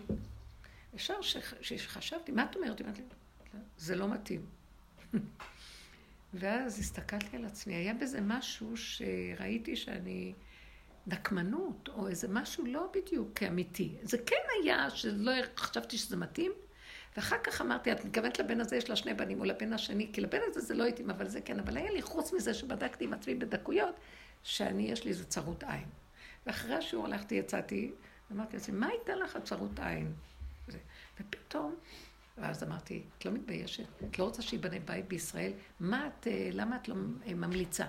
ישר שחשבתי, מה את אומרת? היא אמרת לי, "לא, זה לא מתאים. ואז הסתכלתי על עצמי, היה בזה משהו שראיתי שאני... נקמנות, או איזה משהו לא בדיוק אמיתי. זה כן היה, שלא חשבתי שזה מתאים, ואחר כך אמרתי, את מתכוונת לבן הזה, יש לה שני בנים, או לבן השני, כי לבן הזה זה לא התאים, אבל זה כן. אבל היה לי, חוץ מזה שבדקתי עם עצמי בדקויות, שאני, יש לי איזה צרות עין. ואחרי השיעור הלכתי, יצאתי, אמרתי לעצמי, מה הייתה לך הצרות עין? ופתאום, ואז אמרתי, את לא מתביישת? את לא רוצה שייבנה בית בישראל? מה את, אה, למה את לא אה, ממליצה?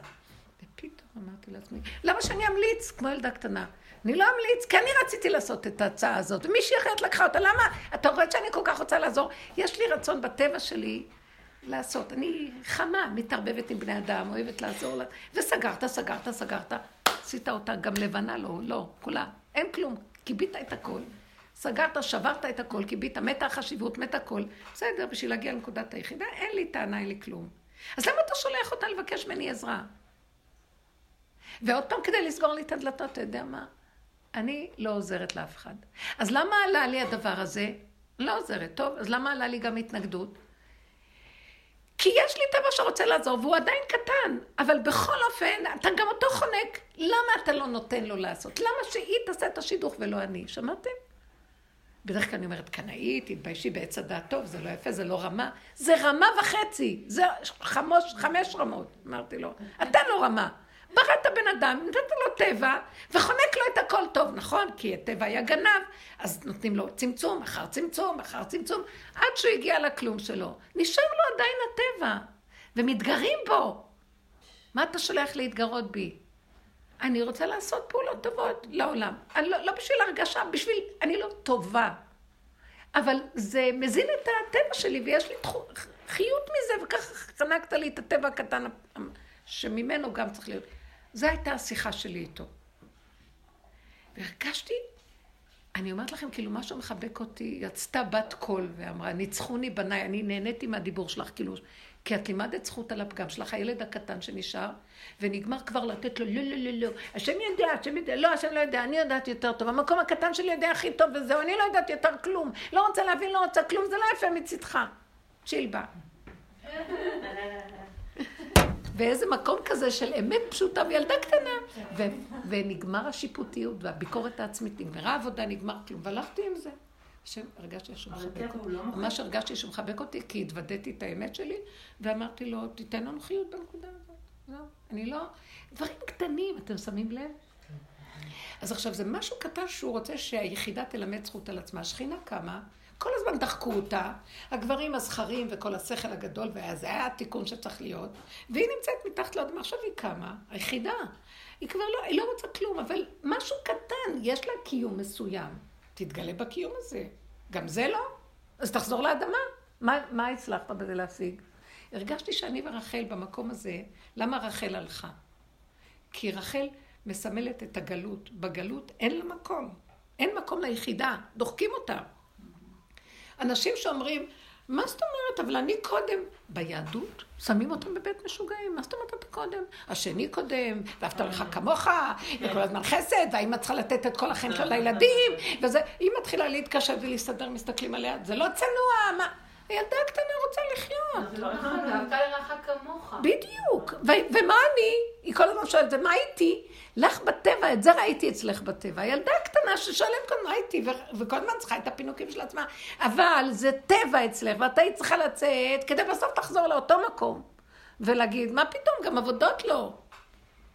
ופתאום אמרתי לעצמי, למה שאני אמליץ כמו ילדה קטנה? אני לא אמליץ, כי אני רציתי לעשות את ההצעה הזאת, ומישהי אחרת לקחה אותה, למה? אתה רואה שאני כל כך רוצה לעזור? יש לי רצון בטבע שלי לעשות. אני חמה, מתערבבת עם בני אדם, אוהבת לעזור לה, וסגרת, סגרת, סגרת, עשית אותה גם לבנה, לא, לא, כולה, אין כלום, כיבית את הכל. סגרת, שברת את הכל, כיבית, מתה החשיבות, מתה הכל. בסדר, בשביל להגיע לנקודת היחידה, אין לי טענה, אין לי כלום. אז למה אתה שולח אותה לבקש ממני עזרה? ועוד פעם כדי לסגור לי את הדלתות, אתה יודע מה? אני לא עוזרת לאף אחד. אז למה עלה לי הדבר הזה? לא עוזרת. טוב, אז למה עלה לי גם התנגדות? כי יש לי טבע שרוצה לעזור, והוא עדיין קטן. אבל בכל אופן, אתה גם אותו חונק. למה אתה לא נותן לו לעשות? למה שהיא תעשה את השידוך ולא אני? שמעתם? בדרך כלל אני אומרת, קנאית, תתביישי בעץ הדעת טוב, זה לא יפה, זה לא רמה. זה רמה וחצי, זה חמוש, חמש רמות, אמרתי לו. אתה לא רמה. בראת בן אדם, נתת לו טבע, וחונק לו את הכל טוב, נכון? כי הטבע היה גנב, אז נותנים לו צמצום, אחר צמצום, אחר צמצום, עד שהוא הגיע לכלום שלו. נשאר לו עדיין הטבע, ומתגרים בו. מה אתה שולח להתגרות בי? אני רוצה לעשות פעולות טובות לעולם. אני לא, לא בשביל הרגשה, בשביל... אני לא טובה. אבל זה מזין את הטבע שלי, ויש לי תחו, חיות מזה, וככה חנקת לי את הטבע הקטן שממנו גם צריך להיות. זו הייתה השיחה שלי איתו. והרגשתי, אני אומרת לכם, כאילו משהו מחבק אותי, יצתה בת קול ואמרה, ניצחוני בניי, אני נהניתי מהדיבור שלך, כאילו, כי את לימדת זכות על הפגם שלך, הילד הקטן שנשאר, ונגמר כבר לתת לו, לא, לא, לא, לא, השם יודע, השם יודע, לא, השם לא יודע, אני יודעת יותר טוב, המקום הקטן שלי יודע הכי טוב וזהו, אני לא יודעת יותר כלום, לא רוצה להבין, לא רוצה כלום, זה לא יפה מצידך. צ'ילבה. *laughs* ואיזה מקום כזה של אמת פשוטה וילדה קטנה. ו- ונגמר השיפוטיות והביקורת העצמית, נגמרה העבודה, נגמר כלום, והלכתי עם זה. השם, הרגשתי שהוא מחבק לא אותי. מחבק. ממש הרגשתי שהוא מחבק אותי, כי התוודעתי את האמת שלי, ואמרתי לו, תיתן לנו חיות בנקודה הזאת. זהו. אני לא... דברים קטנים, אתם שמים לב? אז עכשיו, זה משהו קטן שהוא רוצה שהיחידה תלמד זכות על עצמה. השכינה קמה, כל הזמן דחקו אותה, הגברים הזכרים וכל השכל הגדול, וזה היה התיקון שצריך להיות, והיא נמצאת מתחת לאדמה, עכשיו היא קמה, היחידה. היא כבר לא, היא לא רוצה כלום, אבל משהו קטן, יש לה קיום מסוים. תתגלה בקיום הזה. גם זה לא? אז תחזור לאדמה. מה, מה הצלחת בזה להשיג? הרגשתי שאני ורחל במקום הזה, למה רחל הלכה? כי רחל מסמלת את הגלות. בגלות אין לה מקום. אין מקום ליחידה, דוחקים אותה. אנשים שאומרים, מה זאת אומרת? אבל אני קודם. ביהדות שמים אותם בבית משוגעים. מה זאת אומרת אתה קודם? השני קודם, ואהבת לך כמוך, וכל הזמן חסד, והאמא צריכה לתת את כל החיים שלה לילדים, וזה, היא מתחילה להתקשר ולהסתדר, מסתכלים עליה, זה לא צנוע, מה? הילדה הקטנה רוצה לחיות. זה לא נכון, ואהבת לרעך כמוך. בדיוק. ומה אני? היא כל הזמן שואלת, ומה איתי? לך בטבע, את זה ראיתי אצלך בטבע. הילדה הקטנה ששואלת כאן מה איתי, וכל הזמן צריכה את הפינוקים של עצמה. אבל זה טבע אצלך, ואת היית צריכה לצאת, כדי בסוף תחזור לאותו מקום. ולהגיד, מה פתאום, גם עבודות לא.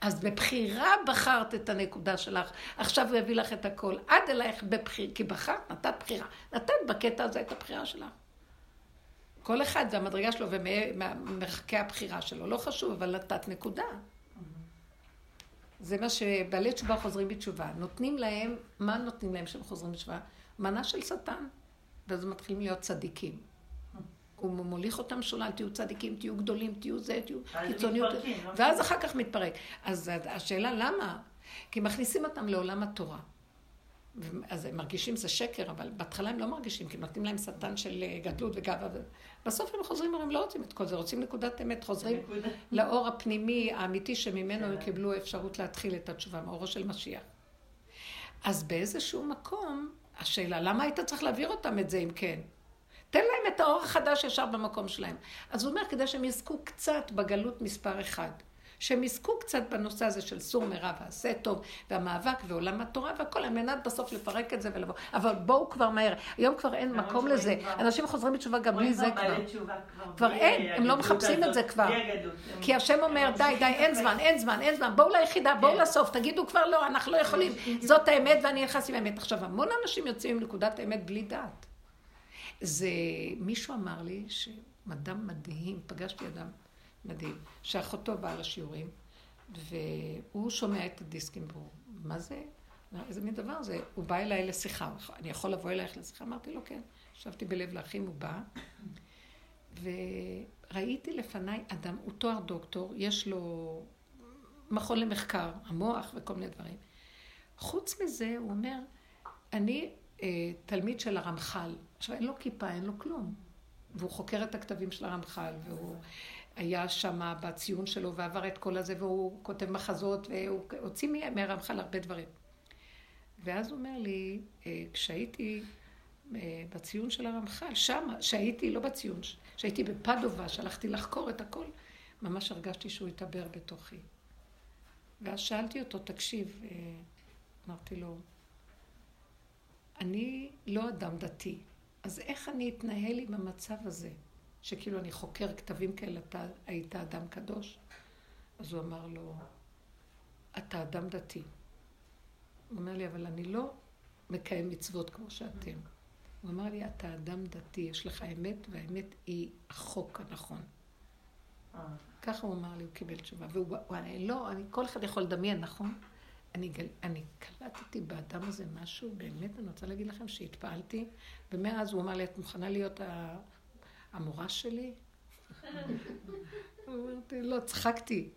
אז בבחירה בחרת את הנקודה שלך, עכשיו הוא יביא לך את הכל. עד אלייך בבחיר, כי בחרת, נתת בחירה. נתת בקטע הזה את הבחירה שלך. כל אחד זה המדרגה שלו ומרחקי הבחירה שלו. לא חשוב, אבל נתת נקודה. זה מה שבעלי תשובה חוזרים בתשובה. נותנים להם, מה נותנים להם כשהם חוזרים בתשובה? מנה של שטן. ואז הם מתחילים להיות צדיקים. הוא מוליך אותם שולל, תהיו צדיקים, תהיו גדולים, תהיו זה, תהיו קיצוניות. לא? ואז אחר כך מתפרק. אז השאלה למה? כי מכניסים אותם לעולם התורה. אז הם מרגישים זה שקר, אבל בהתחלה הם לא מרגישים, כי נותנים להם שטן של אה, גדלות וגאווה. בסוף הם חוזרים, הם לא רוצים את כל זה, רוצים נקודת אמת, חוזרים. לאור הפנימי האמיתי שממנו הם כן. קיבלו אפשרות להתחיל את התשובה, מאורו של משיח. אז באיזשהו מקום, השאלה, למה היית צריך להעביר אותם את זה אם כן? תן להם את האור החדש ישר במקום שלהם. אז הוא אומר, כדי שהם יזכו קצת בגלות מספר אחד. שהם יזכו קצת בנושא הזה של סור מרע ועשה טוב, והמאבק ועולם התורה והכל, על מנת בסוף לפרק את זה ולבוא. אבל בואו כבר מהר. היום כבר אין מקום שרואים לזה. אנשים חוזרים בתשובה גם בלי זה כבר כבר. אין, הם לא מחפשים את זה כבר. כי השם אומר, די, די, אין. זמן, אין זמן, אין זמן, בואו ליחידה, בואו כן. לסוף, תגידו כבר לא, אנחנו לא יכולים. זאת האמת ואני נכנס עם האמת. עכשיו, המון אנשים יוצאים עם נקודת האמת בלי דעת. זה, מישהו אמר לי שאדם מדהים, פגשתי אדם מדהים, שאחותו באה לשיעורים, והוא שומע את הדיסקים, והוא, מה זה? איזה מין דבר זה? הוא בא אליי לשיחה, אני יכול לבוא אלייך לשיחה? אמרתי לו, כן. ישבתי בלב לאחים, הוא בא, וראיתי לפניי אדם, הוא תואר דוקטור, יש לו מכון למחקר, המוח וכל מיני דברים. חוץ מזה, הוא אומר, אני אה, תלמיד של הרמח"ל. עכשיו, אין לו כיפה, אין לו כלום. והוא חוקר את הכתבים של הרמח"ל, והוא היה שם בציון שלו ועבר את כל הזה, והוא כותב מחזות, והוא הוציא מה- מהרמח"ל הרבה דברים. ואז הוא אומר לי, אה, כשהייתי אה, בציון של הרמח"ל, שם, שהייתי, לא בציון, שהייתי בפדובה, שהלכתי לחקור את הכל, ממש הרגשתי שהוא התעבר בתוכי. ואז שאלתי אותו, תקשיב, אה, אמרתי לו, אני לא אדם דתי, אז איך אני אתנהל עם המצב הזה, שכאילו אני חוקר כתבים כאלה, אתה היית אדם קדוש? אז הוא אמר לו, אתה אדם דתי. הוא אומר לי, אבל אני לא מקיים מצוות כמו שאתם. הוא אמר לי, אתה אדם דתי, יש לך אמת, והאמת היא החוק הנכון. אה, ככה הוא אמר לי, הוא קיבל תשובה. והוא, הוא, אני לא, אני, כל אחד יכול לדמיין, נכון? אני, גל, אני קלטתי באדם הזה משהו, באמת, אני רוצה להגיד לכם שהתפעלתי, ומאז הוא אמר לי, את מוכנה להיות ה, המורה שלי? *laughs* אמרתי, לא, צחקתי.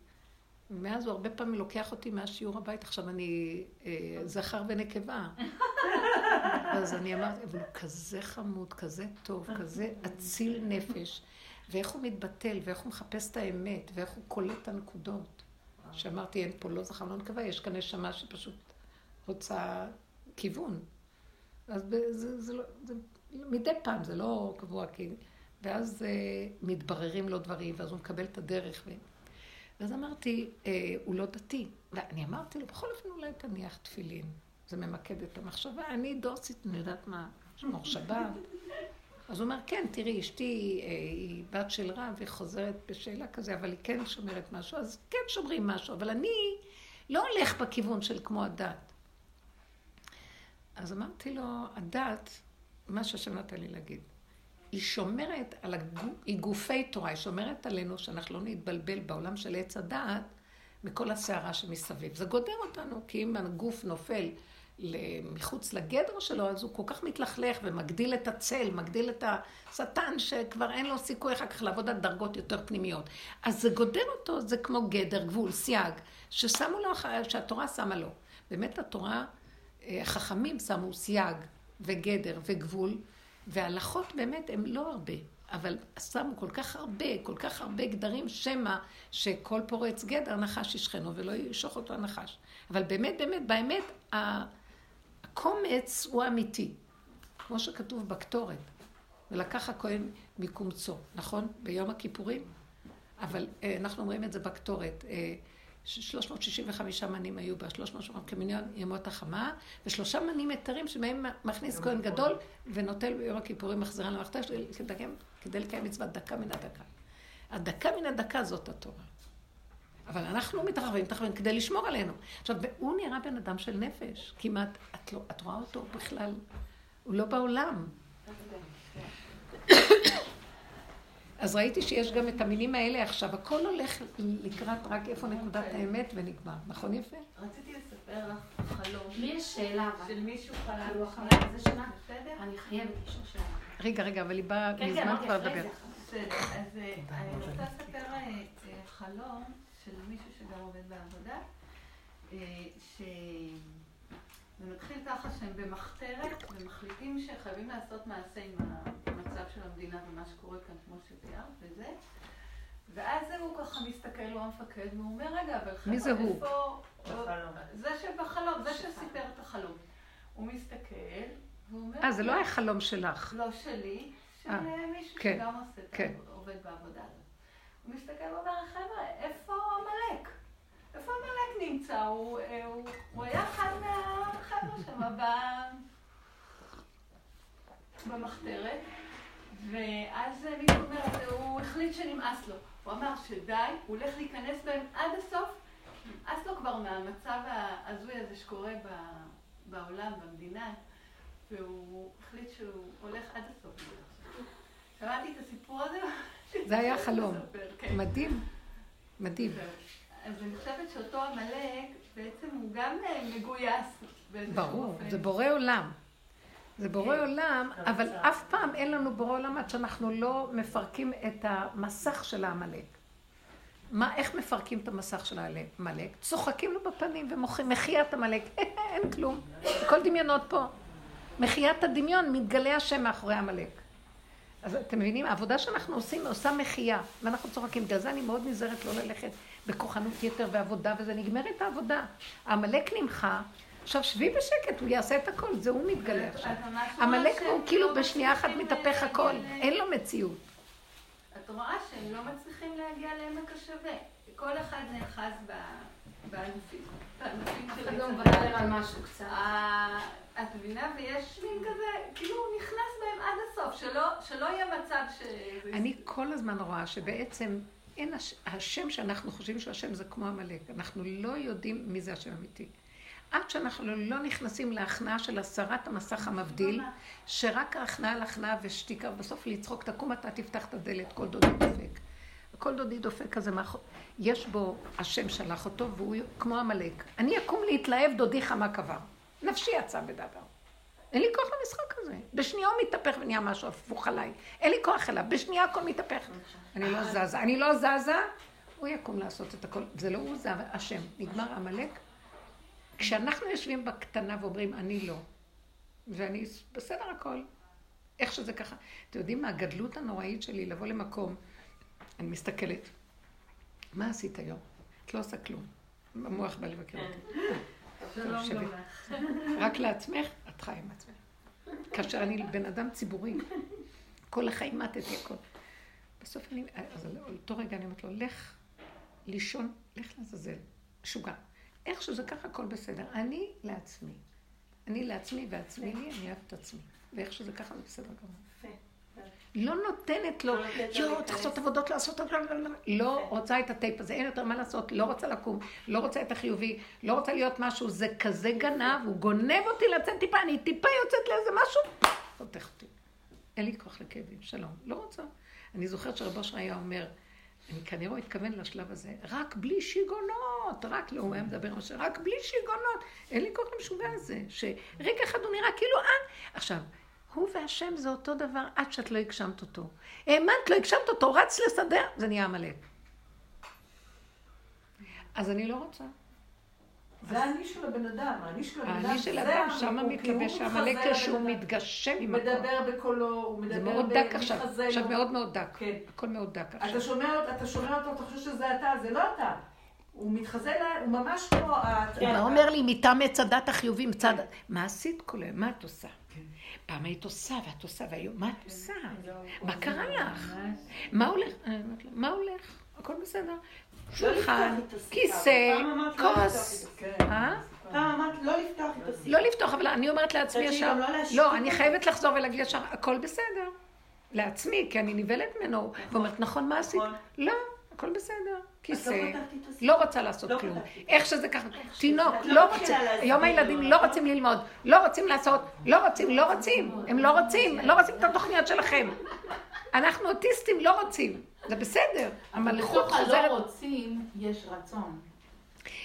ומאז הוא הרבה פעמים לוקח אותי מהשיעור הבית, עכשיו אני אה, זכר ונקבה. *laughs* אז אני אמרתי, אבל הוא כזה חמוד, כזה טוב, כזה אציל נפש, ואיך הוא מתבטל, ואיך הוא מחפש את האמת, ואיך הוא קולט את הנקודות. שאמרתי, אין פה לא זכר, לא נקבה, יש כאן נשמה שפשוט רוצה כיוון. אז ב- זה, זה לא, זה, מדי פעם, זה לא קבוע, כי... ואז אה, מתבררים לו דברים, ואז הוא מקבל את הדרך. ו... ואז אמרתי, אה, הוא לא דתי. ואני אמרתי לו, בכל אופן אולי תניח תפילין. זה ממקד את המחשבה. אני דוסית, אני יודעת מה, שמור שבת. אז הוא אומר, כן, תראי, אשתי אה, היא בת של רב, היא חוזרת בשאלה כזה, אבל היא כן שומרת משהו, אז כן שומרים משהו, אבל אני לא הולך בכיוון של כמו הדת. אז אמרתי לו, הדת מה שהשם נתן לי להגיד. היא שומרת על גופי תורה, היא שומרת עלינו שאנחנו לא נתבלבל בעולם של עץ הדעת מכל הסערה שמסביב. זה גודר אותנו, כי אם הגוף נופל מחוץ לגדר שלו, אז הוא כל כך מתלכלך ומגדיל את הצל, מגדיל את השטן, שכבר אין לו סיכוי אחר כך לעבוד על דרגות יותר פנימיות. אז זה גודר אותו, זה כמו גדר, גבול, סייג, ששמו לו, שהתורה שמה לו. באמת התורה, אה, חכמים שמו סייג וגדר וגבול, והלכות באמת הם לא הרבה. אבל שמו כל כך הרבה, כל כך הרבה גדרים, שמא שכל פורץ גדר נחש ישכנו ולא ישוך אותו הנחש. אבל באמת, באמת, באמת, הקומץ הוא אמיתי, כמו שכתוב בקטורת. ולקח הכהן מקומצו, נכון? ביום הכיפורים? אבל אה, אנחנו אומרים את זה בקטורת. אה, 365 מנים היו בה, 300 כמיליון ימות החמה, ושלושה מנים היתרים שבהם מכניס כהן גדול ונוטל ביום הכיפורים מחזירה למחתה כדי לקיים מצוות דקה מן הדקה. הדקה מן הדקה זאת התורה. אבל אנחנו מתרחבים, מתרחבים כדי לשמור עלינו. עכשיו, הוא נראה בן אדם של נפש, כמעט, את, לא, את רואה אותו בכלל, הוא לא בעולם. אז ראיתי שיש גם את המילים האלה עכשיו, הכל הולך לקראת רק איפה נקודת האמת ונגמר. נכון יפה? רציתי לספר לך חלום. לי יש שאלה, של מישהו חלם. כאילו אחרי זה שנה, בסדר? אני חייבת לשאול שאלה. רגע, רגע, אבל היא באה כן, מזמן כבר לדבר. בסדר, אז אה, אני רוצה לספר אה, אה, חלום של מישהו שגם עובד בעבודה, ש... זה מתחיל ככה שהם במחתרת ומחליטים שחייבים לעשות מעשה עם המצב של המדינה ומה שקורה כאן, כמו שתיארת, וזה. ואז הוא ככה מסתכל, הוא המפקד, והוא אומר, רגע, אבל חבר'ה, מי זה הוא? איפה... בחלום. זה שבחלום, זה שסיפר את החלום. הוא מסתכל, והוא אומר... אה, זה לא היה חלום שלך. לא שלי, של אה, מישהו כן, שגם עושה את כן. עובד בעבודה הזאת. הוא מסתכל ואומר, חבר'ה, איפה עמלק? איפה עמלק נמצא? הוא, אה, הוא, הוא היה אחד מהחבר'ה שם במחתרת, ואז מישהו אומר, הוא החליט שנמאס לו. הוא אמר שדי, הוא הולך להיכנס בהם עד הסוף, נמאס לו כבר מהמצב ההזוי הזה שקורה בעולם, במדינה, והוא החליט שהוא הולך עד הסוף. שמעתי את הסיפור הזה. זה היה חלום. *laughs* כן. מדהים, מדהים. אז אני חושבת שאותו עמלק, בעצם הוא גם אה, מגויס באיזשהו ברור, אופן. זה בורא עולם. זה בורא כן. עולם, אבל אף פעם אין לנו בורא עולם עד שאנחנו לא מפרקים את המסך של העמלק. מה, איך מפרקים את המסך של העמלק? צוחקים לו בפנים ומוחים, מחיית עמלק, *laughs* אין כלום. הכל דמיונות פה. מחיית הדמיון, מתגלה השם מאחורי עמלק. אז אתם מבינים, העבודה שאנחנו עושים עושה מחייה, ואנחנו צוחקים. בגלל זה אני מאוד נזהרת לא ללכת בכוחנות יתר ועבודה, וזה נגמרת העבודה. העמלק נמחה, עכשיו שבי בשקט, הוא יעשה את הכל, זה הוא מתגלה את- עכשיו. את עמלק הוא כאילו לא בשנייה אחת מתהפך הכל, אין לו מציאות. את רואה שהם לא מצליחים להגיע לעמק השווה. כל אחד נאחז ב- בענפים. בענפים של אחד לא עץ מוותר הדת. על משהו קצת. ה- את מבינה? ויש מין כזה, כאילו הוא נכנס בהם עד הסוף, שלא- שלא יהיה מצב ש... אני כל הזמן רואה שבעצם אין הש... השם שאנחנו חושבים שהוא השם זה כמו עמלק. אנחנו לא יודעים מי זה השם אמיתי. עד שאנחנו לא נכנסים להכנעה של הסרת המסך המבדיל, שרק ההכנעה על הכנעה ושתיקה, ובסוף לצחוק, תקום אתה תפתח את הדלת, כל דודי דופק. כל דודי דופק כזה, מאחור- יש בו, השם שלח אותו, והוא כמו עמלק. אני אקום להתלהב, דודי חמה קבר. נפשי יצא בדבר. אין לי כוח למשחק הזה. בשנייה הוא מתהפך ונהיה משהו הפוך עליי. אין לי כוח אליו, בשנייה הכל מתהפך. אני לא זזה. אני לא זזה, הוא יקום לעשות את הכל. זה לא הוא, זה השם. נגמר עמלק. כשאנחנו יושבים בקטנה ואומרים, אני לא, ואני בסדר הכל, איך שזה ככה. אתם יודעים מה, הגדלות הנוראית שלי לבוא למקום, אני מסתכלת, מה עשית היום? את לא עושה כלום. המוח בא לבקר אותי. שלום שבי. גם לך. רק לעצמך, חיה עם עצמך. כאשר אני בן אדם ציבורי, כל החיים מתתי הכל. בסוף אני, אז על אותו רגע אני אומרת לו, לך לישון, לך לעזאזל, משוגע. איך שזה ככה, הכל בסדר. אני לעצמי. אני לעצמי ועצמי לי, אני אוהבת את עצמי. ואיך שזה ככה, זה בסדר גמור. לא נותנת לו, לא לתת לו יואו. צריך לעשות עבודות, לעשות, לא רוצה את הטייפ הזה, אין יותר מה לעשות, לא רוצה לקום, לא רוצה את החיובי, לא רוצה להיות משהו, זה כזה גנב, הוא גונב אותי לצאת טיפה, אני טיפה יוצאת לאיזה משהו, חותך אותי. אין לי כוח לכאבים, שלום. לא רוצה. אני זוכרת שרב אושר היה אומר, אני כנראה התכוון לשלב הזה, רק בלי שיגעונות, רק לא, הוא היה מדבר על רק בלי שיגעונות. אין לי כוח למשוגע הזה, שרגע אחד הוא נראה כאילו, אה, עכשיו, הוא והשם זה אותו דבר עד שאת לא הגשמת אותו. האמנת, לא הגשמת אותו, רץ לסדר, זה נהיה עמלק. אז אני לא רוצה. זה האני של הבן אדם, האני של הבן אדם, האני של האדם, שם מתלבש העמלק כשהוא מתגשם עם הכל. מדבר בקולו, הוא מדבר זה מאוד דק עכשיו, עכשיו מאוד מאוד דק. כן. הכל מאוד דק עכשיו. אתה שומע, אתה שומע אותו, אתה חושב שזה אתה, זה לא אתה. הוא מתחזה, הוא ממש כמו... הוא אומר לי, מטעם עץ הדת החיובי, מצד... מה עשית כל היום? מה את עושה? כן. פעם היית עושה, ואת עושה, והיום, מה את כן. עושה? מה קרה לך? מה הולך? מה הולך? הכל בסדר. שולחן, כיסא, כוס. אה? פעם אמרת לא לפתוח את הסיפור. לא לפתוח, אבל אני אומרת לעצמי ישר, לא, לא אני חייבת לחזור ולהגיד ישר, הכל בסדר. לעצמי, כי אני נבלת ממנו. נכון. ואומרת, נכון, מה עשית? נכון. לא, הכל בסדר. לא כיסא, לא רוצה לעשות כלום. איך שזה ככה. תינוק, לא רוצה. היום הילדים לא רוצים ללמוד, לא רוצים לעשות, לא רוצים, לא רוצים. הם לא רוצים, לא רוצים את התוכניות שלכם. אנחנו אוטיסטים, לא רוצים. זה בסדר. המלכות חוזרת... בתוך הלא רוצים יש רצון.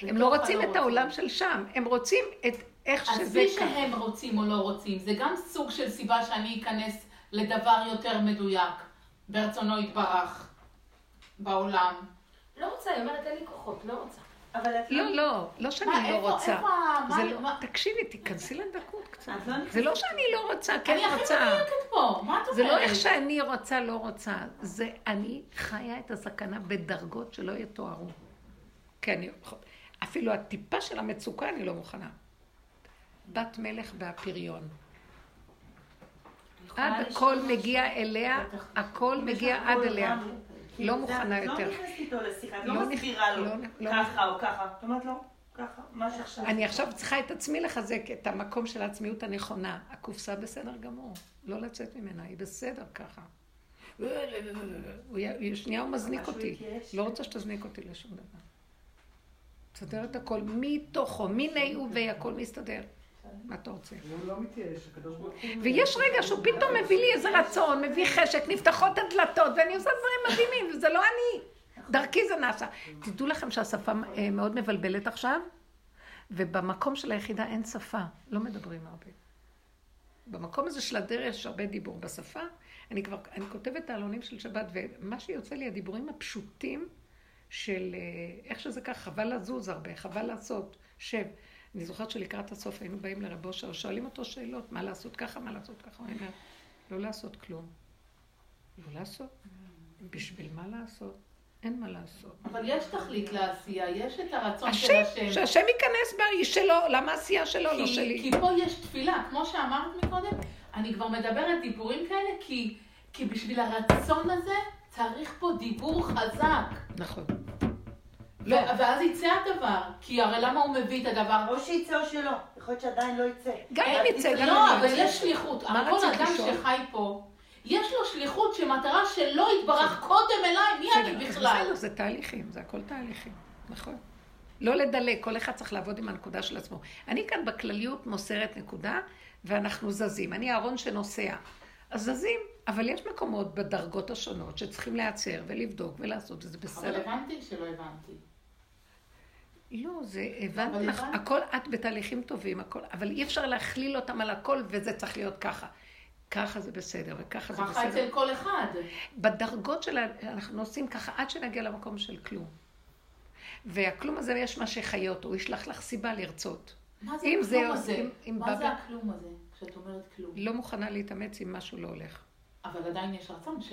הם לא רוצים את העולם של שם, הם רוצים את איך שזה עזבי שהם רוצים או לא רוצים, זה גם סוג של סיבה שאני אכנס לדבר יותר מדויק, ברצונו יתברך, בעולם. לא רוצה, היא אומרת אין לי כוחות, לא רוצה. לא, לא, לא שאני לא רוצה. תקשיבי, תיכנסי לדקות קצת. לא זה לא שאני לא רוצה, כן רוצה. אני הכי מדויקת פה, מה את אומרת? זה לא איך שאני רוצה, לא רוצה. זה אני חיה את הסכנה בדרגות שלא יתוארו. כן, אפילו הטיפה של המצוקה אני לא מוכנה. בת מלך והפריון. עד הכל מגיע אליה, הכל מגיע עד אליה. לא מוכנה יותר. לא נכנסת איתו לשיחה, את לא, לא מסבירה לו לא ככה או ככה. את אומרת לו, ככה, מה שעכשיו. אני עכשיו צריכה את עצמי לחזק את המקום של העצמיות הנכונה. הקופסה בסדר גמור, לא לצאת ממנה, היא בסדר ככה. שנייה הוא מזניק אותי. לא רוצה שתזניק אותי לשום דבר. תסדר את הכל מתוכו, מיני הוא והכל מסתדר. מה אתה רוצה? הוא לא מתייאש, הקדוש ברוך הוא... ויש רגע שהוא פתאום מביא לי איזה רצון, מביא חשק, נפתחות הדלתות, ואני עושה דברים מדהימים, וזה לא אני. דרכי זה נעשה. תדעו לכם שהשפה אה, מאוד מבלבלת עכשיו, ובמקום של היחידה אין שפה, לא מדברים הרבה. במקום הזה של הדרך יש הרבה דיבור. בשפה, אני כבר, אני כותבת את העלונים של שבת, ומה שיוצא לי, הדיבורים הפשוטים של אה, איך שזה כך, חבל לזוז הרבה, חבל לעשות, שב. אני זוכרת שלקראת הסוף היינו באים לרב אושר, שואלים אותו שאלות, מה לעשות ככה, מה לעשות ככה, הוא אומר, לא לעשות כלום. לא לעשות. בשביל מה לעשות? אין מה לעשות. אבל יש תכלית לעשייה, יש את הרצון של השם. שהשם ייכנס באיש שלו, למה העשייה שלו, לא שלי? כי פה יש תפילה, כמו שאמרת מקודם, אני כבר מדברת דיבורים כאלה, כי, כי בשביל הרצון הזה צריך פה דיבור חזק. נכון. לא. ואז יצא הדבר, כי הרי למה הוא מביא את הדבר? או שיצא או שלא, יכול להיות שעדיין לא יצא. גם אם יצא, גם אם לא, לא אבל יש שליחות. כל אדם שחי פה, יש לו שליחות שמטרה שלא יתברך קודם אליי, מי אני בכלל? זה תהליכים, זה הכל תהליכים, נכון. לא לדלג, כל אחד צריך לעבוד עם הנקודה של עצמו. אני כאן בכלליות מוסרת נקודה, ואנחנו זזים. אני הארון שנוסע. אז זזים, אבל יש מקומות בדרגות השונות שצריכים להיעצר ולבדוק ולעשות, וזה בסדר. אבל הבנתי שלא הבנתי. לא, זה, הבנת, לך, הכל, את בתהליכים טובים, הכל, אבל אי אפשר להכליל אותם על הכל, וזה צריך להיות ככה. ככה זה בסדר, וככה זה בסדר. ככה אצל כל אחד. בדרגות של, אנחנו עושים ככה עד שנגיע למקום של כלום. והכלום הזה, יש מה שחיה אותו, הוא ישלח לך סיבה לרצות. מה זה הכלום זה, הזה? אם, אם מה. זה הכלום הזה, כשאת אומרת כלום? לא מוכנה להתאמץ אם משהו לא הולך. אבל עדיין יש רצון ש...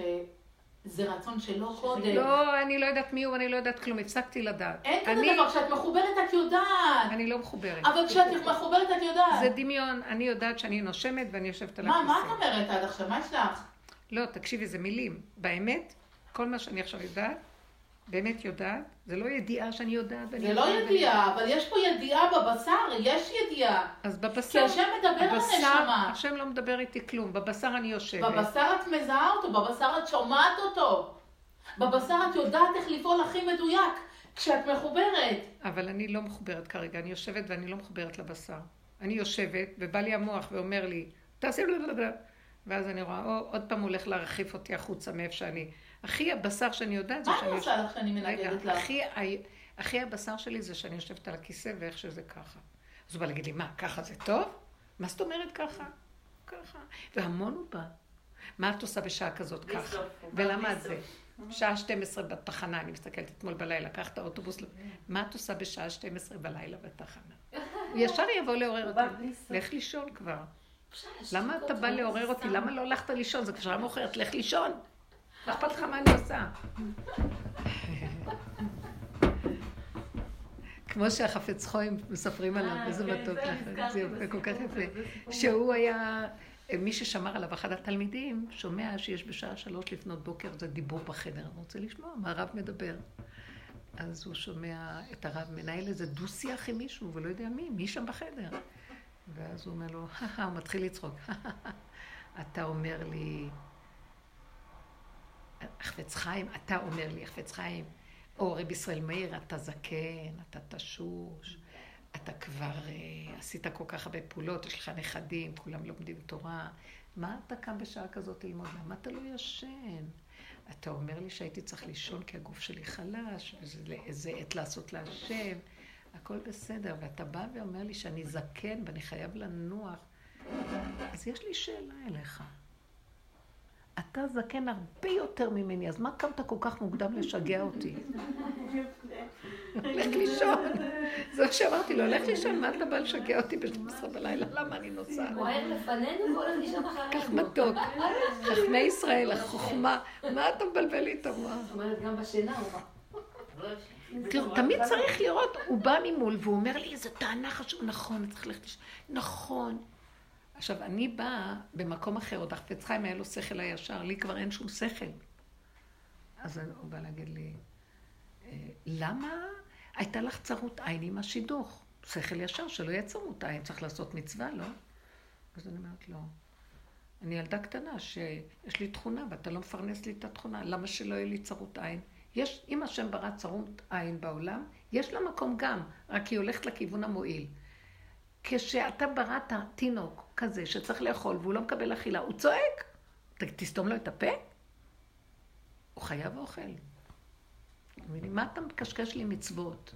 זה רצון שלא קודם. לא, אני לא יודעת מי הוא, אני לא יודעת כלום, הפסקתי לדעת. אין כזה דבר, כשאת מחוברת את יודעת. אני לא מחוברת. אבל כשאת מחוברת את יודעת. זה דמיון, אני יודעת שאני נושמת ואני יושבת על הכיסא. מה, מה את אומרת עד עכשיו? מה יש לך? לא, תקשיבי, זה מילים. באמת, כל מה שאני עכשיו יודעת, באמת יודעת, זה לא ידיעה שאני יודעת. זה לא ידיעה, אבל יש פה ידיעה בבשר, יש ידיעה. אז בבשר... כי השם מדבר על הנשמה. השם לא מדבר איתי כלום, בבשר אני יושבת. בבשר את מזהה אותו, בבשר את שומעת אותו. בבשר את יודעת איך לפעול הכי מדויק, כשאת מחוברת. אבל אני לא מחוברת כרגע, אני יושבת ואני לא מחוברת לבשר. אני יושבת, ובא לי המוח ואומר לי, תעשי... ואז אני רואה, או, עוד פעם הוא הולך להרחיף אותי החוצה מאיפה שאני. הכי הבשר שאני יודעת זה שאני... מה אני עושה לך שאני מנגדת לך? הכי, הכי הבשר שלי זה שאני יושבת על הכיסא ואיך שזה ככה. אז הוא בא להגיד לי, מה, ככה זה טוב? מה זאת אומרת ככה? ככה. והמון הוא בא. מה את עושה בשעה כזאת ככה? ולמה את זה? שעה 12 בתחנה, אני מסתכלת אתמול בלילה, קח את האוטובוס, מה את עושה בשעה 12 בלילה בתחנה? *laughs* ישר יבוא לעורר אותי, לך לישון כבר. למה אתה בא לעורר אותי? למה לא הלכת לישון? זה כשעה מאוחרת, לך לישון. מה אכפת לך מה אני עושה? כמו שהחפץ חויים מספרים עליו, אה, איזה כן, מתוק לך, זה כל כך יפה. שהוא היה, מי ששמר עליו, אחד התלמידים, שומע שיש בשעה שלוש לפנות בוקר, זה דיבור בחדר, אני רוצה לשמוע מה הרב מדבר. אז הוא שומע את הרב מנהל איזה דו-שיח עם מישהו, ולא יודע מי, מי שם בחדר. ואז הוא אומר לו, הוא מתחיל לצחוק, *laughs* אתה אומר לי, החפץ חיים, אתה אומר לי, החפץ חיים, או רב ישראל מאיר, אתה זקן, אתה תשוש, אתה כבר uh, עשית כל כך הרבה פעולות, יש לך נכדים, כולם לומדים תורה. מה אתה קם בשעה כזאת ללמוד? למה אתה לא ישן? אתה אומר לי שהייתי צריך לישון כי הגוף שלי חלש, וזה עת לעשות להשם, הכל בסדר. ואתה בא ואומר לי שאני זקן ואני חייב לנוח. אז יש לי שאלה אליך. אתה זקן הרבה יותר ממני, אז מה קמת כל כך מוקדם לשגע אותי? *laughs* לך לישון. זה מה שאמרתי לו, לך לישון, מה אתה בא לשגע אותי ב-12 בלילה? למה אני נוסעת? בוער לפנינו והולך לישון אחרינו. כך מתוק. חכמי ישראל, החוכמה, מה אתה מבלבל לי את המוח? זאת אומרת, גם בשינה הוא בא. תראו, תמיד צריך לראות, הוא בא ממול והוא אומר לי, איזו טענה חשובה, נכון, צריך ללכת נכון. עכשיו, אני באה במקום אחר, עוד החפץ חיים היה לו שכל הישר, לי כבר אין שום שכל. אז הוא בא להגיד לי, אה, למה הייתה לך צרות עין עם השידוך? שכל ישר, שלא יהיה צרות עין, צריך לעשות מצווה, לא? אז אני אומרת, לא. אני ילדה קטנה שיש לי תכונה ואתה לא מפרנס לי את התכונה, למה שלא יהיה לי צרות עין? יש, אם השם ברא צרות עין בעולם, יש לה מקום גם, רק היא הולכת לכיוון המועיל. כשאתה בראת תינוק כזה שצריך לאכול והוא לא מקבל אכילה, הוא צועק. תסתום לו את הפה? הוא חייב אוכל. מה אתה מקשקש לי מצוות?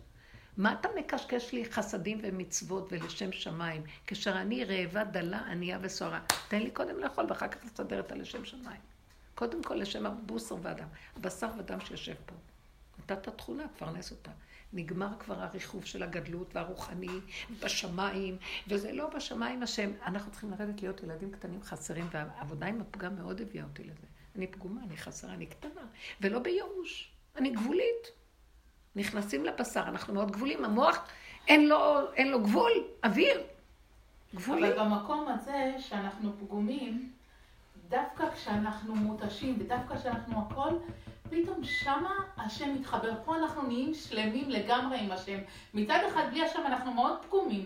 מה אתה מקשקש לי חסדים ומצוות ולשם שמיים, כאשר אני רעבה, דלה, ענייה וסוערה? תן לי קודם לאכול ואחר כך לסדר את הלשם שמיים. קודם כל לשם הבוסר ואדם, הבשר ואדם שיושב פה. נתת תכונה, תפרנס אותה. נגמר כבר הריחוף של הגדלות והרוחני בשמיים, וזה לא בשמיים השם. אנחנו צריכים לרדת להיות ילדים קטנים חסרים, והעבודה עם הפגם מאוד הביאה אותי לזה. אני פגומה, אני חסרה, אני קטנה, ולא בייאוש. אני גבולית. נכנסים לבשר, אנחנו מאוד גבולים, המוח אין לו, אין לו גבול, אוויר. גבולי. אבל במקום הזה שאנחנו פגומים, דווקא כשאנחנו מותשים, ודווקא כשאנחנו הכל, פתאום שמה השם מתחבר. פה אנחנו נהיים שלמים לגמרי עם השם. מצד אחד, בלי השם אנחנו מאוד פגומים.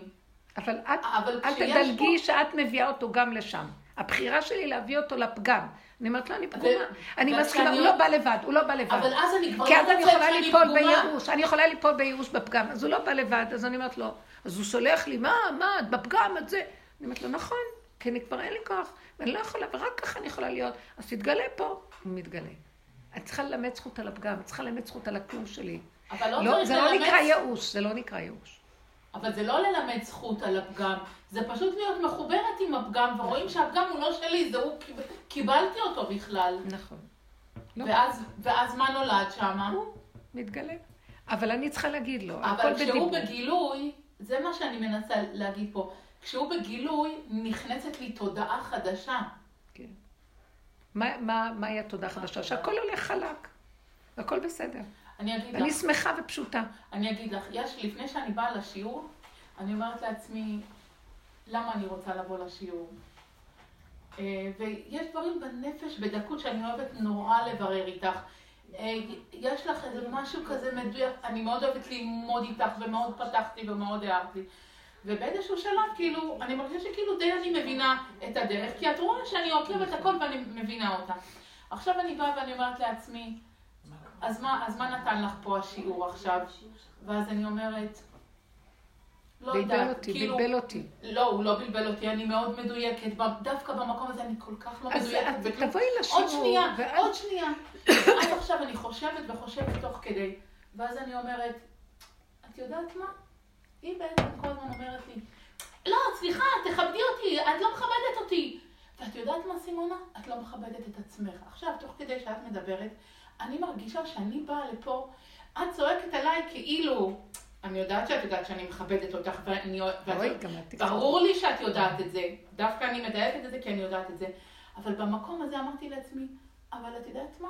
אבל את, אבל אל תדלגי פה... שאת מביאה אותו גם לשם. הבחירה שלי להביא אותו לפגם. אני אומרת לו, אני פגומה. אני מסכימה, הוא לא בא לבד, הוא לא בא לבד. אבל אז אני כבר לא רוצה שאני פגומה. כי אז אני יכולה ליפול בייאוש, אני יכולה ליפול בייאוש בפגם. אז הוא לא בא לבד, אז אני אומרת לו, אז הוא שולח לי, מה, מה, את בפגם, את זה. אני אומרת לו, נכון, כי אני כבר אין לי כוח, ואני לא יכולה, ורק ככה אני יכולה להיות. אז תתגלה פה. הוא מתגלה. את צריכה ללמד זכות על הפגם, את צריכה ללמד זכות על הכלום שלי. אבל לא, לא צריך זה לא ללמד... לא נקרא ייאוש, זה לא נקרא ייאוש. אבל זה לא ללמד זכות על הפגם, זה פשוט להיות מחוברת עם הפגם, ורואים שהפגם הוא לא שלי, זה הוא, קיבלתי אותו בכלל. נכון. לא. ואז, ואז מה נולד שם? הוא מתגלה. אבל אני צריכה להגיד לו, אבל כשהוא בגילוי, זה מה שאני מנסה להגיד פה, כשהוא בגילוי, נכנסת לי תודעה חדשה. מהי התודה החדשה? שהכל הולך חלק, הכל בסדר. אני אגיד לך. אני שמחה ופשוטה. אני אגיד לך, יש, לפני שאני באה לשיעור, אני אומרת לעצמי, למה אני רוצה לבוא לשיעור? אה, ויש דברים בנפש, בדקות, שאני אוהבת נורא לברר איתך. אה, יש לך איזה משהו כזה מדויק, אני מאוד אוהבת ללמוד איתך, ומאוד פתחתי ומאוד הערתי. ובאיזשהו שלב, כאילו, אני מרגישה שכאילו די אני מבינה את הדרך, כי את רואה שאני עוקבת הכל ואני מבינה אותה. עכשיו אני באה ואני אומרת לעצמי, אז מה, אז מה נתן לך פה השיעור עכשיו? ואז אני אומרת, לא יודעת. בלבל אותי, כאילו, בלבל אותי. לא, הוא לא בלבל אותי, אני מאוד מדויקת. דווקא במקום הזה אני כל כך לא מדויקת. אז תבואי לשיעור. עוד שנייה, עוד שנייה. עד עכשיו אני חושבת וחושבת תוך כדי. ואז אני אומרת, את יודעת מה? היא בעצם כל הזמן אומרת לי, לא, סליחה, תכבדי אותי, את לא מכבדת אותי. ואת יודעת מה, סימונה? את לא מכבדת את עצמך. עכשיו, תוך כדי שאת מדברת, אני מרגישה שאני באה לפה, את צועקת עליי כאילו, אני יודעת שאת יודעת שאני מכבדת אותך, ואני... אוי, גם את ברור לי שאת יודעת את זה. דווקא אני מדייקת את זה כי אני יודעת את זה. אבל במקום הזה אמרתי לעצמי, אבל את יודעת מה?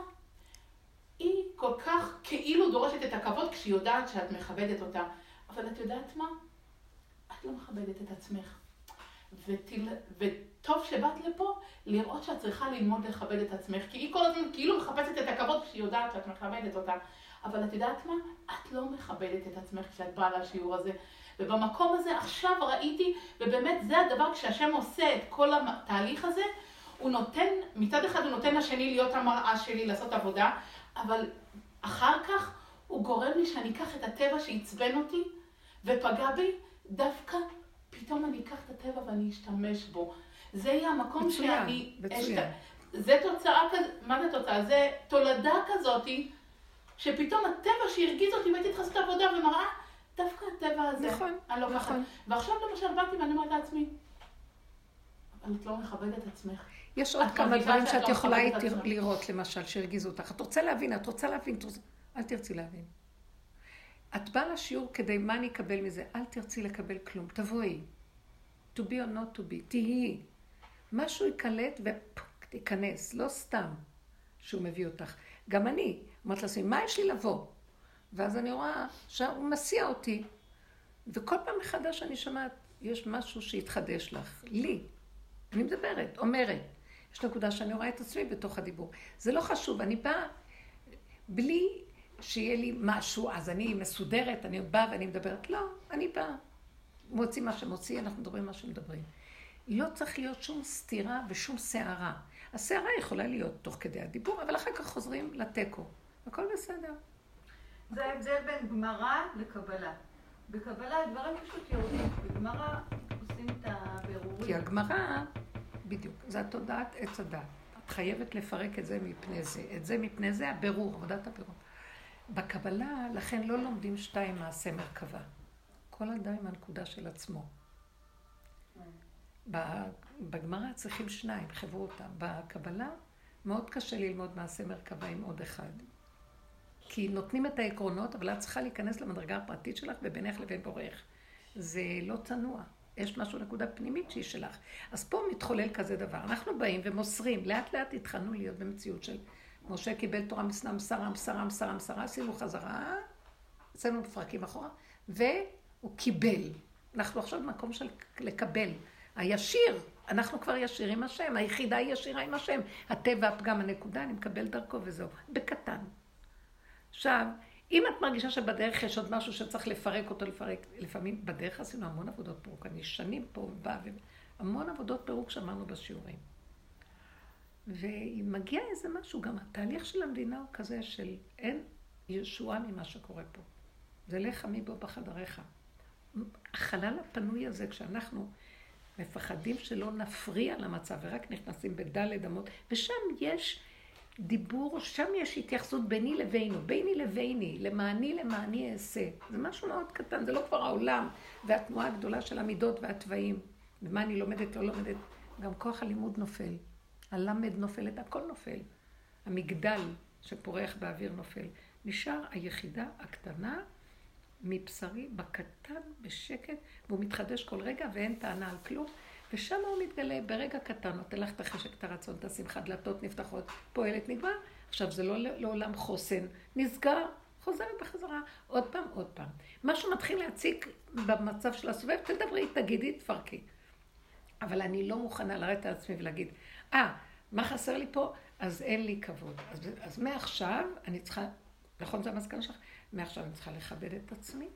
היא כל כך כאילו דורשת את הכבוד כשהיא יודעת שאת מכבדת אותה. אבל את יודעת מה? את לא מכבדת את עצמך. ותל... וטוב שבאת לפה לראות שאת צריכה ללמוד לכבד את עצמך, כי היא כל הזמן כאילו מחפשת את הכבוד כשהיא יודעת שאת מכבדת אותה. אבל את יודעת מה? את לא מכבדת את עצמך כשאת באה לשיעור הזה. ובמקום הזה עכשיו ראיתי, ובאמת זה הדבר, כשהשם עושה את כל התהליך הזה, הוא נותן, מצד אחד הוא נותן לשני להיות המראה שלי, לעשות עבודה, אבל אחר כך הוא גורם לי שאני אקח את הטבע שעצבן אותי ופגע בי, דווקא פתאום אני אקח את הטבע ואני אשתמש בו. זה יהיה המקום מצוין, שאני... מצוין. זה תוצאה כזאת, מה זה תוצאה? זה תולדה כזאתי, שפתאום הטבע שהרגיז אותי והייתי צריכה לעשות עבודה ומראה, דווקא הטבע הזה. נכון, אני לא נכון. ועכשיו למשל באתי ואני אומרת לעצמי, אבל את לא מכבדת את עצמך. יש עוד כמה דברים שאת לא יכולה. לראות, למשל, שהרגיזו אותך. את רוצה להבין, את רוצה להבין, את רוצה- אל תרצי להבין. את באה לשיעור כדי מה אני אקבל מזה, אל תרצי לקבל כלום, תבואי. to be or not to be, תהיי. משהו ייקלט ותיכנס, לא סתם שהוא מביא אותך. גם אני, אמרת לעצמי, מה יש לי לבוא? ואז אני רואה שהוא מסיע אותי, וכל פעם מחדש אני שומעת, יש משהו שהתחדש לך, לי. אני מדברת, אומרת. יש נקודה שאני רואה את עצמי בתוך הדיבור. זה לא חשוב, אני באה בלי שיהיה לי משהו, אז אני מסודרת, אני באה ואני מדברת. לא, אני באה. מוציא מה שמוציא, אנחנו מדברים מה שמדברים. לא צריך להיות שום סתירה ושום סערה. הסערה יכולה להיות תוך כדי הדיבור, אבל אחר כך חוזרים לתיקו. הכל בסדר. זה ההבדל בין גמרא לקבלה. בקבלה דברים פשוט יורדים, בגמרא עושים את הבירורים. כי הגמרא, בדיוק, זה התודעת עץ הדת. את חייבת לפרק את זה מפני זה. את זה מפני זה, הבירור, עבודת הבירור. בקבלה, לכן לא לומדים שתיים מעשה מרכבה. כל אדם עם הנקודה של עצמו. בגמרא צריכים שניים, חברו אותם. בקבלה מאוד קשה ללמוד מעשה מרכבה עם עוד אחד. כי נותנים את העקרונות, אבל את צריכה להיכנס למדרגה הפרטית שלך ובינך לבין בורך. זה לא צנוע. יש משהו, נקודה פנימית שהיא שלך. אז פה מתחולל כזה דבר. אנחנו באים ומוסרים, לאט לאט התחלנו להיות במציאות של משה קיבל תורה מסנה, מסרה, מסרה, מסרה, מסרה, עשינו חזרה, אצלנו מפרקים אחורה, והוא קיבל. אנחנו עכשיו במקום של לקבל. הישיר, אנחנו כבר ישיר עם השם, היחידה היא ישירה עם השם. הטבע, הפגם, הנקודה, אני מקבל דרכו וזהו. בקטן. עכשיו, אם את מרגישה שבדרך יש עוד משהו שצריך לפרק אותו, לפרק, לפעמים בדרך עשינו המון עבודות פירוק. אני שנים פה באה, המון עבודות פירוק שאמרנו בשיעורים. ומגיע איזה משהו, גם התהליך של המדינה הוא כזה של אין ישועה ממה שקורה פה. זה לך מי בו בחדריך. החלל הפנוי הזה, כשאנחנו מפחדים שלא נפריע למצב ורק נכנסים בדלת אמות, ושם יש דיבור, שם יש התייחסות ביני לבינו, ביני לביני, למעני למעני אעשה. זה משהו מאוד קטן, זה לא כבר העולם והתנועה הגדולה של המידות והתוואים. ומה אני לומדת, לא לומדת. גם כוח הלימוד נופל. הלמד נופלת, הכל נופל. המגדל שפורח באוויר נופל. נשאר היחידה הקטנה מבשרי, בקטן, בשקט, והוא מתחדש כל רגע ואין טענה על כלום. ושם הוא מתגלה ברגע קטן, נותן לך את החשק, את הרצון, את השמחה, דלתות נפתחות, פועלת, נגמר. עכשיו, זה לא לעולם חוסן, נסגר, חוזרת בחזרה, עוד פעם, עוד פעם. משהו מתחיל להציק במצב של הסובב, תדברי, תגידי, תפרקי. אבל אני לא מוכנה לרדת על עצמי ולהגיד, אה, מה חסר לי פה? אז אין לי כבוד. אז, אז מעכשיו אני צריכה, נכון זה המסקנה שלך? מעכשיו אני צריכה לכבד את עצמי.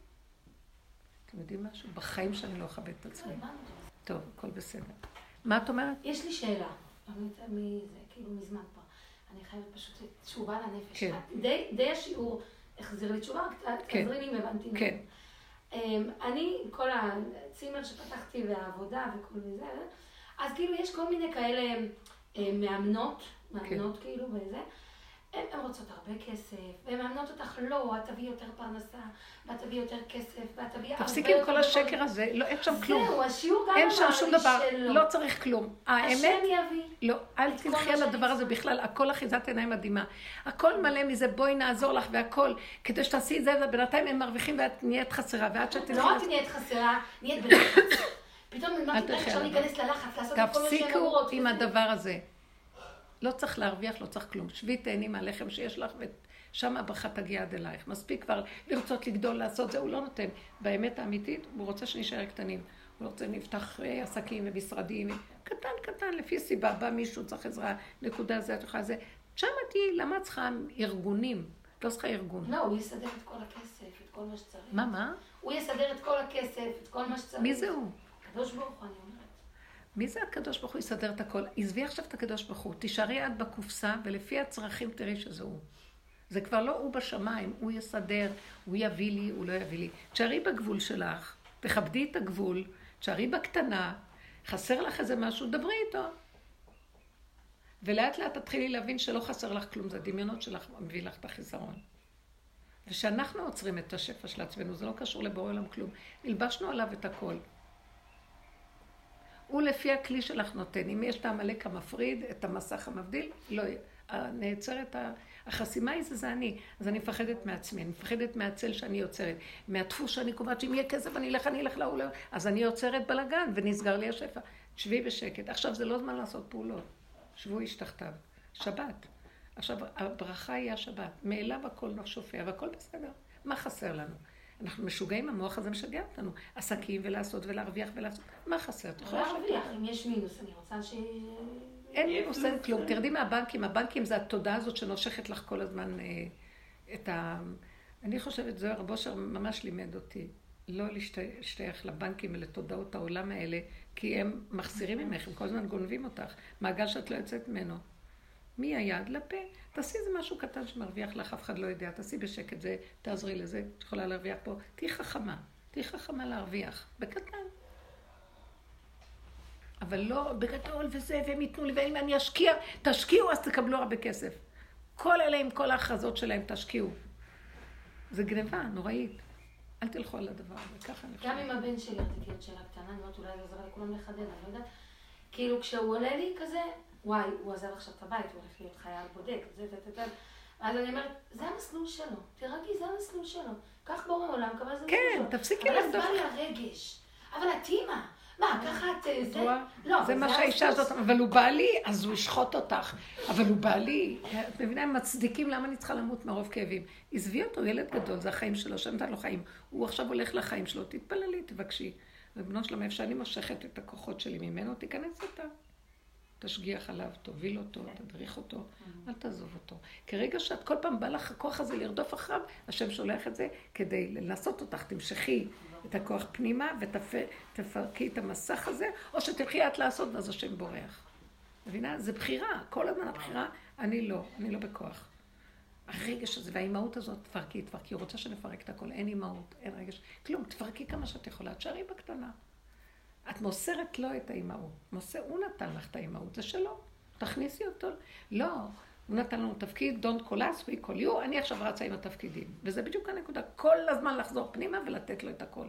אתם יודעים משהו? בחיים שאני לא אכבד את עצמי. טוב, הכל בסדר. מה את אומרת? יש לי שאלה, כאילו מזמן כבר. אני חייבת פשוט תשובה לנפש. כן. די, די השיעור החזיר לי תשובה, רק כן. תעזרי לי אם הבנתי. כן. אמ, אני, כל הצימר שפתחתי והעבודה וכל זה, אז כאילו יש כל מיני כאלה אמ, מאמנות, מאמנות כן. כאילו וזה. הן רוצות הרבה כסף, והן מאמנות אותך, לא, את תביאי יותר פרנסה, ואת תביאי יותר כסף, ואת תביאי הרבה יותר... תפסיקי עם כל השקר הזה, לא, אין שם כלום. זהו, השיעור גם אמר לי שלא. אין שם שום דבר, לא צריך כלום. האמת... השם יביא. לא, אל תלכי על הדבר הזה בכלל, הכל אחיזת עיניים מדהימה. הכל מלא מזה, בואי נעזור לך והכל, כדי שתעשי את זה, ובינתיים הם מרוויחים ואת נהיית חסרה, ועד שאת... לא רק נהיית חסרה, נהיית בלחץ. פתאום אמרתי, איך אפשר להיכנס ללחץ, לעשות את כל מה שהן אומרות. תפסיקו עם הדבר הזה. לא צריך להרוויח, לא צריך כלום. שבי תהני מהלחם שיש לך, ושם הברכה תגיע עד אלייך. מספיק כבר לרצות לגדול, לעשות זה, הוא לא נותן. באמת האמיתית, הוא רוצה שנשאר קטנים. הוא רוצה נפתח אה, עסקים ומשרדים. קטן, קטן, לפי סיבה. בא מישהו, צריך עזרה, נקודה זה, את יכולה זה. שם תהיי, למה את צריכה ארגונים? את לא צריכה ארגון. לא, הוא יסדר את כל הכסף, את כל מה שצריך. מה, מה? הוא יסדר את כל הכסף, את כל מה שצריך. מי זה הוא? הקדוש ברוך הוא, אני אומרת. מי זה הקדוש ברוך הוא יסדר את הכל? עזבי עכשיו את הקדוש ברוך הוא, תישארי את בקופסה, ולפי הצרכים תראי שזה הוא. זה כבר לא הוא בשמיים, הוא יסדר, הוא יביא לי, הוא לא יביא לי. תשארי בגבול שלך, תכבדי את הגבול, תשארי בקטנה, חסר לך איזה משהו, דברי איתו. ולאט לאט תתחילי להבין שלא חסר לך כלום, זה הדמיונות שלך מביא לך את החיסרון. ושאנחנו עוצרים את השפע של עצמנו, זה לא קשור לבורא עולם כלום. הלבשנו עליו את הכל. הוא לפי הכלי שלך נותן. אם יש את העמלק המפריד, את המסך המבדיל, לא, נעצרת, החסימה היא זה, זה אני. אז אני מפחדת מעצמי, אני מפחדת מהצל שאני יוצרת, מהדפוס שאני קובעת שאם יהיה כסף אני אלך, אני אלך להוא, אז אני יוצרת בלאגן ונסגר לי השפע. שבי בשקט. עכשיו זה לא זמן לעשות פעולות. שבו איש תחתיו. שבת. עכשיו, הברכה היא השבת. מאליו הכל שופע והכל בסדר. מה חסר לנו? אנחנו משוגעים, המוח הזה משגע אותנו. עסקים ולעשות ולהרוויח ולעשות. מה חסר? את יכולה להרוויח, אם יש מינוס, אני רוצה ש... אין מינוס, אין כלום. תרדי מהבנקים, הבנקים זה התודעה הזאת שנושכת לך כל הזמן אה, את ה... אני חושבת, זוהר בושר ממש לימד אותי לא להשתייך לבנקים ולתודעות העולם האלה, כי הם מחסירים ממך, הם כל הזמן גונבים אותך. מעגל שאת לא יוצאת ממנו. מהיד לפה. תעשי איזה משהו קטן שמרוויח לך, אף אחד לא יודע, תעשי בשקט זה, תעזרי לזה, את יכולה להרוויח פה. תהיי חכמה, תהיי חכמה להרוויח, בקטן. אבל לא בגדול וזה, והם ייתנו לי, ואם אני אשקיע, תשקיעו אז תקבלו הרבה כסף. כל אלה עם כל ההכרזות שלהם, תשקיעו. זה גניבה נוראית. אל תלכו על הדבר הזה, ככה אני חושבת. גם עם הבן שלי, רציתי עוד שאלה קטנה, אני אומרת אולי זה עוזר לכולם לחדד, אני לא יודעת. כאילו כשהוא עולה לי כזה, וואי, הוא עזב עכשיו את הבית, הוא הולך להיות חייל בודק, זה, זה, זה, זה. אז אני אומרת, זה המסלול שלו, תרגי, זה המסלול שלו. כך בורא עולם, כמה זה כן, תפסיקי לבדוק. אבל אז בא לי הרגש. אבל את אימא. מה, ככה את אה, זה? לא, זה מה שהאישה הזאת, אבל הוא בעלי, אז הוא ישחוט אותך. אבל הוא בעלי, את מבינה, הם מצדיקים למה אני צריכה למות מרוב כאבים. עזבי אותו, ילד גדול, זה החיים שלו, שם נתן לו חיים. הוא עכשיו הולך לחיים שלו, תתפללי, תבקשי. ריבונו שלום, איפה שאני מושכת את הכוחות שלי ממנו, תיכנס איתה. תשגיח עליו, תוביל אותו, תדריך אותו, אל תעזוב אותו. כרגע שאת כל פעם בא לך הכוח הזה לרדוף אחריו, השם שולח את זה כדי לנסות אותך, תמשכי את הכוח פנימה ותפרקי את המסך הזה, או שתלכי את לעשות ואז השם בורח. מבינה? זה בחירה, כל הזמן הבחירה, אני לא, אני לא בכוח. הרגש הזה והאימהות הזאת, תפרקי, תפרקי, רוצה שנפרק את הכל, אין אימהות, אין רגש, כלום, תפרקי כמה שאת יכולה, תשארי בקטנה. את מוסרת לו את האימהות. מוסר, הוא נתן לך את האימהות, זה שלו. תכניסי אותו. לא, הוא נתן לנו תפקיד, Don't call us, we call you, אני עכשיו רצה עם התפקידים. וזה בדיוק הנקודה, כל הזמן לחזור פנימה ולתת לו את הכל.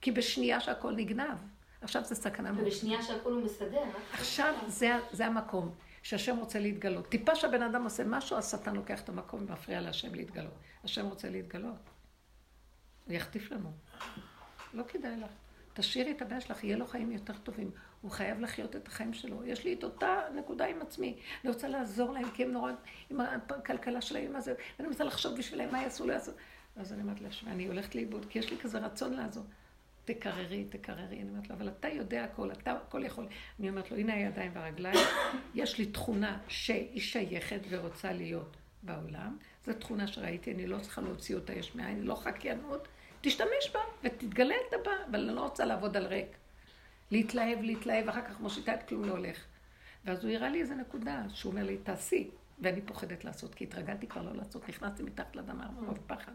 כי בשנייה שהכל נגנב, עכשיו זה סכנה. ובשנייה שהכל הוא מסדר. עכשיו זה, זה המקום שהשם רוצה להתגלות. טיפה שהבן אדם עושה משהו, השטן לוקח את המקום ומפריע להשם להתגלות. השם רוצה להתגלות. הוא יחטיף לנו. לא כדאי לך. תשאירי את הבעיה שלך, יהיה לו חיים יותר טובים. הוא חייב לחיות את החיים שלו. יש לי את אותה נקודה עם עצמי. אני רוצה לעזור להם, כי הם נורא, עם הכלכלה שלהם, מה זה, ואני רוצה לחשוב בשבילם מה יעשו, לא יעשו. אז אני אומרת לה, אני הולכת לאיבוד, כי יש לי כזה רצון לעזור. תקררי, תקררי. אני אומרת לו, אבל אתה יודע הכל, אתה הכל יכול. אני אומרת לו, הנה הידיים והרגליים, יש לי תכונה שהיא שייכת ורוצה להיות בעולם. זו תכונה שראיתי, אני לא צריכה להוציא אותה יש מאין, לא חקיינות. תשתמש בה ותתגלה את הבא, אבל אני לא רוצה לעבוד על ריק. להתלהב, להתלהב, אחר כך מושיטה את כלום לא הולך. ואז הוא הראה לי איזה נקודה, שהוא אומר לי, תעשי. ואני פוחדת לעשות, כי התרגלתי כבר לא לעשות, נכנסתי מתחת לאדמה מרוב פחד.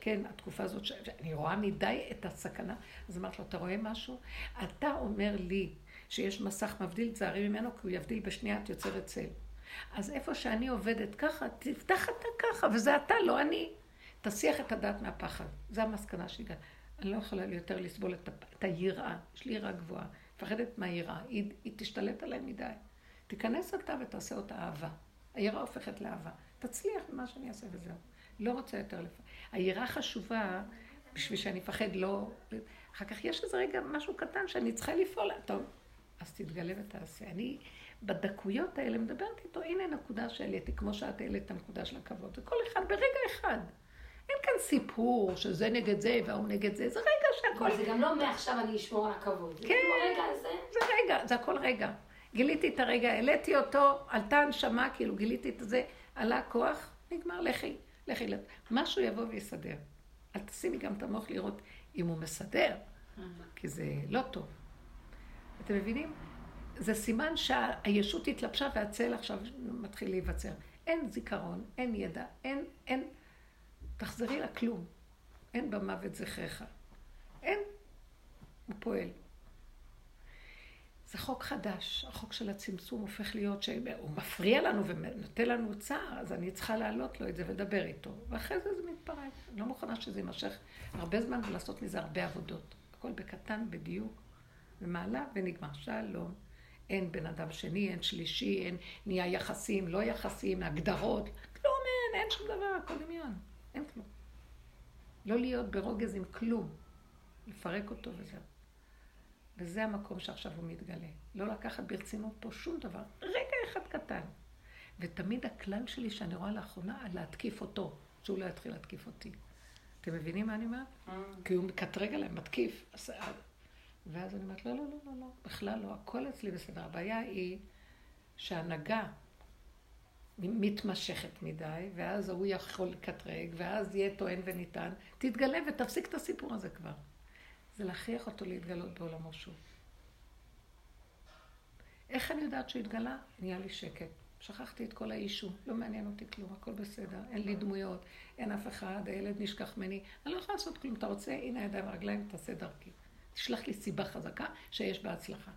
כן, התקופה הזאת, שאני רואה מדי את הסכנה, אז אמרתי לו, אתה רואה משהו? אתה אומר לי שיש מסך מבדיל זערי ממנו, כי הוא יבדיל בשנייה את יוצרת צל. אז איפה שאני עובדת ככה, תפתח אתה ככה, וזה אתה, לא אני. תסיח את הדעת מהפחד. זו המסקנה שהגעת. אני לא יכולה יותר לסבול את, את היראה. יש לי יראה גבוהה. מפחדת מהיראה. היא, היא תשתלט עליי מדי. תיכנס אתה ותעשה אותה אהבה. היראה הופכת לאהבה. תצליח במה שאני אעשה וזהו. לא רוצה יותר לפ... היראה חשובה בשביל שאני אפחד לא... אחר כך יש איזה רגע, משהו קטן שאני צריכה לפעול. טוב, אז תתגלה ותעשה. אני בדקויות האלה מדברת איתו, הנה נקודה שהעליתי, כמו שאת העלית את הנקודה של הכבוד. וכל אחד ברגע אחד. אין כאן סיפור שזה נגד זה והוא נגד זה, זה רגע שהכל... זה גם לא מעכשיו אני אשמור על הכבוד. כן, זה רגע. זה רגע, זה הכל רגע. גיליתי את הרגע, העליתי אותו, עלתה הנשמה, כאילו גיליתי את זה, עלה כוח, נגמר, לכי, לכי. משהו יבוא ויסדר. אל תשימי גם את המוח לראות אם הוא מסדר, כי זה לא טוב. אתם מבינים? זה סימן שהישות התלבשה והצל עכשיו מתחיל להיווצר. אין זיכרון, אין ידע, אין, אין, תחזרי לכלום. אין במוות זכריך. אין. הוא פועל. זה חוק חדש. החוק של הצמצום הופך להיות שהוא מפריע לנו ונותן לנו צער, אז אני צריכה להעלות לו את זה ולדבר איתו. ואחרי זה זה מתפרק. אני לא מוכנה שזה יימשך הרבה זמן ולעשות מזה הרבה עבודות. הכל בקטן, בדיוק, ומעלה ונגמר. שלום. אין בן אדם שני, אין שלישי, אין נהיה יחסים, לא יחסים, הגדרות. כלום אין, אין שום דבר, הכל דמיון. אין כלום. לא להיות ברוגז עם כלום. לפרק אותו וזהו. וזה המקום שעכשיו הוא מתגלה. לא לקחת ברצינות פה שום דבר. רגע אחד קטן. ותמיד הכלל שלי שאני רואה לאחרונה, להתקיף אותו, שהוא לא יתחיל להתקיף אותי. אתם מבינים מה אני אומרת? Mm. כי הוא מקטרג עליהם, מתקיף. ואז אני אומרת, לא, לא, לא, לא, לא, בכלל לא, הכל אצלי בסדר. הבעיה היא שההנהגה מתמשכת מדי, אז הוא יכול לקטרג, ואז יהיה טוען וניתן. תתגלה ותפסיק את הסיפור הזה כבר. זה להכריח אותו להתגלות בעולמו שוב. איך אני יודעת שהוא התגלה? נהיה לי שקט. שכחתי את כל האישו, לא מעניין אותי כלום, הכל בסדר, אין לי דמויות, אין אף אחד, הילד נשכח ממני, אני לא יכולה לעשות כלום, אתה רוצה, הנה הידיים והרגליים, תעשה דרכי. תשלח לי סיבה חזקה שיש בה הצלחה.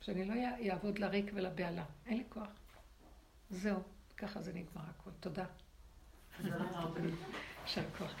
שאני לא אעבוד לריק ולבהלה, אין לי כוח. זהו, ככה זה נגמר הכל. תודה. יישר כוח.